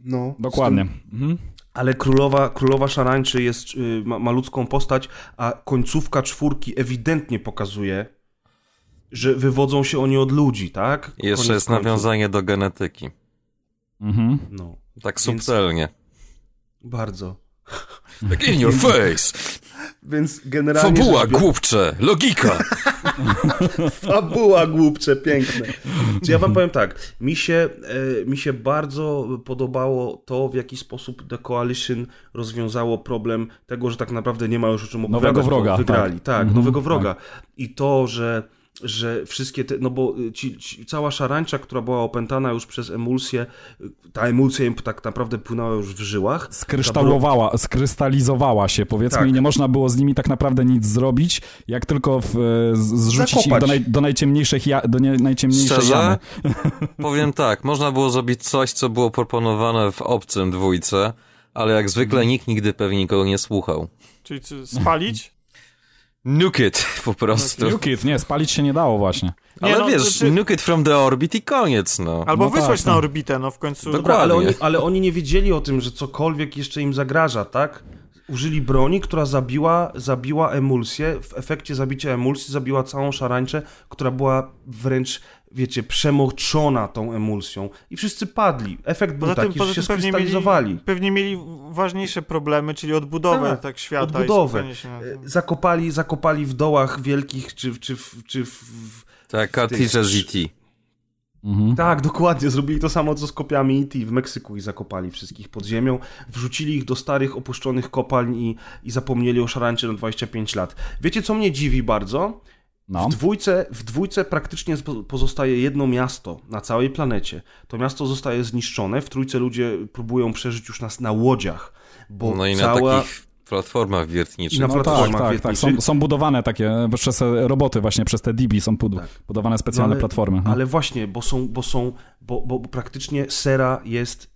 C: No,
D: Dokładnie. Mhm.
C: Ale królowa, królowa szarańczy jest, y, ma, ma ludzką postać, a końcówka czwórki ewidentnie pokazuje, że wywodzą się oni od ludzi, tak?
E: I jeszcze
C: Koniec
E: jest
C: końców.
E: nawiązanie do genetyki.
D: Mhm.
C: No,
E: Tak
C: Więc-
E: subtelnie.
C: bardzo.
E: Tak in your face!
C: Więc generalnie...
E: Fabuła,
C: rzecz
E: głupcze, logika!
C: Fabuła głupcze, piękne. Czy ja wam powiem tak, mi się, e, mi się bardzo podobało to, w jaki sposób The Coalition rozwiązało problem tego, że tak naprawdę nie ma już o czym opowiadać,
D: Nowego wroga,
C: Wygrali,
D: tak.
C: tak,
D: Mhm,
C: nowego wroga. I to, że że wszystkie te, no bo ci, ci, cała szarańcza, która była opętana już przez emulsję, ta emulsja im tak naprawdę płynęła już w żyłach.
D: Skrystałowała, skrystalizowała się, powiedzmy,
C: Tak.
D: i nie można było z nimi tak naprawdę nic zrobić, jak tylko w, z- zrzucić ich
C: Zakopać.
D: do, naj, do najciemniejszych, ja, do nie, najciemniejszej
E: Szczerze?
D: jamy.
E: Powiem tak, można było zrobić coś, co było proponowane w obcym dwójce, ale jak zwykle nikt nigdy pewnie nikogo nie słuchał.
F: Czyli spalić?
E: Nuke it po prostu.
D: Nuke it, nie, spalić się nie dało właśnie.
E: Ale
F: Nie, no,
E: wiesz,
F: znaczy-
E: nuke it from the orbit i koniec, no.
F: Albo
D: No tak,
F: wysłać na
D: tak.
F: orbitę, no w końcu...
E: Dokładnie.
C: Dobra, ale oni, ale oni nie wiedzieli o tym, że cokolwiek jeszcze im zagraża, tak? Użyli broni, która zabiła, zabiła emulsję. W efekcie zabicia emulsji zabiła całą szarańczę, która była wręcz, wiecie, przemoczona tą emulsją. I wszyscy padli. Efekt był
F: Poza tym,
C: taki,
F: poza
C: że się
F: tym pewnie mieli,
C: skrystalizowali.
F: pewnie mieli ważniejsze problemy, czyli odbudowę tak,
C: Tak,
F: świata.
C: odbudowę.
F: I skupienie się na tym.
C: E, Zakopali, zakopali w dołach wielkich, czy, czy, w- czy w, w,
E: Tak, cartridge ZT.
D: Mhm.
C: Tak, dokładnie. Zrobili to samo, co z kopiami IT w Meksyku i zakopali wszystkich pod ziemią. Wrzucili ich do starych, opuszczonych kopalń i, i zapomnieli o szarańczy na 25 lat. Wiecie, co mnie dziwi bardzo?
D: No.
C: W dwójce, w dwójce praktycznie pozostaje jedno miasto na całej planecie. To miasto zostaje zniszczone. W trójce ludzie próbują przeżyć już na, na łodziach, bo
E: No i na
C: cała...
E: takich platformach wiertniczych.
C: Na
D: No tak, tak, tak. Są, są budowane takie przez roboty właśnie, przez te DB są bud-
C: Tak.
D: budowane specjalne
C: No ale-
D: platformy. No.
C: Ale właśnie, bo są, bo są, bo, bo bo praktycznie sera jest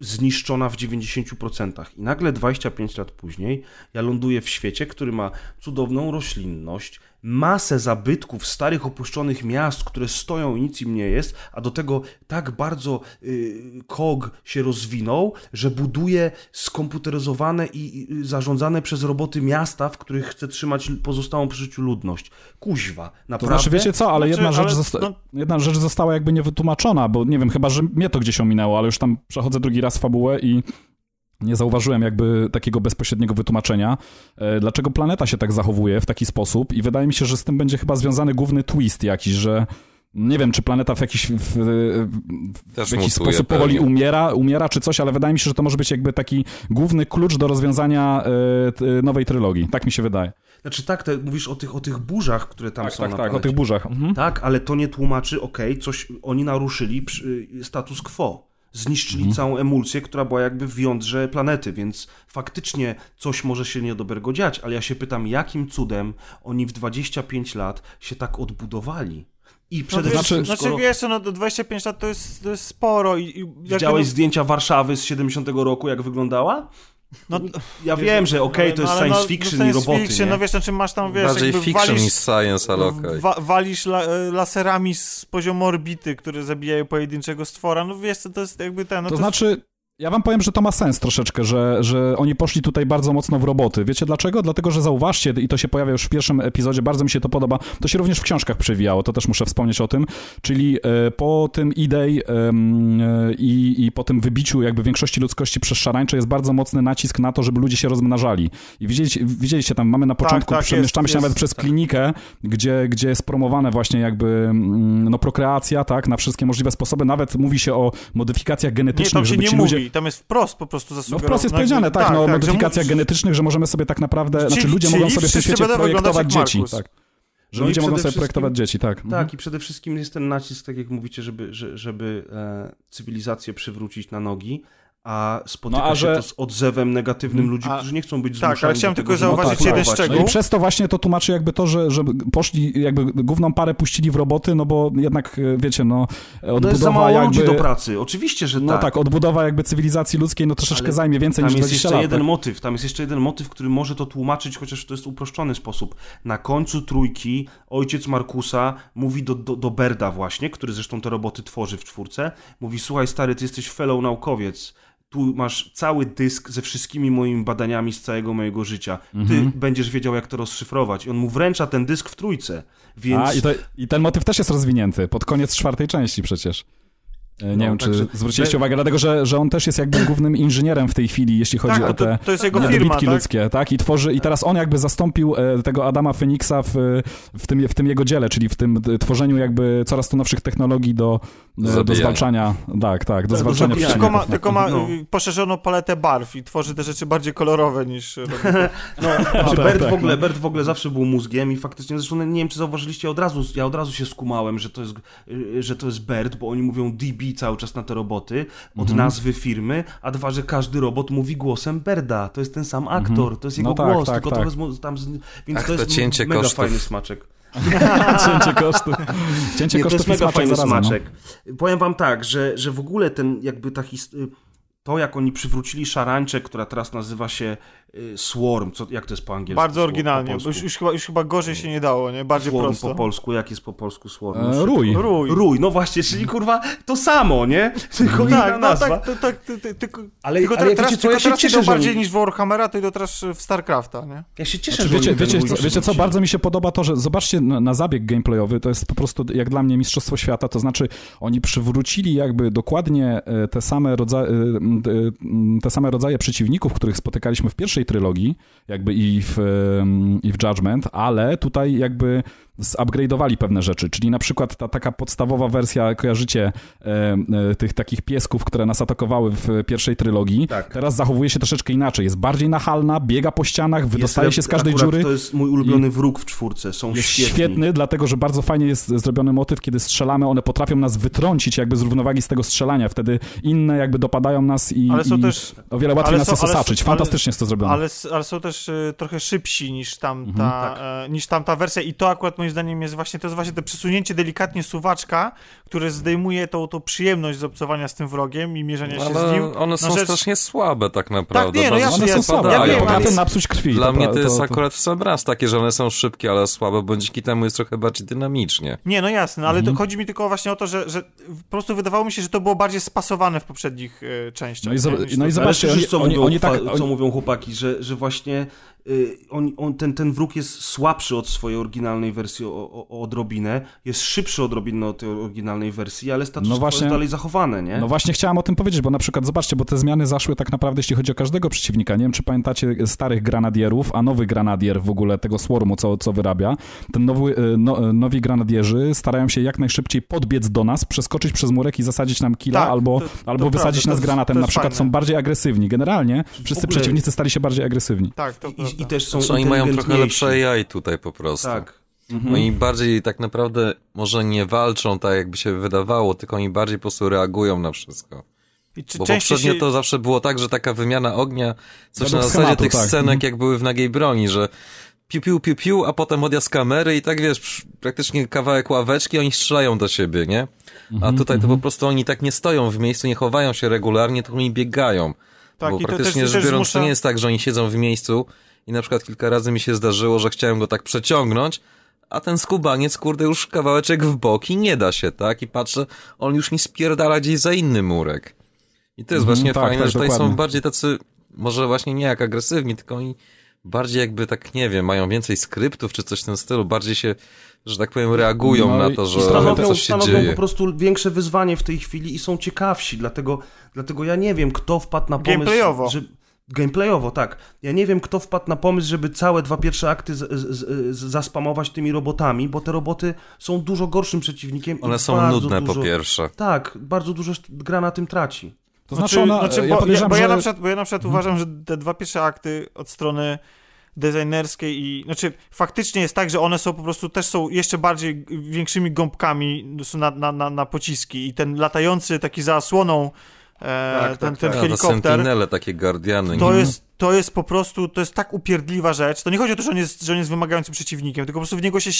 C: zniszczona w 90%. I nagle 25 lat później ja ląduję w świecie, który ma cudowną roślinność, masę zabytków starych opuszczonych miast, które stoją i nic im nie jest, a do tego tak bardzo y, KOG się rozwinął, że buduje skomputeryzowane i i zarządzane przez roboty miasta, w których chce trzymać pozostałą przy życiu ludność. Kuźwa,
D: To
C: naprawdę?
D: znaczy, wiecie co, ale
F: Znaczy,
D: jedna, rzecz
F: ale
D: zosta-
F: no-
D: jedna rzecz została jakby niewytłumaczona, bo nie wiem, chyba, że mnie to gdzieś ominęło, ale już tam przechodzę drugi raz fabułę i nie zauważyłem jakby takiego bezpośredniego wytłumaczenia, e, dlaczego planeta się tak zachowuje w taki sposób i wydaje mi się, że z tym będzie chyba związany główny twist jakiś, że nie wiem, czy planeta w jakiś, w, w, w jakiś sposób powoli umiera, umiera czy coś, ale wydaje mi się, że to może być jakby taki główny klucz do rozwiązania e, nowej trylogii. Tak mi się wydaje.
C: Znaczy tak, te, mówisz o tych, o tych burzach, które tam
D: Tak,
C: są
D: tak,
C: na
D: tak, o tych burzach. Mhm.
C: Tak, ale to nie tłumaczy, okej, coś oni naruszyli przy, status quo. Zniszczyli
D: Mhm.
C: całą emulsję, która była jakby w jądrze planety, więc faktycznie coś może się niedobrego dziać, ale ja się pytam, jakim cudem oni w 25 lat się tak odbudowali? I
F: No,
C: przede
F: wiesz,
C: wszystkim,
F: znaczy,
C: skoro
F: wiesz, no do 25 lat to jest, to jest sporo i, i
C: widziałeś
F: no,
C: zdjęcia Warszawy z 70 roku, jak wyglądała?
F: No,
C: Ja wiem, że okej, to
F: no,
C: jest science
F: no,
C: fiction
F: no,
C: i
F: science
C: roboty,
F: fiction,
C: nie?
F: no wiesz, znaczy masz tam, wiesz,
E: Bardziej
F: jakby
E: fiction
F: walisz,
E: niż science, ale okej.
F: wa, walisz la, e, laserami z poziomu orbity, które zabijają pojedynczego stwora, no wiesz, co to jest jakby ten, no
D: To
F: to,
D: znaczy, Ja wam powiem, że to ma sens troszeczkę, że, że oni poszli tutaj bardzo mocno w roboty. Wiecie dlaczego? Dlatego, że zauważcie, i to się pojawia już w pierwszym epizodzie, bardzo mi się to podoba, to się również w książkach przewijało, to też muszę wspomnieć o tym, czyli e, po tym idei e, i, i po tym wybiciu jakby większości ludzkości przez szarańcze jest bardzo mocny nacisk na to, żeby ludzie się rozmnażali. I widzieliście, widzieliście tam, mamy na początku,
F: tak,
D: przemieszczamy
F: jest,
D: się
F: jest,
D: nawet przez
F: tak.
D: klinikę, gdzie, gdzie jest promowane właśnie jakby mm, no, prokreacja, tak, na wszystkie możliwe sposoby, nawet mówi się o modyfikacjach
F: Nie,
D: genetycznych,
F: się
D: żeby
F: nie
D: ci
F: mówi, tam jest wprost po prostu
D: No
F: zasugerowane.
D: wprost jest powiedziane, tak, no o
F: że
D: modyfikacjach
F: mu-
D: genetycznych, że możemy sobie tak naprawdę,
F: Czyli-
D: znaczy ludzie
F: czyli
D: mogą sobie w tym świecie projektować
F: jak
D: dzieci, tak. Że
C: No
D: ludzie mogą sobie projektować dzieci, tak. Mhm.
C: Tak, i przede wszystkim jest ten nacisk, tak jak mówicie, żeby, że- żeby e, cywilizację przywrócić na nogi, a spotyka
D: No, a
C: się
D: że-
C: to z odzewem negatywnym ludzi,
F: A-
C: którzy nie chcą być
F: tak,
C: zmuszani
F: ale chciałem tylko zauważyć
C: próbować.
F: jeden szczegół.
D: No i przez to właśnie to tłumaczy jakby to, że, że poszli, jakby główną parę puścili w roboty, no bo jednak, e, wiecie, no
C: No jest za
D: odbudowa
C: mało
D: jakby...
C: ludzi do pracy, oczywiście, że
D: No tak.
C: tak.
D: odbudowa jakby cywilizacji ludzkiej, no troszeczkę
C: Ale
D: zajmie więcej
C: Tam
D: niż
C: jest
D: 20
C: jeszcze
D: lat.
C: jeden
D: tak?
C: motyw, tam jest jeszcze jeden motyw, który może to tłumaczyć, chociaż to jest uproszczony sposób. Na końcu trójki ojciec Markusa mówi do, do, do Berda właśnie, który zresztą te roboty tworzy w czwórce, mówi, słuchaj stary, ty jesteś fellow naukowiec, tu masz cały dysk ze wszystkimi moimi badaniami z całego mojego życia. Ty
D: Mhm.
C: będziesz wiedział, jak to rozszyfrować. I on mu wręcza ten dysk w trójce. Więc...
D: A, i, to, I ten motyw też jest rozwinięty, pod koniec czwartej części przecież. E, Nie
C: No,
D: wiem, czy
C: także-
D: zwróciliście
C: że-
D: uwagę, dlatego że, że on też jest jakby głównym inżynierem w tej chwili, jeśli chodzi
F: Tak,
D: o
F: no to,
D: te
F: to jest jego firma, tak?
D: ludzkie, tak? I tworzy, i teraz on jakby zastąpił e, tego Adama Feniksa w, w, tym, w tym jego dziele, czyli w tym tworzeniu jakby coraz to nowszych technologii do, e, do zwalczania, tak, tak, do
C: do
D: zwalczania.
F: Tylko ma, tylko ma
C: No.
F: y, poszerzoną paletę barw i tworzy te rzeczy bardziej kolorowe niż.
C: No, znaczy
D: tak,
C: Bert,
D: tak,
C: w ogóle,
D: no.
C: Bert w ogóle zawsze był mózgiem i faktycznie, zresztą nie wiem, czy zauważyliście, od razu, ja od razu się skumałem, że to jest, y, że to jest Bert, bo oni mówią DB cały czas na te roboty, od
D: Mhm.
C: nazwy firmy, a dwa, że każdy robot mówi głosem Berda, to jest ten sam aktor, to jest jego
D: No tak,
C: głos,
D: tak,
C: tylko
D: tak.
C: trochę z, tam, z, więc
E: Ach,
C: to
E: to
C: jest
E: cięcie
C: mega
E: kosztów.
C: fajny smaczek.
D: Cięcie kosztów. Cięcie
C: Nie, to
D: kosztów
C: jest
D: i
C: mega fajny
D: no.
C: smaczek. Powiem wam tak, że, że w ogóle ten jakby ta his... to jak oni przywrócili szarańczę, która teraz nazywa się y, Swarm, co, jak to jest po angielsku?
F: Bardzo oryginalnie, już, już, chyba, już chyba gorzej się nie dało, nie? Bardziej
C: Swarm
F: prosto.
C: po polsku, jak jest po polsku Swarm?
D: E,
C: No,
D: Rój.
F: Rój.
C: Rój, no właśnie, czyli kurwa to samo, nie? Tylko inna
F: Tak, no tak, to, tak, ty, ty, tylko,
C: Ale-
F: tylko
C: ale
F: teraz,
C: wiecie co,
F: tylko
C: ja się
F: teraz
C: cieszę,
F: idą
C: że
F: bardziej
C: oni-
F: niż w Warhammera, to idą teraz w StarCrafta, nie?
C: Ja się cieszę,
D: Znaczy,
C: że
D: wiecie, wiecie, co, wiecie co, bardzo mi się podoba to, że zobaczcie na, na zabieg gameplayowy, to jest po prostu jak dla mnie mistrzostwo świata, to znaczy oni przywrócili jakby dokładnie e, te same, rodza- e, m, e, m, te same rodzaje przeciwników, których spotykaliśmy w pierwszej trylogii, jakby i w, em, i w Judgment, ale tutaj jakby zupgrade'owali pewne rzeczy, czyli na przykład ta taka podstawowa wersja, kojarzycie e, e, tych takich piesków, które nas atakowały w pierwszej trylogii,
C: Tak.
D: teraz zachowuje się troszeczkę inaczej, jest bardziej nachalna, biega po ścianach, wydostaje
C: Jest-
D: się z każdej dziury.
C: To jest mój ulubiony wróg w czwórce, są
D: Jest
C: świetni.
D: świetny, dlatego że bardzo fajnie jest zrobiony motyw, kiedy strzelamy, one potrafią nas wytrącić jakby z równowagi z tego strzelania, wtedy inne jakby dopadają nas i, i
F: też-
D: o wiele łatwiej nas
F: są-
D: jest
F: ale-
D: Fantastycznie jest to zrobione.
F: Ale, ale są też y, trochę szybsi niż tamta,
D: Mhm,
C: tak.
F: e, niż tamta wersja i to akurat moim zdaniem jest właśnie, to jest właśnie to przesunięcie delikatnie suwaczka, które zdejmuje tą, tą przyjemność z obcowania z tym wrogiem i mierzenia się z
E: Ale
F: nim.
E: one są
F: rzecz-
E: strasznie słabe tak naprawdę.
F: nie, no
E: bardzo
F: jasne,
D: One są
F: ja-
D: słabe,
F: ja
D: ale
F: wiem, ale-
D: napsuć krwi.
E: Dla mnie
D: pra-
E: to jest akurat w sam raz takie, że one są szybkie, ale słabe, bo dzięki temu jest trochę bardziej dynamicznie.
F: Nie, no jasne, ale
D: Mhm.
F: to chodzi mi tylko właśnie o to, że, że po prostu wydawało mi się, że to było bardziej spasowane w poprzednich e, częściach.
D: No i, no i
F: to-
C: Ale
D: zobaczcie, oni,
C: co,
D: oni,
C: mówią,
D: oni tak...
C: co
D: Oni,
C: mówią chłopaki, że, że właśnie y, on, on, ten, ten wróg jest słabszy od swojej oryginalnej wersji o, o, o odrobinę, jest szybszy odrobinę od tej oryginalnej wersji, ale status
D: No właśnie-
C: jest dalej zachowane, nie?
D: No właśnie chciałem o tym powiedzieć, bo na przykład zobaczcie, bo te zmiany zaszły tak naprawdę, jeśli chodzi o każdego przeciwnika. Nie wiem, czy pamiętacie starych granadierów, a nowy granadier w ogóle tego swarmu, co, co wyrabia. Ten nowy, e, no, e, nowi granadierzy starają się jak najszybciej podbiec do nas, przeskoczyć przez murek i zasadzić nam killa,
F: Tak,
D: albo,
F: to- to
D: albo
F: prawda,
D: wysadzić
F: to
D: nas
F: jest-
D: granatem.
F: to
D: Na przykład
F: fajne.
D: są bardziej agresywni. Generalnie wszyscy
C: ogóle-
D: przeciwnicy stali się bardziej agresywni.
F: Tak, to
C: I,
F: prawda.
C: I też są
E: Znaczy, oni mają trochę lepsze AI tutaj po prostu.
C: Tak.
E: Oni bardziej tak naprawdę może nie walczą tak, jakby się wydawało, tylko oni bardziej po prostu reagują na wszystko.
F: I czy
E: Bo poprzednio
F: się...
E: to zawsze było tak, że taka wymiana ognia, coś
D: Według
E: na zasadzie
D: schematu,
E: tych
D: tak.
E: scenek,
D: Mhm.
E: jak były w nagiej broni, że piu, piu, piu, piu, a potem odjazd kamery i tak wiesz, praktycznie kawałek ławeczki, oni strzelają do siebie, nie? A
F: Mhm,
E: tutaj to po prostu oni tak nie stoją w miejscu, nie chowają się regularnie, tylko oni biegają.
F: Tak,
E: Bo
F: i to
E: praktycznie
F: też-
E: rzecz
F: też
E: biorąc,
F: zmusza-
E: to nie jest tak, że oni siedzą w miejscu i na przykład kilka razy mi się zdarzyło, że chciałem go tak przeciągnąć, a ten skubaniec, kurde, już kawałeczek w bok i nie da się, tak? I patrzę, on już mi spierdala gdzieś za inny murek. I to jest
D: Mhm,
E: właśnie
D: tak,
E: fajne,
D: tak,
E: że tutaj są
D: dokładnie.
E: bardziej tacy, może właśnie nie jak agresywni, tylko oni bardziej jakby tak, nie wiem, mają więcej skryptów czy coś w tym stylu, bardziej się, że tak powiem, reagują
D: No
E: na to, że
C: stanowią,
E: coś się
C: stanowią
E: dzieje.
C: po prostu większe wyzwanie w tej chwili i są ciekawsi, dlatego, dlatego ja nie wiem, kto wpadł na pomysł...
F: Gameplayowo.
C: Że, gameplayowo, tak. Ja nie wiem, kto wpadł na pomysł, żeby całe dwa pierwsze akty z, z, z, zaspamować tymi robotami, bo te roboty są dużo gorszym przeciwnikiem. i
E: One są nudne
C: dużo,
E: po pierwsze.
C: Tak, bardzo dużo gra na tym traci.
D: To znaczy, ona,
F: znaczy,
D: ja
F: bo, ja, bo ja
D: że...
F: na przykład, bo ja na przykład uważam, że te dwa pierwsze akty od strony designerskiej i, znaczy faktycznie jest tak, że one są po prostu, też są jeszcze bardziej większymi gąbkami są na, na, na, na pociski i ten latający taki za osłoną e,
C: Tak, tak,
F: ten, ten
C: tak.
E: A, te
F: helikopter,
E: sentinele, takie guardiany.
F: to
E: nie?
F: jest, to jest po prostu, to jest tak upierdliwa rzecz. To nie chodzi o to, że on jest, że on jest wymagającym przeciwnikiem, tylko po prostu w niego się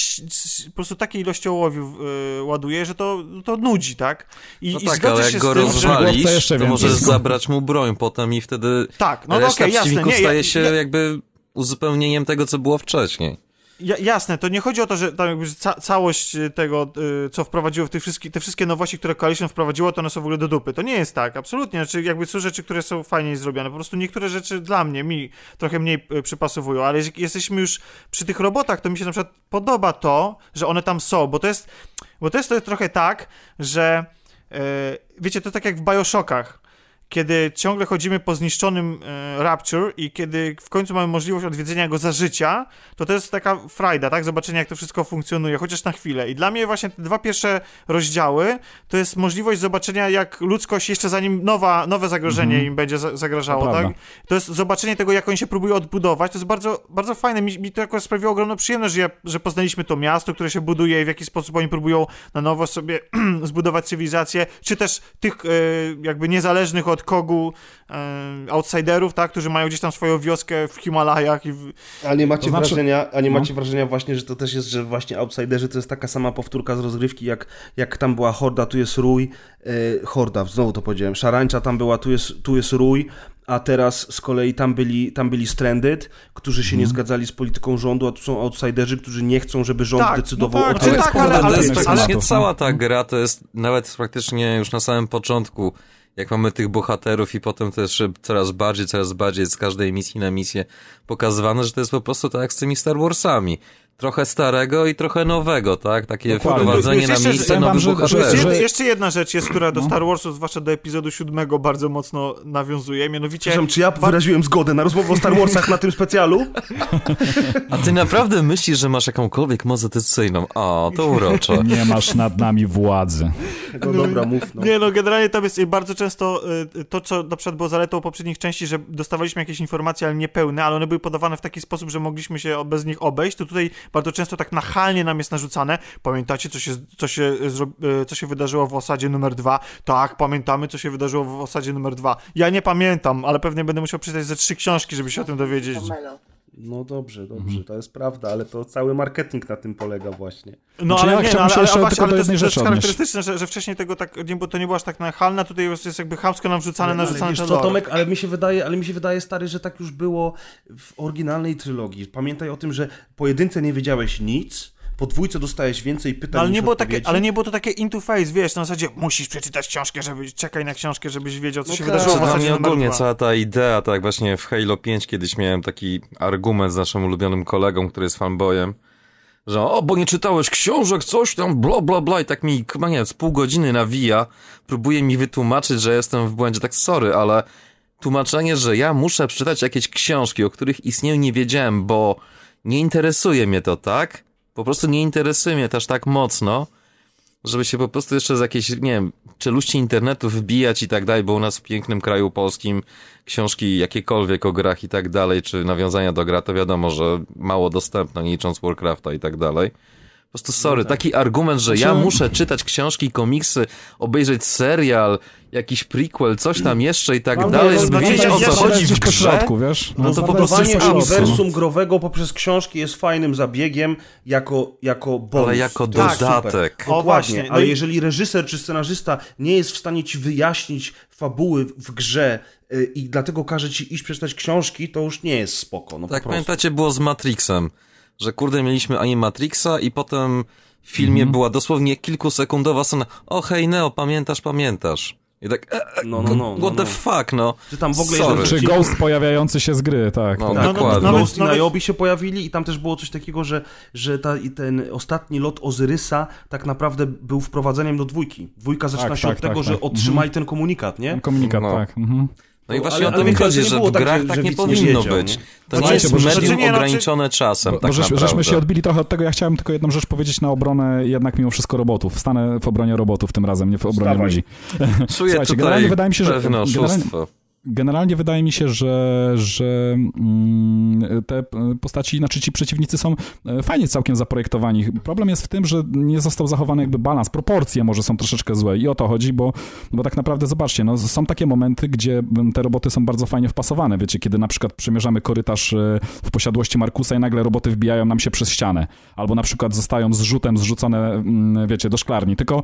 F: po prostu takiej ilości ołowiu y, ładuje, że to, to nudzi, tak? I,
E: No
F: i
E: tak, ale
F: się
E: jak go
F: tym,
E: rozwalisz,
D: jeszcze
E: to możesz zabrać mu broń potem i wtedy
F: Tak, no to
E: reszta
F: okej, jasne,
E: przeciwników
F: nie,
E: staje się
F: ja,
E: jakby uzupełnieniem tego, co było wcześniej.
F: Ja, jasne, to nie chodzi o to, że tam jakby ca całość y, tego, y, co wprowadziło w te wszystkie nowości, które Coalition wprowadziło, to one są w ogóle do dupy. To nie jest tak, absolutnie. Znaczy, jakby są rzeczy, które są fajniej zrobione. Po prostu niektóre rzeczy dla mnie, mi trochę mniej y, przypasowują, ale jeżeli jesteśmy już przy tych robotach, to mi się na przykład podoba to, że one tam są, bo to jest, bo to jest, to trochę tak, że y, wiecie, to tak jak w Bioshockach kiedy ciągle chodzimy po zniszczonym e, Rapture i kiedy w końcu mamy możliwość odwiedzenia go za życia, to to jest taka frajda, tak? Zobaczenie, jak to wszystko funkcjonuje, chociaż na chwilę. I dla mnie właśnie te dwa pierwsze rozdziały to jest możliwość zobaczenia, jak ludzkość jeszcze zanim nowa, nowe zagrożenie im będzie za zagrażało,
D: To
F: tak?
D: prawda.
F: To jest zobaczenie tego, jak oni się próbują odbudować. To jest bardzo, bardzo fajne. Mi, mi to jakoś sprawiło ogromną przyjemność, że, ja, że poznaliśmy to miasto, które się buduje i w jaki sposób oni próbują na nowo sobie zbudować cywilizację, czy też tych e, jakby niezależnych od kogu e, outsiderów, tak, którzy mają gdzieś tam swoją wioskę w Himalajach i w...
C: A nie macie
D: To znaczy-
C: wrażenia, a nie
D: No.
C: macie wrażenia właśnie, że to też jest, że właśnie Outsiderzy to jest taka sama powtórka z rozgrywki, jak, jak tam była Horda, tu jest Rój, e, Horda, znowu to powiedziałem, Szarańcza tam była, tu jest, tu jest Rój, a teraz z kolei tam byli, tam byli Stranded, którzy się nie zgadzali z polityką rządu, a tu są Outsiderzy, którzy nie chcą, żeby rząd
F: Tak,
C: decydował
F: no tak,
C: o
F: to
C: tym.
F: tak, ale-
E: to
F: ale-
E: jest
F: ale-
E: praktycznie
D: ale-
E: cała ta gra, to jest nawet praktycznie już na samym początku, jak mamy tych bohaterów i potem też coraz bardziej, coraz bardziej z każdej misji na misję pokazywane, że to jest po prostu tak jak z tymi Star Warsami. Trochę starego i trochę nowego, tak? Takie
D: Dokładnie.
E: wprowadzenie
F: Jest
E: na
F: jeszcze-
E: miejsce nowych
D: że-
E: bohaterów.
D: że-
F: jeszcze jedna rzecz jest, która do
D: No.
F: Star Warsu, zwłaszcza do epizodu siódmego, bardzo mocno nawiązuje, mianowicie...
C: Przepraszam, czy ja wyraziłem zgodę na rozmowę o Star Warsach na tym specjalu?
E: A ty naprawdę myślisz, że masz jakąkolwiek moc decyzyjną? O, to urocze.
D: Nie masz nad nami władzy.
C: No dobra, mów. No.
F: Nie no, generalnie tam jest bardzo często y, to, co na przykład było zaletą poprzednich części, że dostawaliśmy jakieś informacje, ale niepełne, ale one były podawane w taki sposób, że mogliśmy się bez nich obejść, to tutaj bardzo często tak nachalnie nam jest narzucane. Pamiętacie, co się, co się, zro- y, co się wydarzyło w osadzie numer dwa? Tak, pamiętamy, co się wydarzyło w osadzie numer dwa. Ja nie pamiętam, ale pewnie będę musiał przeczytać ze trzy książki, żeby się o tym dowiedzieć.
C: No dobrze, dobrze, to jest prawda, ale to cały marketing na tym polega właśnie.
F: No
D: Znaczy, ja
F: ale nie, no,
D: chciałbym
F: ale,
D: się
F: ale,
D: jeszcze
F: właśnie,
D: tylko
F: ale
D: do
F: to, jest, to jest charakterystyczne, że, że wcześniej tego tak, nie, bo to nie było aż tak nachalne, tutaj jest, jest jakby chamsko nam wrzucane,
C: ale
F: narzucane
C: wiesz
F: ten
C: co. Tomek, ale mi się wydaje, ale mi się wydaje, stary, że tak już było w oryginalnej trylogii. Pamiętaj o tym, że po jedynce nie wiedziałeś nic, po dwójce dostałeś więcej pytań
F: No, ale,
C: niż
F: nie było takie, ale nie było to takie into face, wiesz, na zasadzie musisz przeczytać książkę, żeby czekaj na książkę, żebyś wiedział, co
C: No
F: się
C: tak.
F: wydarzyło w
E: Dla
F: osadzie
E: mnie
F: numer
E: ogólnie cała ta idea, tak właśnie w Halo 5 kiedyś miałem taki argument z naszym ulubionym kolegą, który jest fanboyem, że o, bo nie czytałeś książek, coś tam, bla, bla, bla i tak mi, chyba nie wiem, z pół godziny nawija, próbuje mi wytłumaczyć, że jestem w błędzie, tak sorry, ale tłumaczenie, że ja muszę przeczytać jakieś książki, o których istnieją, nie wiedziałem, bo nie interesuje mnie to, tak? Po prostu nie interesuje mnie też tak mocno, żeby się po prostu jeszcze z jakiejś, nie wiem, czeluści internetu wbijać i tak dalej, bo u nas w pięknym kraju polskim książki jakiekolwiek o grach i tak dalej, czy nawiązania do gra, to wiadomo, że mało dostępne, nie licząc Warcrafta i tak dalej. Po prostu sorry, taki argument, że ja
D: Znaczy-
E: muszę czytać książki, komiksy, obejrzeć serial, jakiś prequel, coś tam jeszcze i tak
C: No
E: dalej,
C: no,
E: żeby
C: znaczy,
E: wiedzieć
C: ja-
E: o co
C: się
E: chodzi w grze.
D: środku, wiesz?
E: No to po prostu
C: Budowanie
E: jest
C: uniwersum growego poprzez książki jest fajnym zabiegiem jako, jako bonus.
E: Ale jako dodatek.
F: O,
C: Dokładnie,
F: właśnie. No
C: ale
F: i-
C: jeżeli reżyser czy scenarzysta nie jest w stanie ci wyjaśnić fabuły w grze y, i dlatego każe ci iść przeczytać książki, to już nie jest spoko. No
E: Tak, pamiętacie, było z Matrixem, że kurde, mieliśmy Animatrixa i potem w filmie była dosłownie kilkusekundowa scena, o hej Neo, pamiętasz, pamiętasz. I tak, e, e,
C: No, no, no,
E: what
C: no,
E: the
C: no.
E: fuck, no.
C: Czy tam w ogóle
E: Sorry.
D: Czy Ghost pojawiający się z gry, tak.
E: No,
D: tak.
F: No, no,
E: dokładnie.
F: nawet-
C: Ghost i
F: nawet-
C: Niobe się pojawili i tam też było coś takiego, że, że ta, i ten ostatni lot Ozyrysa tak naprawdę był wprowadzeniem do dwójki. Dwójka zaczyna
D: Tak,
C: się
D: tak,
C: od tego,
D: tak,
C: że
D: tak.
C: otrzymaj ten komunikat, nie?
D: Komunikat,
E: No.
D: tak. Mhm.
E: No i właśnie
C: ale-
E: o to mi chodzi, że w
C: tak,
E: grach
C: że-
E: tak
C: że
E: nie powinno
C: wiedział,
E: być.
C: nie?
E: To
D: No
E: nie jest medium
F: Znaczy no,
E: ograniczone czasem,
D: Bo,
E: tak
D: bo żeśmy,
E: naprawdę.
D: żeśmy się odbili trochę od tego, ja chciałem tylko jedną rzecz powiedzieć na obronę jednak mimo wszystko robotów. Stanę w obronie robotów tym razem, nie w obronie
C: Wstawaj.
D: ludzi.
E: Czuję
D: Słuchajcie,
E: tutaj
D: generalnie wydaje mi się, że-
E: pewne oszustwo.
D: Generalnie wydaje mi się, że, że mm, te postaci, znaczy ci przeciwnicy są e, fajnie całkiem zaprojektowani. Problem jest w tym, że nie został zachowany jakby balans, proporcje może są troszeczkę złe i o to chodzi, bo, bo tak naprawdę zobaczcie, no, są takie momenty, gdzie te roboty są bardzo fajnie wpasowane. Wiecie, kiedy na przykład przemierzamy korytarz e, w posiadłości Markusa i nagle roboty wbijają nam się przez ścianę, albo na przykład zostają zrzutem zrzucone, mm, wiecie, do szklarni. Tylko,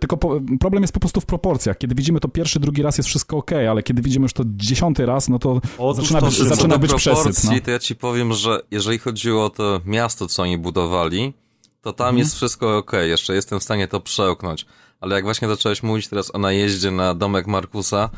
D: tylko po, problem jest po prostu w proporcjach. Kiedy widzimy to pierwszy, drugi raz jest wszystko ok, ale kiedy widzimy już to dziesiąty raz, no to
C: Otóż
D: zaczyna
C: to,
D: być, zaczyna być przesyt. No.
E: to ja ci powiem, że jeżeli chodziło o to miasto, co oni budowali, to tam
D: Mhm.
E: jest wszystko ok, jeszcze jestem w stanie to przełknąć. Ale jak właśnie zacząłeś mówić teraz o najeździe na domek Markusa,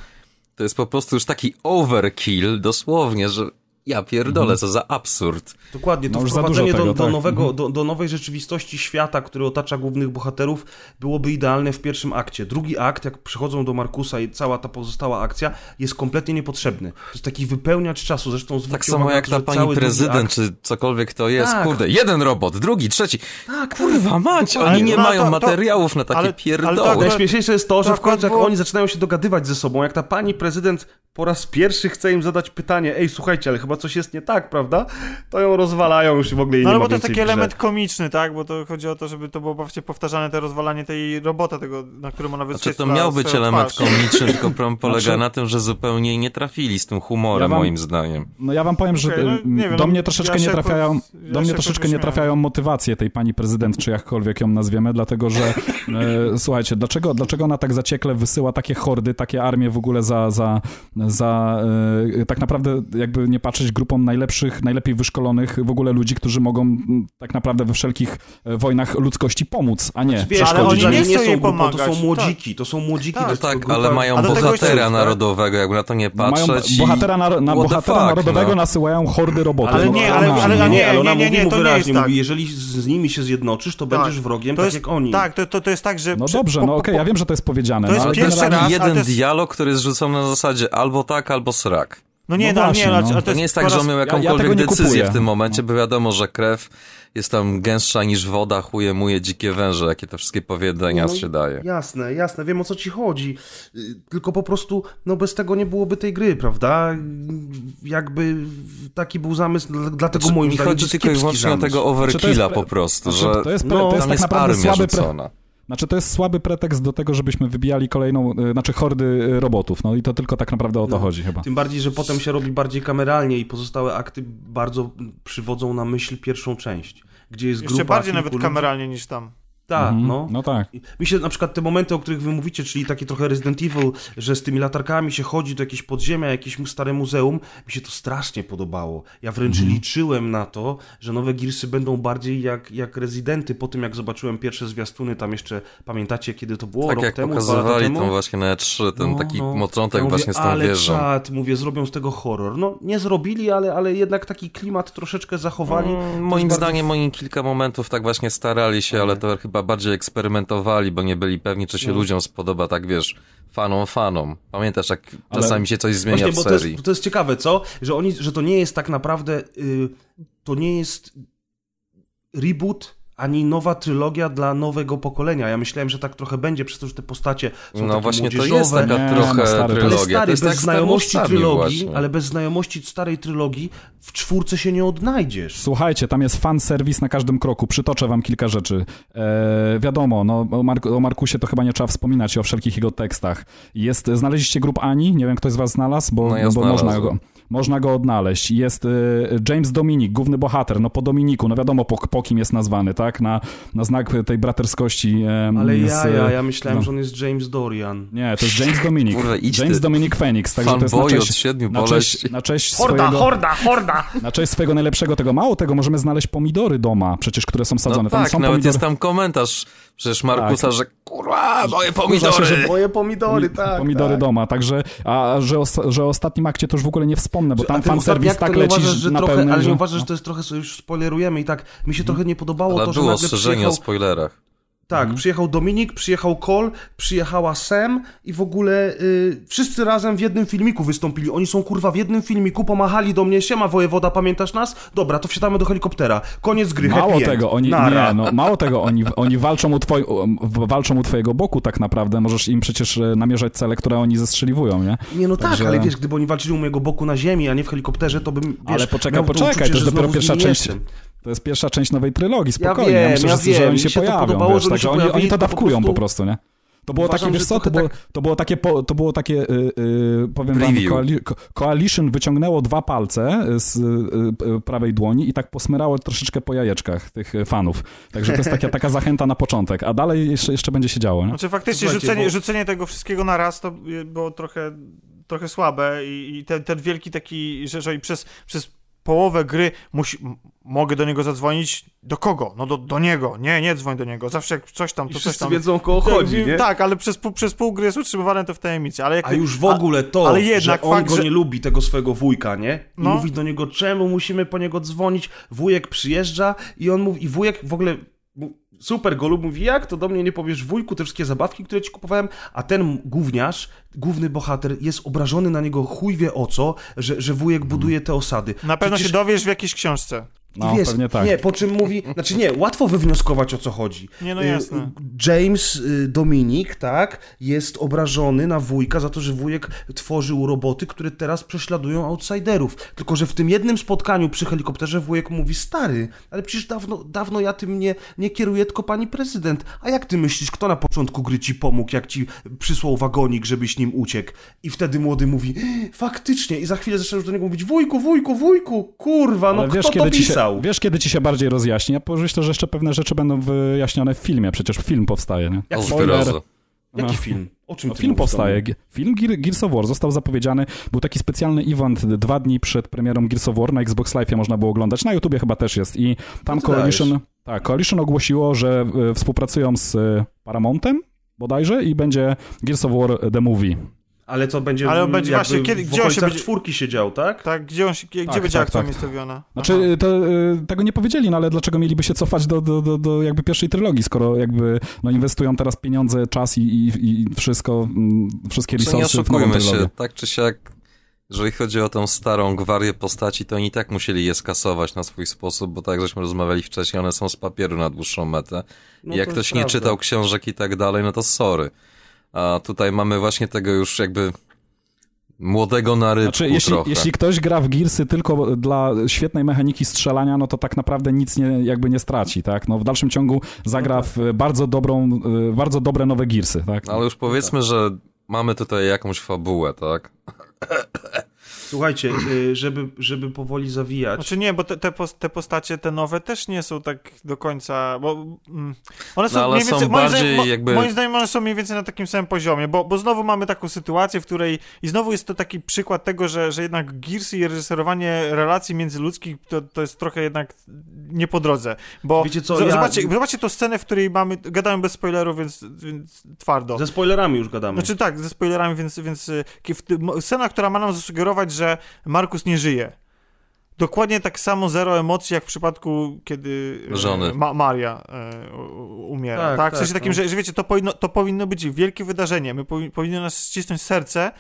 E: to jest po prostu już taki overkill, dosłownie, że ja pierdolę, co za absurd.
C: Dokładnie, to
D: No
C: wprowadzenie
D: dużo
C: do,
D: tego,
C: do,
D: tak.
C: nowego, do, do nowej rzeczywistości świata, który otacza głównych bohaterów, byłoby idealne w pierwszym akcie. Drugi akt, jak przychodzą do Markusa i cała ta pozostała akcja, jest kompletnie niepotrzebny. To jest taki wypełniacz czasu, zresztą
E: Tak samo jak ta pani prezydent,
C: akt-
E: czy cokolwiek to jest,
C: Tak.
E: kurde, jeden robot, drugi, trzeci.
C: Tak,
E: Kurwa mać, oni nie
F: No,
E: mają
F: to- to-
E: materiałów na takie
F: ale- ale
E: pierdoły.
F: to akurat-
C: Najśmieszniejsze jest to, że
F: to
C: w końcu jak
F: było-
C: oni zaczynają się dogadywać ze sobą, jak ta pani prezydent po raz pierwszy chce im zadać pytanie, ej, słuchajcie, ale chyba coś jest nie tak, prawda? To ją rozwalają już i w ogóle jej
F: No
C: nie
F: ale
C: ma
F: bo to jest taki element komiczny, tak? Bo to chodzi o to, żeby to było właśnie powtarzane, te rozwalanie tej robota, tego, na którym ona
E: Znaczy
F: wyświetla
E: to miał być element
F: twarz.
E: komiczny, tylko problem polega
D: Znaczy-
E: na tym, że zupełnie nie trafili z tym humorem,
D: Ja wam-
E: moim zdaniem.
D: No ja wam powiem, że
F: Okej, no, nie wiem,
D: do
F: no,
D: mnie troszeczkę
F: ja
D: nie trafiają,
F: ja
D: do mnie troszeczkę nie trafiają motywacje tej pani prezydent, czy jakkolwiek ją nazwiemy, dlatego że e, słuchajcie, dlaczego, dlaczego ona tak zaciekle wysyła takie hordy, takie armie w ogóle za, za, za e, tak naprawdę jakby nie patrzeć grupą najlepszych, najlepiej wyszkolonych w ogóle ludzi, którzy mogą m, tak naprawdę we wszelkich e, wojnach ludzkości pomóc, a nie
C: Wiesz,
F: Ale oni nie chcą
C: są grupą, to są młodziki, to są młodziki.
F: Tak,
C: to
E: Tak,
C: grupa-
E: ale mają bohatera
F: jest, tak?
E: narodowego, jakby na to nie
D: No mają
E: patrzeć. i-
D: bohatera, na, na bohatera
E: fuck,
D: narodowego
E: no.
D: nasyłają hordy robotów.
F: Ale
D: No,
F: nie,
D: come
F: ale-
D: on.
F: ale-
C: nie,
F: nie,
C: ale ona
F: nie, nie,
C: mówi
F: nie,
C: mu
F: to nie
C: wyraźnie, mówi,
F: tak.
C: jeżeli z, nimi się zjednoczysz, to
F: Tak.
C: będziesz wrogiem tak jak oni.
F: Tak, to, to, to jest tak, że...
D: No dobrze, no okej, ja wiem, że to jest powiedziane.
F: To
D: no,
F: jest
D: ale
F: pierwszy raz,
E: jeden
F: ale
E: dialog, który jest rzucony na zasadzie albo tak, albo srak.
F: No nie,
D: No
F: no,
D: właśnie,
F: nie,
D: no.
F: ale
E: To nie jest tak,
F: po
E: że
F: raz-
E: on miał
D: ja
E: jakąkolwiek
D: tego nie
E: decyzję
D: kupuję.
E: w tym momencie, bo wiadomo, że krew jest tam gęstsza niż woda, chuje muje dzikie węże, jakie te wszystkie powiedzenia
C: No,
E: się daje.
C: Jasne, jasne, wiem o co ci chodzi. Y, Tylko po prostu, no bez tego nie byłoby tej gry, prawda? Jakby taki był zamysł, dla- dlatego
E: Znaczy,
C: moim
E: mi
C: zdaniem
E: chodzi
C: to jest
E: tylko i wyłącznie o tego
D: Znaczy, to jest
E: overkilla
D: pre-
E: po prostu,
D: Znaczy,
E: że
D: to jest, pre-
C: no,
D: to jest
E: tam
D: tak
E: jest
D: naprawdę
E: armia
D: słaby pre... Znaczy to jest słaby pretekst do tego, żebyśmy wybijali kolejną, y, znaczy hordy y, robotów, no i to tylko tak naprawdę o to
C: No.
D: chodzi chyba.
C: Tym bardziej, że potem się robi bardziej kameralnie i pozostałe akty bardzo przywodzą na myśl pierwszą część, gdzie jest
F: Jeszcze
C: grupa
F: bardziej
C: kilku
F: nawet
C: ludzi.
F: kameralnie niż tam.
C: Tak,
D: Mhm.
C: no.
D: No tak.
C: Mi się na przykład te momenty, o których wy mówicie, czyli takie trochę Resident Evil, że z tymi latarkami się chodzi do jakiegoś podziemia, jakieś stare muzeum, mi się to strasznie podobało. Ja wręcz
E: Mhm.
C: liczyłem na to, że nowe Gearsy będą bardziej jak, jak Rezydenty, po tym jak zobaczyłem pierwsze zwiastuny, tam jeszcze, pamiętacie kiedy to było,
E: Tak
C: rok
E: jak
C: temu,
E: pokazywali
C: temu?
E: tą właśnie na E3, ten
C: No,
E: taki
C: no.
E: moczątek
C: Ja mówię,
E: właśnie z tą
C: ale
E: wieżą.
C: czad, mówię, zrobią z tego horror. No, nie zrobili, ale, ale jednak taki klimat troszeczkę zachowali.
E: Mm, Moim
C: bardzo
E: zdaniem oni kilka momentów tak właśnie starali się, ale to chyba bardziej eksperymentowali, bo nie byli pewni, czy się
C: No.
E: ludziom spodoba, tak wiesz, fanom, fanom. Pamiętasz, jak
D: Ale-
E: czasami się coś zmienia
C: Właśnie,
E: w
C: bo to
E: serii.
C: jest, to jest ciekawe, co? Że, oni, że to nie jest tak naprawdę. Y, to nie jest reboot ani nowa trylogia dla nowego pokolenia. Ja myślałem, że tak trochę będzie, przez to, że te postacie są
E: No
C: takie
E: właśnie, to jest taka
D: Nie,
E: trochę
D: no stary, to jest-
C: Ale
E: trylogia.
C: stary,
E: to jest
C: bez
E: tak z
C: znajomości trylogii,
E: właśnie.
C: ale bez znajomości starej trylogii w czwórce się nie odnajdziesz.
D: Słuchajcie, tam jest fan serwis na każdym kroku. Przytoczę wam kilka rzeczy. E, wiadomo, no, o, Mark o Markusie to chyba nie trzeba wspominać, o wszelkich jego tekstach. Jest, znaleźliście grup Ani? Nie wiem, ktoś z was znalazł, bo,
E: No ja
D: bo można, go, można go odnaleźć. Jest e, James Dominik, główny bohater, no po Dominiku, no wiadomo po, po kim jest nazwany, tak? Na, na znak tej braterskości.
C: Ale ja,
D: z,
C: ja, ja myślałem,
D: no.
C: że on jest James Dorian.
D: Nie, to jest James Dominik.
E: Kurwa,
D: James. Dominik Phoenix, także to jest na cześć,
E: od siedmiu
D: na cześć, na cześć
C: Horda,
D: swojego...
C: horda, horda!
D: Na cześć swojego najlepszego tego. Mało tego, możemy znaleźć pomidory doma, przecież, które są
E: No
D: sadzone. tam
E: tak,
D: są
E: nawet
D: pomidory.
E: jest tam komentarz Przecież Markusa, że kurwa, moje
D: Wkurza się, że
E: pomidory!
C: Moje pomidory, tak.
D: Pomidory
C: tak.
D: doma, także, a że o, że o ostatnim akcie to już w ogóle nie wspomnę, bo tam fanserwis tak leci
C: uważasz, że
D: na
C: trochę,
D: pełnym,
C: Ale
D: że-
C: nie uważasz, że to jest trochę, już spoilerujemy i tak, mi się trochę nie podobało
E: Ale
C: to, że
E: było
C: nagle przyjechał...
E: o spoilerach.
C: Tak,
D: Mhm.
C: przyjechał Dominik, przyjechał Cole, przyjechała Sam i w ogóle y, wszyscy razem w jednym filmiku wystąpili. Oni są kurwa w jednym filmiku, pomachali do mnie, siema wojewoda, pamiętasz nas? Dobra, to wsiadamy do helikoptera. Koniec gry,
D: Mało tego, oni,
C: Nara.
D: nie, no, mało tego, oni, oni walczą, u twoj, walczą u twojego boku tak naprawdę, możesz im przecież e, namierzać cele, które oni zestrzeliwują, nie?
C: Nie no tak,
D: Także-
C: ale wiesz, gdyby oni walczyli u mojego boku na ziemi, a nie w helikopterze, to bym, wiesz,
D: Ale poczekaj,
C: miał to
D: poczekaj,
C: uczucie,
D: to jest dopiero pierwsza część.
C: jestem.
D: To jest pierwsza część nowej trylogii, spokojnie.
C: wiem,
D: myślę,
C: ja
D: że, że
C: wiem,
D: oni się
C: się to
D: pojawią,
C: podobało,
D: wiesz,
C: że oni
D: także
C: się
D: oni, oni
C: pojawili,
D: to dawkują po
C: prostu-
D: prostu, nie? To było
C: Uważam,
D: takie, wiesz
C: że
D: co, to było,
C: tak-
D: to było takie, to było takie, y, y, powiem wam,
E: Preview.
D: Coali- Co- Coalition wyciągnęło dwa palce z y, y, prawej dłoni i tak posmyrało troszeczkę po jajeczkach tych y, fanów. Także to jest taka, taka zachęta na początek, a dalej jeszcze, jeszcze będzie się działo, nie?
F: Znaczy faktycznie
C: Słuchajcie,
F: rzucenie,
C: bo-
F: rzucenie tego wszystkiego na raz to było trochę, trochę słabe i, i ten, ten wielki taki, że, że i przez, przez połowę gry musi, mogę do niego zadzwonić. Do kogo? No do, do niego. Nie, nie dzwoń do niego. Zawsze jak coś tam,
C: I
F: to coś
C: wszyscy
F: tam...
C: wiedzą o kogo chodzi,
F: tak,
C: nie?
F: Tak, ale przez, pół- przez pół gry jest utrzymywane to w tajemnicy. Ale jak,
C: A już w ogóle to,
F: ale jednak
C: że on
F: fakt,
C: go
F: że-
C: nie lubi, tego swojego wujka, nie? I
F: No.
C: mówi do niego, czemu musimy po niego dzwonić? Wujek przyjeżdża i on mówi, i wujek w ogóle super go lubi, mówi, jak to do mnie nie powiesz wujku, te wszystkie zabawki, które ci kupowałem, a ten gówniarz, główny bohater jest obrażony na niego chuj wie o co, że, że wujek buduje te osady.
F: na pewno
C: Przecież-
F: się dowiesz w jakiejś książce.
D: No,
C: I wiesz,
D: pewnie tak.
C: Nie, po czym mówi, znaczy nie, łatwo wywnioskować o co chodzi.
F: Nie, no jasne.
C: y, James y, Dominik, tak, jest obrażony na wujka za to, że wujek tworzył roboty, które teraz prześladują outsiderów. Tylko, że w tym jednym spotkaniu przy helikopterze wujek mówi, stary, ale przecież dawno, dawno ja tym nie, nie kieruję, tylko pani prezydent. A jak ty myślisz, kto na początku gry ci pomógł, jak ci przysłał wagonik, żebyś nim uciekł? I wtedy młody mówi, faktycznie. I za chwilę zaczynasz do niego mówić, wujku, wujku, wujku, kurwa, no
D: Ale
C: kto
D: wiesz,
C: to
D: kiedy wiesz, kiedy ci się bardziej rozjaśni? Ja myślę, że jeszcze pewne rzeczy będą wyjaśnione w filmie, przecież film powstaje, nie?
C: Jak
E: O
C: spoiler. Jaki
D: No.
C: film? O czym
D: No,
C: ty
D: film powstaje. Ge- Film Gear, Gears of War został zapowiedziany. Był taki specjalny event dwa dni przed premierą Gears of War. Na Xbox Live można było oglądać. Na YouTubie chyba też jest. I tam Coalition, tak, Coalition ogłosiło, że e, współpracują z e, Paramountem bodajże i będzie Gears of War The Movie.
C: Ale to będzie,
F: Ale on będzie
C: jakby
F: właśnie, kiedy-
C: w
F: gdzie on się będzie-
C: czwórki siedział, tak?
F: Tak, gdzie, on się, gdzie
D: Tak,
F: będzie
D: tak,
F: akcja
D: tak.
F: umiejscowiona?
D: Znaczy, e, to, e, tego nie powiedzieli, no ale dlaczego mieliby się cofać do, do, do, do jakby pierwszej trylogii, skoro jakby no, inwestują teraz pieniądze, czas i, i, i wszystko, mm, wszystkie
E: Czy nie
D: resursy w nową
E: oszukujmy się, tak czy siak, jeżeli chodzi o tą starą gwarię postaci, to oni i tak musieli je skasować na swój sposób, bo tak żeśmy rozmawiali wcześniej, one są z papieru na dłuższą metę.
C: No
E: I jak
C: to
E: ktoś nie
C: prawda.
E: czytał książek i tak dalej, no to sorry. A tutaj mamy właśnie tego już jakby młodego na rybku
D: Znaczy, jeśli,
E: trochę.
D: jeśli ktoś gra w Gearsy tylko dla świetnej mechaniki strzelania, no to tak naprawdę nic nie, jakby nie straci, tak? No w dalszym ciągu zagra w bardzo dobrą, y, bardzo dobre nowe Gearsy, tak?
E: Ale już powiedzmy, że mamy tutaj jakąś fabułę, tak?
C: Słuchajcie, y, żeby, żeby powoli zawijać.
F: Znaczy nie, bo te, te, pos- te postacie, te nowe też nie są tak do końca, bo mm, one są
E: No,
F: mniej
E: są
F: więcej, moim
E: bardziej
F: zdaniem,
E: jakby-
F: moim zdaniem one są mniej więcej na takim samym poziomie, bo, bo znowu mamy taką sytuację, w której i znowu jest to taki przykład tego, że, że jednak Gearsy i reżyserowanie relacji międzyludzkich to, to jest trochę jednak nie po drodze, bo
C: Wiecie co,
F: z-
C: ja-
F: zobaczcie, zobaczcie tą scenę, w której mamy, gadałem bez spoilerów, więc, więc twardo.
C: Ze spoilerami już gadamy.
F: Znaczy tak, ze spoilerami, więc, więc y, scena, która ma nam zasugerować, że Markus nie żyje. Dokładnie tak samo zero emocji, jak w przypadku, kiedy e,
E: Żony.
F: Ma Maria e, umiera. Tak,
C: Tak,
F: W sensie
C: tak,
F: takim,
C: no.
F: że, że wiecie, to powinno, to powinno być wielkie wydarzenie. My powi powinno nas ścisnąć serce,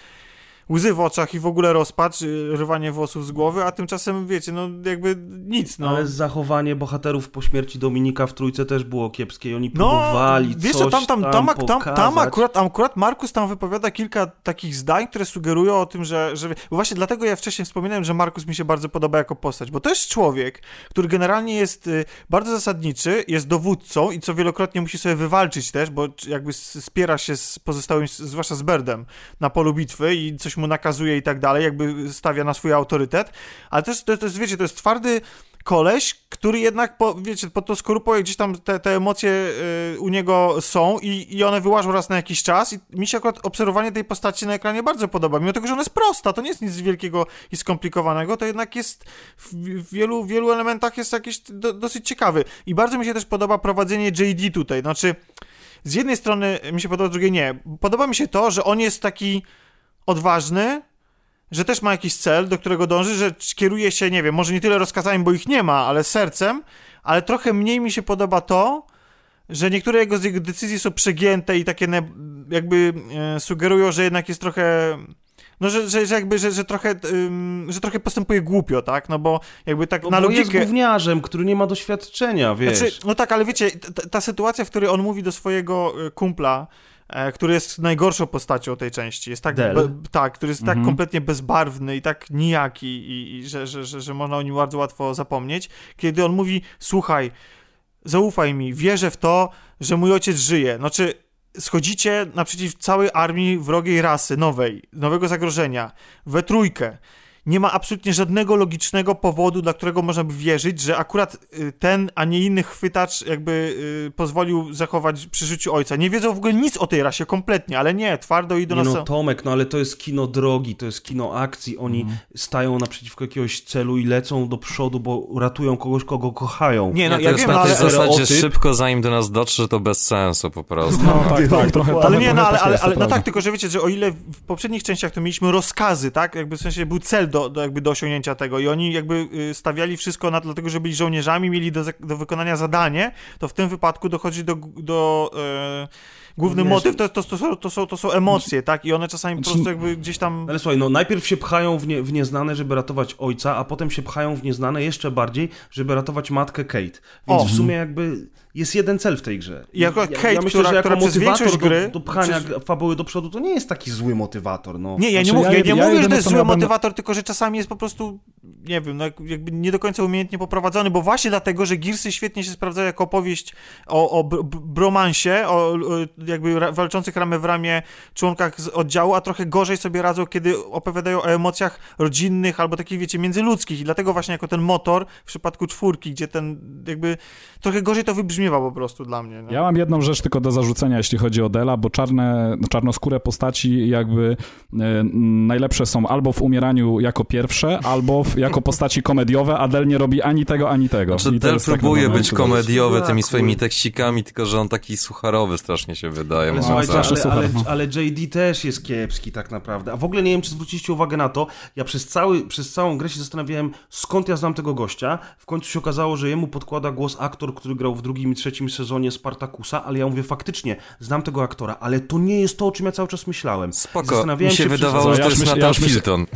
F: łzy w oczach i w ogóle rozpacz, y, rwanie włosów z głowy, a tymczasem, wiecie, no jakby nic, no.
C: Ale zachowanie bohaterów po śmierci Dominika w trójce też było kiepskie i oni
F: No,
C: próbowali
F: wiesz
C: coś
F: co, tam, tam, tam, tam, tam, tam, akurat, akurat Markus tam wypowiada kilka takich zdań, które sugerują o tym, że, że... Bo właśnie dlatego ja wcześniej wspominałem, że Markus mi się bardzo podoba jako postać, bo to jest człowiek, który generalnie jest y, bardzo zasadniczy, jest dowódcą i co wielokrotnie musi sobie wywalczyć też, bo jakby spiera się z pozostałymi, zwłaszcza z Berdem, na polu bitwy i coś mu nakazuje i tak dalej, jakby stawia na swój autorytet, ale też to, to jest, wiecie, to jest twardy koleś, który jednak, po, wiecie, pod tą skorupą gdzieś tam te, te emocje y, u niego są i, i one wyłażą raz na jakiś czas. I mi się akurat obserwowanie tej postaci na ekranie bardzo podoba, mimo tego, że ona jest prosta, to nie jest nic wielkiego i skomplikowanego, to jednak jest w, wielu, wielu elementach jest jakiś do, dosyć ciekawy. I bardzo mi się też podoba prowadzenie JD tutaj, znaczy z jednej strony mi się podoba, z drugiej nie. Podoba mi się to, że on jest taki odważny, że też ma jakiś cel, do którego dąży, że kieruje się, nie wiem, może nie tyle rozkazami, bo ich nie ma, ale sercem, ale trochę mniej mi się podoba to, że niektóre jego, z jego decyzji są przegięte i takie jakby e, sugerują, że jednak jest trochę... No, że, że, że jakby, że, że, trochę, ym, że trochę postępuje głupio, tak? No bo jakby tak
C: No,
F: na
C: bo jest
F: logikę...
C: gówniarzem, który nie ma doświadczenia, wiesz.
F: Znaczy, no tak, ale wiecie, ta, ta sytuacja, w której on mówi do swojego e, kumpla, który jest najgorszą postacią tej części, jest tak, be, tak który jest tak
D: Mhm.
F: kompletnie bezbarwny i tak nijaki, i, i że, że, że, że można o nim bardzo łatwo zapomnieć, kiedy on mówi, słuchaj, zaufaj mi, wierzę w to, że mój ojciec żyje. Znaczy, schodzicie naprzeciw całej armii wrogiej rasy, nowej, nowego zagrożenia, we trójkę. Nie ma absolutnie żadnego logicznego powodu, dla którego można by wierzyć, że akurat y, ten, a nie inny chwytacz jakby y, pozwolił zachować przy życiu ojca. Nie wiedzą w ogóle nic o tej rasie kompletnie, ale nie, twardo idą
C: Nie
F: na
C: no. Tomek, no ale to jest kino drogi, to jest kino akcji. Oni
F: Mhm.
C: stają naprzeciwko jakiegoś celu i lecą do przodu, bo ratują kogoś, kogo kochają.
F: Nie, no ja
E: jest
F: wiem,
E: na
F: no,
E: tej
F: ale,
E: zasadzie szybko, zanim do nas dotrze, to bez sensu po prostu.
D: No tak, tak, trochę,
F: ale
D: trochę,
F: nie, no ale,
D: tak
F: ale, ale no tak, tylko że wiecie, że o ile w poprzednich częściach to mieliśmy rozkazy, tak, jakby w sensie był cel do, do, jakby do osiągnięcia tego. I oni jakby y, stawiali wszystko na dlatego, że byli żołnierzami, mieli do, do wykonania zadanie, to w tym wypadku dochodzi do, do e, główny motyw, to, to, to, są, to, są, to są emocje, tak, i one czasami po prostu jakby gdzieś tam...
C: Ale słuchaj, no najpierw się pchają w, nie, w nieznane, żeby ratować ojca, a potem się pchają w nieznane jeszcze bardziej, żeby ratować matkę Kate. Więc
F: O.
C: w sumie jakby jest jeden cel w tej grze.
F: I jako Kate,
C: myślę,
F: która-
C: że jako
F: która przez większość
C: do,
F: gry-
C: do pchania
F: przez-
C: fabuły do przodu, to nie jest taki zły motywator, no.
F: Nie, ja nie,
D: Znaczy,
F: mówię,
D: ja
F: ja,
D: ja
F: mówię, że to jest zły
D: ja
F: motywator, tylko że czasami jest po prostu, nie wiem, no jak- jakby nie do końca umiejętnie poprowadzony, bo właśnie dlatego, że Gearsy świetnie się sprawdzają jako opowieść o, o br- br- bromansie, o, o jakby walczących ramię w ramię członkach z oddziału, a trochę gorzej sobie radzą, kiedy opowiadają o emocjach rodzinnych albo takich, wiecie, międzyludzkich i dlatego właśnie jako ten motor w przypadku czwórki, gdzie ten jakby trochę gorzej to wybrzmiewa po prostu dla mnie. nie?
D: Ja mam jedną rzecz tylko do zarzucenia, jeśli chodzi o Dela, bo czarne, czarnoskóre postaci jakby e, najlepsze są albo w umieraniu jako pierwsze, albo w, jako postaci komediowe, a Del nie robi ani tego, ani tego.
E: Znaczy, Del
D: tak
E: próbuje
D: naprawdę-
E: być komediowy tymi swoimi tekścikami, tylko że on taki sucharowy strasznie się wydaje.
C: Ale
E: może
C: słuchajcie,
E: tak.
D: zawsze
C: ale, ale,
D: no.
C: ale JD też jest kiepski tak naprawdę. A w ogóle nie wiem, czy zwróciliście uwagę na to, ja przez, cały, przez całą grę się zastanawiałem, skąd ja znam tego gościa. W końcu się okazało, że jemu podkłada głos aktor, który grał w drugim i trzecim sezonie Spartakusa, ale ja mówię, faktycznie, znam tego aktora, ale to nie jest to, o czym ja cały czas myślałem.
E: Spoko,
C: zastanawiałem
E: mi się
C: przez-
E: wydawało, że to jest
D: myślę-
E: Filton.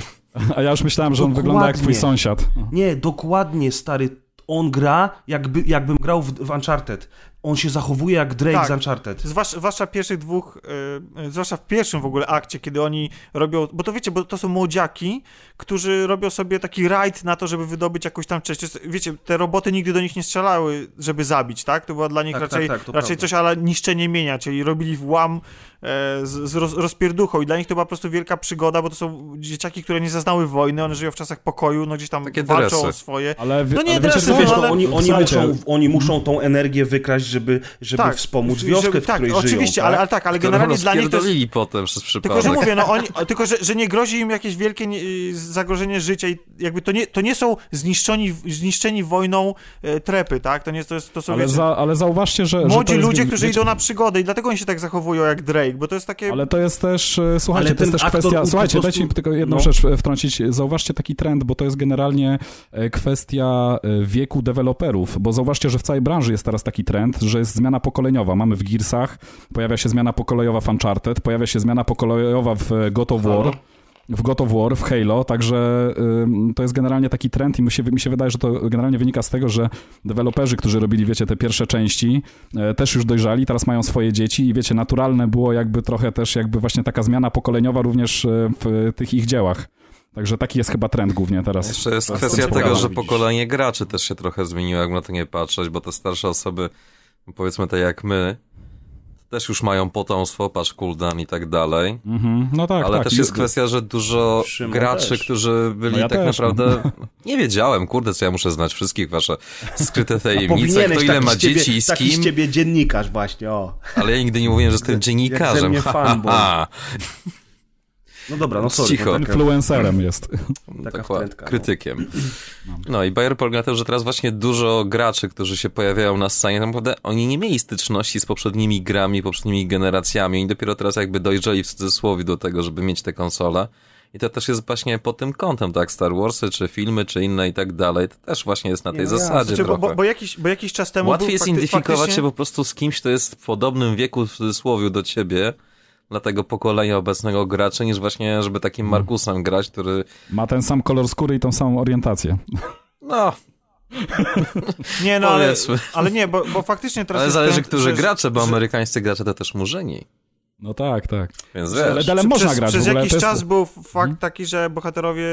D: A ja już myślałem, że on
C: Dokładnie.
D: wygląda jak twój sąsiad.
C: Nie, dokładnie, stary. On gra, jakby, jakbym grał w, w Uncharted. On się zachowuje jak Drake
F: Tak.
C: z Uncharted.
F: Zwłaszcza, zwłaszcza w pierwszych dwóch, y, y, zwłaszcza w pierwszym w ogóle akcie, kiedy oni robią, bo to wiecie, bo to są młodziaki, którzy robią sobie taki rajd na to, żeby wydobyć jakąś tam część. Wiecie, te roboty nigdy do nich nie strzelały, żeby zabić, tak? To była dla nich
C: Tak,
F: raczej,
C: tak, tak,
F: raczej
C: prawda.
F: coś ale niszczenie mienia, czyli robili włam e, z, z roz, rozpierduchą i dla nich to była po prostu wielka przygoda, bo to są dzieciaki, które nie zaznały wojny, one żyją w czasach pokoju, no gdzieś tam
E: Takie
F: walczą
E: dresy.
F: o swoje.
D: Ale,
F: No nie
D: ale co,
C: Wiesz,
F: ale-
C: no, oni, oni, muszą, oni muszą tą energię wykraść, żeby, żeby
F: Tak,
C: wspomóc
F: żeby-
C: wioskę, w
F: tak,
C: której
F: oczywiście,
C: żyją.
F: ale,
C: tak?
F: ale tak, ale generalnie dla nich to jest,
E: potem przez przypadek.
F: Tylko, że mówię, no oni, tylko, że, że nie grozi im jakieś wielkie nie, zagrożenie życia i jakby to nie, to nie są zniszczeni, zniszczeni wojną e, trepy, tak? To nie to, jest, to są
D: ale,
F: wiecie,
D: za, ale zauważcie, że... że
F: młodzi
D: jest,
F: ludzie, którzy
D: wiecie,
F: idą na przygody i dlatego oni się tak zachowują jak Drake, bo to jest takie...
D: Ale to jest też, e, słuchajcie,
C: Ale
D: to jest też kwestia,
C: po
D: słuchajcie,
C: prostu-
D: dajcie mi tylko jedną
C: no.
D: rzecz e, wtrącić. Zauważcie taki trend, bo to jest generalnie e, kwestia wieku deweloperów, bo zauważcie, że w całej branży jest teraz taki trend, że jest zmiana pokoleniowa. Mamy w Gearsach, pojawia się zmiana pokoleniowa w Uncharted, pojawia się zmiana pokoleniowa w e, God of War. W God of War, w Halo, także ym, to jest generalnie taki trend i mi się, mi się wydaje, że to generalnie wynika z tego, że deweloperzy, którzy robili, wiecie, te pierwsze części, e, też już dojrzali, teraz mają swoje dzieci i wiecie, naturalne było jakby trochę też jakby właśnie taka zmiana pokoleniowa również e, w tych ich dziełach. Także taki jest chyba trend głównie teraz.
E: Jeszcze jest
D: z tym
E: kwestia tego, że pokolenie graczy też się trochę zmieniło, jak na to nie patrzeć, bo te starsze osoby, powiedzmy tak jak my, też już mają potomstwo, patrz cooldown i tak dalej.
D: Mhm. No tak,
E: Ale
D: tak.
E: też jest kwestia, że dużo
C: Szymon
E: graczy,
C: też.
E: którzy byli
D: No ja
E: tak
D: też,
E: naprawdę... Nie wiedziałem, kurde, co ja muszę znać wszystkich wasze skryte tajemnice,
C: Powinieneś
E: kto ile ma
C: ciebie-
E: dzieci i z
C: Taki z
E: kim,
C: ciebie dziennikarz właśnie, o.
E: ale ja nigdy nie mówiłem, że jestem
C: Jak ze
E: dziennikarzem.
C: mnie
E: Ha,
C: fanboy. No dobra, no sorry.
E: Cicho.
C: no taka-
D: Influencerem jest.
C: Taka wtrętka, no.
E: krytykiem. No i Bayer polega na tym, że teraz właśnie dużo graczy, którzy się pojawiają na scenie, tak naprawdę oni nie mieli styczności z poprzednimi grami, poprzednimi generacjami. Oni dopiero teraz jakby dojrzeli w cudzysłowie do tego, żeby mieć te konsole. I to też jest właśnie pod tym kątem, tak? Star Warsy, czy filmy, czy inne i tak dalej. To też właśnie jest na tej
C: Nie, no
E: zasadzie
F: Znaczy, bo,
E: trochę.
F: bo, bo, jakiś, bo jakiś czas temu
E: Łatwiej jest identyfikować
F: faktycznie-
E: się po prostu z kimś, kto jest w podobnym wieku, w cudzysłowie, do ciebie, dla tego pokolenia obecnego gracza, niż właśnie, żeby takim
F: Hmm.
E: Markusem grać, który,
D: Ma ten sam kolor skóry i tą samą orientację.
E: no,
F: Nie, no ale, ale nie, bo, bo faktycznie teraz
E: ale zależy,
F: ten,
E: którzy
F: że-
E: gracze, bo
F: że-
E: amerykańscy gracze to też murzyni.
D: No tak, tak.
E: Więc
D: Ale
E: wiesz,
D: dalej można
F: przez,
D: grać.
F: Przez
D: w ogóle
F: jakiś
D: jest-
F: czas był fakt
E: Mhm.
F: taki, że bohaterowie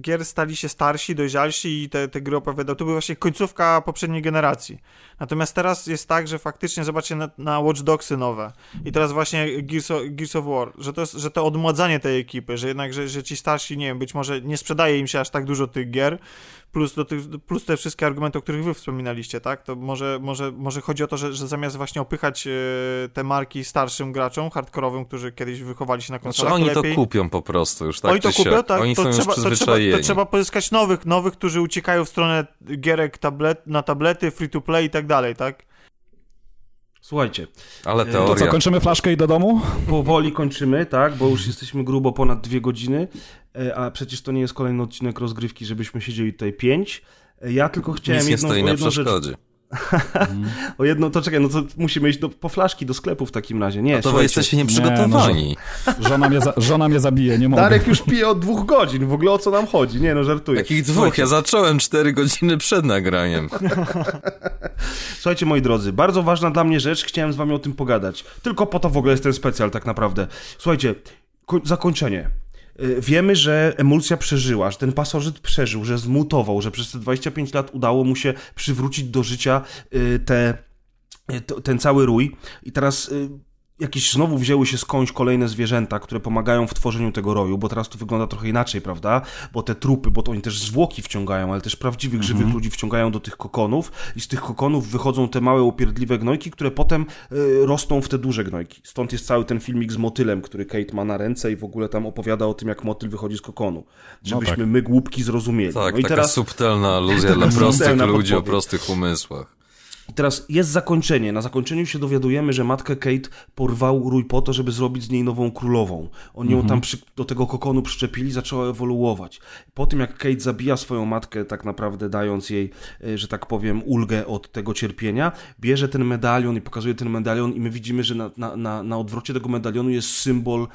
F: gier stali się starsi, dojrzalsi i te, te gry opowiadały. To była właśnie końcówka poprzedniej generacji. Natomiast teraz jest tak, że faktycznie zobaczcie na, na Watch Dogsy nowe i teraz właśnie Gears of, Gears of War, że to, jest, że to odmładzanie tej ekipy, że jednak, że, że ci starsi, nie wiem, być może nie sprzedaje im się aż tak dużo tych gier, plus, do tych, plus te wszystkie argumenty, o których wy wspominaliście, tak? To może, może, może chodzi o to, że, że zamiast właśnie opychać e, te marki starszym graczom, hardkorowym, którzy kiedyś wychowali się na
E: znaczy
F: konsolach,
E: oni
F: to
E: to
F: lepiej...
E: kupią po prostu już, tak
F: Oni to kupią, tak?
E: Oni
F: to,
E: są już
F: trzeba, to, trzeba, to trzeba pozyskać nowych, nowych, którzy uciekają w stronę gierek tablet, na tablety, free to play i tak dalej, tak?
C: Słuchajcie,
E: Ale
C: To
D: To co,
E: teoria.
D: kończymy flaszkę i do domu?
C: powoli kończymy, tak, bo już jesteśmy grubo ponad dwie godziny, e, a przecież to nie jest kolejny odcinek rozgrywki, żebyśmy siedzieli tutaj pięć. E, Ja tylko chciałem
E: Nic nie
C: jedną,
E: stoi
C: o
E: na
C: jedną rzecz,
E: przeszkodzie.
C: o jedną, to czekaj, no to musimy iść do, po flaszki do sklepu w takim razie, nie,
E: To wy jesteście
D: Nie,
E: nieprzygotowani.
D: Żona mnie, za, żona mnie zabije, nie mogę.
C: Darek już pije od dwóch godzin, w ogóle o co nam chodzi, nie no, żartuję.
E: Jakich dwóch? Ja zacząłem cztery godziny przed nagraniem.
C: Słuchajcie, moi drodzy, bardzo ważna dla mnie rzecz, chciałem z wami o tym pogadać. Tylko po to w ogóle jest ten specjal tak naprawdę. Słuchajcie, ko- zakończenie. Y, Wiemy, że emulsja przeżyła, że ten pasożyt przeżył, że zmutował, że przez te 25 lat udało mu się przywrócić do życia y, te, y, ten cały rój. I teraz jakieś znowu wzięły się skądś kolejne zwierzęta, które pomagają w tworzeniu tego roju, bo teraz to wygląda trochę inaczej, prawda? Bo te trupy, bo to oni też zwłoki wciągają, ale też prawdziwych, żywych ludzi wciągają do tych kokonów i z tych kokonów wychodzą te małe, upierdliwe gnojki, które potem y, rosną w te duże gnojki. Stąd jest cały ten filmik z motylem, który Kate ma na ręce i w ogóle tam opowiada o tym, jak motyl wychodzi z kokonu. Żebyśmy
D: tak.
C: my głupki zrozumieli.
E: Tak,
C: no i
E: taka
C: teraz...
E: subtelna aluzja dla prostych ludzi o
C: podpowiedź.
E: prostych umysłach.
C: I teraz jest zakończenie. Na zakończeniu się dowiadujemy, że matkę Kate porwał rój po to, żeby zrobić z niej nową królową. Oni ją tam przy, do tego kokonu przyczepili, zaczęła ewoluować. Po tym, jak Kate zabija swoją matkę, tak naprawdę dając jej, e, że tak powiem, ulgę od tego cierpienia, bierze ten medalion i pokazuje ten medalion i my widzimy, że na, na, na, na odwrocie tego medalionu jest symbol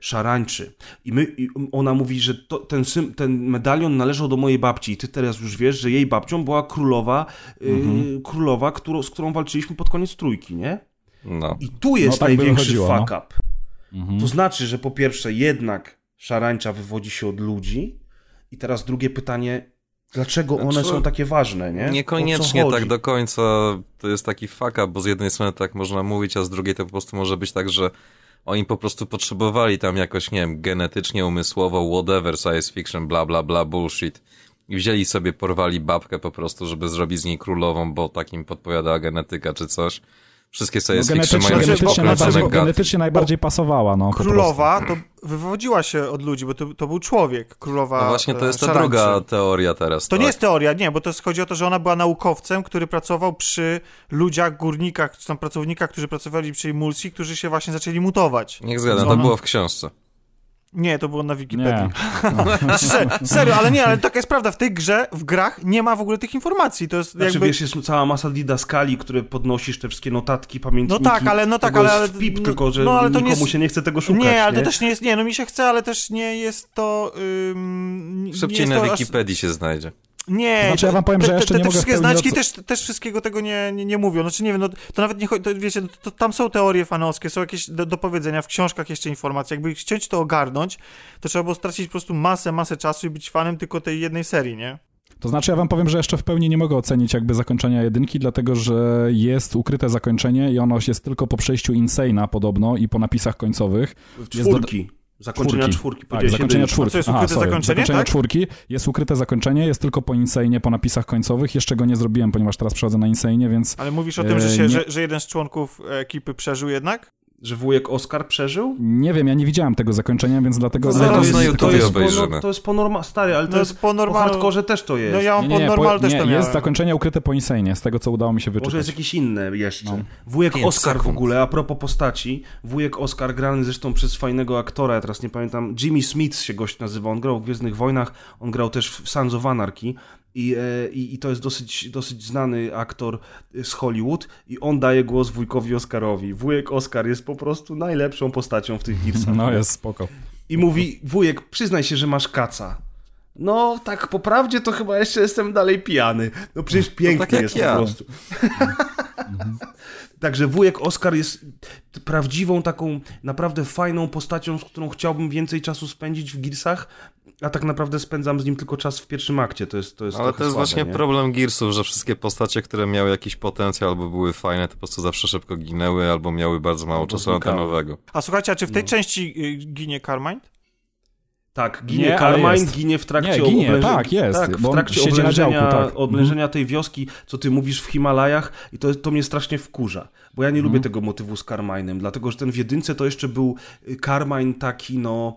C: szarańczy. I, my, I ona mówi, że to, ten, ten medalion należał do mojej babci i ty teraz już wiesz, że jej babcią była królowa, e, królowa którą, z którą walczyliśmy pod koniec trójki, nie?
E: No.
C: I tu jest
D: tak by
C: największy
D: wychodziło,
C: fuck
D: no.
C: up. To znaczy, że po pierwsze jednak szarańcza wywodzi się od ludzi i teraz drugie pytanie, dlaczego one
E: Znaczy,
C: są takie ważne, nie?
E: Niekoniecznie tak do końca to jest taki fuck up, bo z jednej strony tak można mówić, a z drugiej to po prostu może być tak, że oni po prostu potrzebowali tam jakoś, nie wiem, genetycznie, umysłowo, whatever, science fiction, bla bla bla, bullshit. I wzięli sobie, porwali babkę po prostu, żeby zrobić z niej królową, bo takim podpowiadała genetyka czy coś. Wszystkie
D: No,
E: science fiction
D: genetycznie, genetycznie, najbardziej, genetycznie najbardziej pasowała, no.
F: Królowa to wywodziła się od ludzi, bo to, to był człowiek, królowa
E: No właśnie to
F: e,
E: jest ta
F: szarańczy.
E: druga teoria teraz.
F: To
E: tak?
F: nie jest teoria, nie, bo to jest, chodzi o to, że ona była naukowcem, który pracował przy ludziach, górnikach, czy tam pracownikach, którzy pracowali przy emulsji, którzy się właśnie zaczęli mutować.
E: Niech zgadza, to było w książce.
F: Nie, to było na Wikipedii.
D: Nie.
F: Se- Serio, ale nie, ale taka jest prawda, w tej grze, w grach nie ma w ogóle tych informacji, to jest
C: Znaczy,
F: jakby...
C: wiesz, jest cała masa didaskali, które podnosisz te wszystkie notatki, pamiętniki.
F: No tak, ale- no tak, ale-
C: jest w pip,
F: no-
C: tylko że
F: no, ale to nie
C: nikomu
F: jest-
C: się nie chce tego szukać,
F: nie, ale
C: nie?
F: to też nie jest, nie, no mi się chce, ale też nie jest to... Ym, nie
E: Szybciej
F: jest
E: na
F: to aż-
E: Wikipedii się znajdzie.
F: Nie,
D: Znaczy, ja wam powiem,
F: te,
D: że
F: te,
D: jeszcze
F: te,
D: nie
F: te
D: mogę w
F: wszystkie znaczki też, też wszystkiego tego nie, nie, nie mówią. Znaczy nie wiem, no, to nawet nie chodzi, to, wiecie, no, to, tam są teorie fanowskie, są jakieś do, do powiedzenia, w książkach jeszcze informacje. Jakby chcieć to ogarnąć, to trzeba było stracić po prostu masę, masę czasu i być fanem tylko tej jednej serii, nie?
D: To znaczy, ja wam powiem, że jeszcze w pełni nie mogę ocenić jakby zakończenia jedynki, dlatego że jest ukryte zakończenie i ono jest tylko po przejściu Insana podobno i po napisach końcowych. Jest
C: Czwórki. Zakończenia czwórki.
D: Tak,
C: powiedziałeś
D: zakończenia czwórki.
F: A co, jest ukryte
D: sorry.
F: zakończenie,
D: Zakończenia
F: tak?
D: czwórki. Jest ukryte zakończenie, jest tylko po Insane, po napisach końcowych. Jeszcze go nie zrobiłem, ponieważ teraz przechodzę na Insane, więc
F: Ale mówisz o tym, że,
D: E,
F: się,
D: nie-
F: że, że jeden z członków ekipy przeżył jednak?
C: Że wujek Oskar przeżył?
D: nie wiem, ja nie widziałem tego zakończenia, więc dlatego...
F: To
E: zaraz
D: dlatego
E: na
D: jest-
E: YouTubie
C: to jest
E: obejrzymy.
C: Po, to jest po norma... Stary, ale to
F: No,
C: jest
F: po
C: po
F: normal-
C: hardkorze też to jest.
F: No ja mam
D: Nie, nie,
F: normal
D: po,
F: też
D: nie,
F: to miałem.
D: jest zakończenie ukryte po Insane, z tego co udało mi się wyczuć.
C: Może jest jakieś inne jeszcze.
D: No.
C: Wujek
E: Pięć
C: Oskar w
E: sekund.
C: ogóle, a propos postaci. Wujek Oskar grany zresztą przez fajnego aktora, ja teraz nie pamiętam, Jimmy Smith się gość nazywa, on grał w Gwiezdnych Wojnach, on grał też w Sons of Anarchy. I, e, i, I to jest dosyć, dosyć znany aktor z Hollywood i on daje głos wujkowi Oscarowi. Wujek Oscar jest po prostu najlepszą postacią w tych Gearsach.
D: No jest spoko.
C: I mówi, wujek, przyznaj się, że masz kaca. No, tak po prawdzie to chyba jeszcze jestem dalej pijany. No przecież piękny
E: tak
C: jest
E: ja.
C: po prostu. Także wujek Oskar jest prawdziwą taką naprawdę fajną postacią, z którą chciałbym więcej czasu spędzić w Gearsach, a tak naprawdę spędzam z nim tylko czas w pierwszym akcie. To jest to jest
E: Ale to jest
C: słabe,
E: właśnie
C: nie?
E: problem Gearsów, że wszystkie postacie, które miały jakiś potencjał albo były fajne, to po prostu zawsze szybko ginęły albo miały bardzo mało
C: Albo
E: czasu antenowego.
F: A słuchajcie, a czy w
C: No.
F: tej części y, ginie Carmine?
C: Tak, ginie
D: Nie,
C: Carmine, ginie w trakcie
D: Nie, ginie, tak, jest,
C: tak, w trakcie oblężenia,
D: działku, tak.
C: oblężenia tej wioski, co ty mówisz w Himalajach i to, to mnie strasznie wkurza, bo ja nie
D: Mhm.
C: lubię tego motywu z Carmine'em, dlatego, że ten w jedynce to jeszcze był y, Carmine taki, no...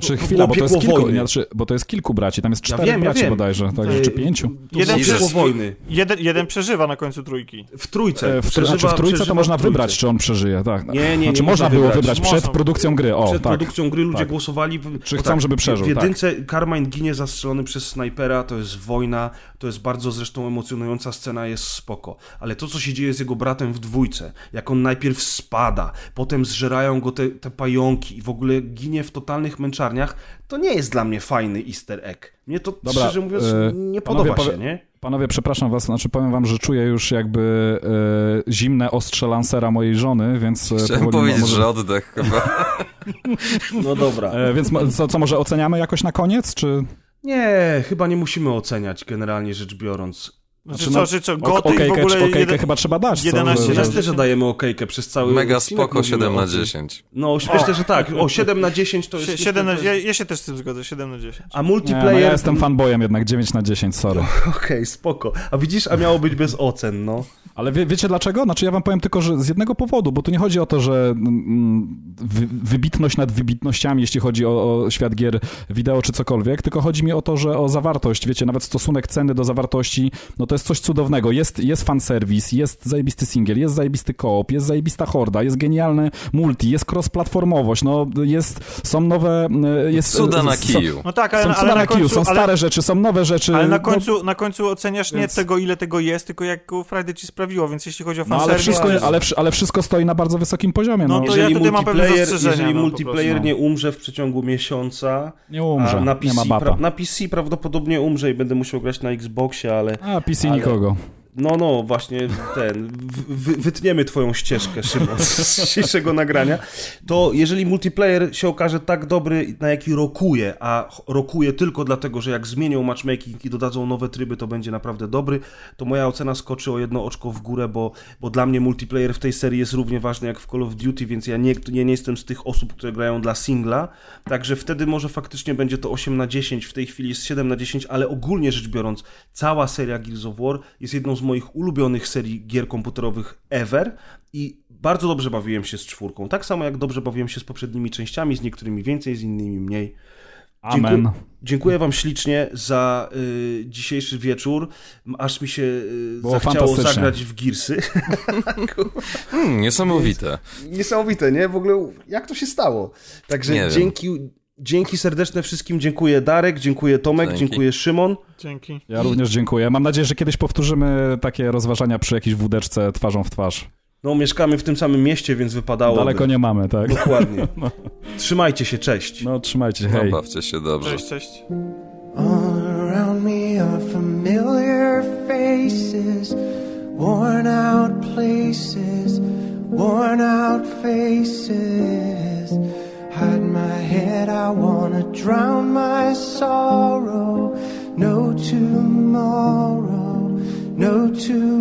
D: Znaczy
C: To
D: chwila, bo to jest kilku, znaczy, bo to jest kilku braci, tam jest
C: Ja
D: cztery
C: wiem, ja
D: braci
C: wiem.
D: bodajże, tak,
C: y,
D: czy pięciu.
F: Jeden
E: z-
C: wojny.
F: Jeden, jeden przeżywa na końcu trójki.
C: W trójce.
D: E, W,
C: Przeżywa-
D: znaczy w trójce to
C: przeżywa
D: można wybrać, czy on przeżyje, tak.
C: Nie, nie, nie
D: Znaczy
C: można
D: można było
C: wybrać.
D: wybrać przed
F: Można.
D: produkcją gry, o
C: Przed
D: tak.
C: produkcją gry ludzie
D: tak.
C: głosowali.
D: Czy
C: bo
D: chcą, żeby przeżył,
C: W jedynce Carmine ginie zastrzelony przez snajpera, to jest wojna, to jest bardzo zresztą emocjonująca scena, jest spoko. Ale to, co się dzieje z jego bratem w dwójce, jak on najpierw spada, potem zżerają go te, te pająki i w ogóle ginie w totalnych męczarniach, to nie jest dla mnie fajny easter egg. Mnie to,
D: Dobra,
C: szczerze mówiąc,
D: e,
C: nie
D: panowie,
C: podoba się, nie?
D: Panowie, przepraszam was, znaczy powiem wam, że czuję już jakby e, zimne ostrze lansera mojej żony, więc e,
E: Chciałem powiedzieć,
D: może...
E: że oddech chyba.
C: No dobra.
D: E, więc co, co, może oceniamy jakoś na koniec, czy...
C: Nie, chyba nie musimy oceniać, generalnie rzecz biorąc.
F: Znaczy,
D: Znaczy,
F: co,
D: no,
F: czy co,
D: ok-
F: goty i w
D: okejkę,
F: ogóle...
D: okejkę
F: jeden-
D: chyba trzeba dać, co?
F: 11
D: Że-
C: Ja
F: że-
C: też dajemy okejkę przez cały
E: Mega spoko,
C: mówimy
E: 7
C: o
E: na
C: tym.
E: 10.
C: No, myślę, że tak. O, 7 na 10 to jest...
F: Sie-
C: myślę,
F: siedem na,
C: to
F: ja, ja się też z tym zgodzę, 7 na 10.
C: A
D: Nie,
C: multiplayer...
D: no ja jestem fanboyem jednak, 9 na 10, sorry.
C: Okej, spoko. A widzisz, a miało być bez ocen, no.
D: Ale wie, wiecie dlaczego? Znaczy ja wam powiem tylko, że z jednego powodu, bo tu nie chodzi o to, że mm, wy, wybitność nad wybitnościami, jeśli chodzi o, o świat gier wideo czy cokolwiek, tylko chodzi mi o to, że o zawartość, wiecie, nawet stosunek ceny do zawartości, no to jest coś cudownego. Jest, jest fanserwis, jest zajebisty singiel, jest zajebisty koop, jest zajebista horda, jest genialny multi, jest cross-platformowość, no jest, są nowe... e, Jest,
E: Cuda na
D: są-
E: kiju.
F: No tak, ale,
D: Są
F: ale
D: cuda
F: na
D: na kiju,
F: końcu...
D: są
F: ale,
D: stare rzeczy, są nowe rzeczy.
F: ale na
D: no-
F: końcu, na końcu oceniasz nie
D: Więc-
F: tego, ile tego jest, tylko jak frajdę ci sprawiło, więc jeśli chodzi o
D: No ale
F: fanserwis...
D: wszystko,
F: to jest-
D: ale, ale wszystko stoi na bardzo wysokim poziomie. No,
F: No to ja tutaj mam pewne zastrzeżenia,
C: Jeżeli
F: no,
C: multiplayer nie umrze w przeciągu miesiąca,
D: nie umrze,
C: a na PC,
D: nie ma bata.
C: pra- na PC prawdopodobnie umrze i będę musiał grać na Xboxie, ale
D: A, PC
C: Ale-
D: nikogo.
C: No, no, właśnie ten, wytniemy twoją ścieżkę, Szymon, z dzisiejszego nagrania, to jeżeli multiplayer się okaże tak dobry, na jaki rokuje, a rokuje tylko dlatego, że jak zmienią matchmaking i dodadzą nowe tryby, to będzie naprawdę dobry, to moja ocena skoczy o jedno oczko w górę, bo, bo dla mnie multiplayer w tej serii jest równie ważny jak w Call of Duty, więc ja nie, nie, nie jestem z tych osób, które grają dla singla, także wtedy może faktycznie będzie to 8 na 10, w tej chwili jest 7 na 10, ale ogólnie rzecz biorąc, cała seria Gears of War jest jedną z moich ulubionych serii gier komputerowych ever i bardzo dobrze bawiłem się z czwórką, tak samo jak dobrze bawiłem się z poprzednimi częściami, z niektórymi więcej, z innymi mniej.
D: Amen.
C: Dziękuję, dziękuję wam ślicznie za y, dzisiejszy wieczór. Aż mi się y,
D: Było
C: zachciało zagrać w Gearsy.
E: Hmm, niesamowite.
C: Niesamowite, nie? W ogóle jak to się stało? Także
E: Nie wiem.
C: Dzięki, serdeczne wszystkim. Dziękuję Darek, dziękuję Tomek,
E: Dzięki.
C: dziękuję Szymon.
F: Dzięki.
D: Ja również dziękuję. Mam nadzieję, że kiedyś powtórzymy takie rozważania przy jakiejś wódeczce twarzą w twarz.
C: No, mieszkamy w tym samym mieście, więc wypadało.
D: Daleko nie mamy, tak?
C: Dokładnie. Trzymajcie się, cześć.
D: No trzymajcie się,
E: No,
D: hej.
E: bawcie się dobrze.
F: Cześć, cześć.
B: All around me are familiar faces, worn out places, worn out faces. Hide my head, I wanna drown my sorrow. No tomorrow, no tomorrow.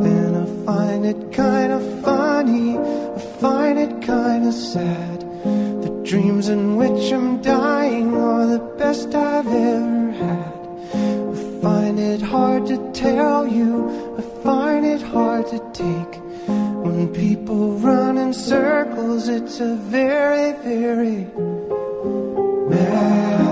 B: And I find it kinda funny, I find it kinda sad. The dreams in which I'm dying are the best I've ever had. I find it hard to tell you, I find it hard to take. When people run in circles, it's a very, very mad.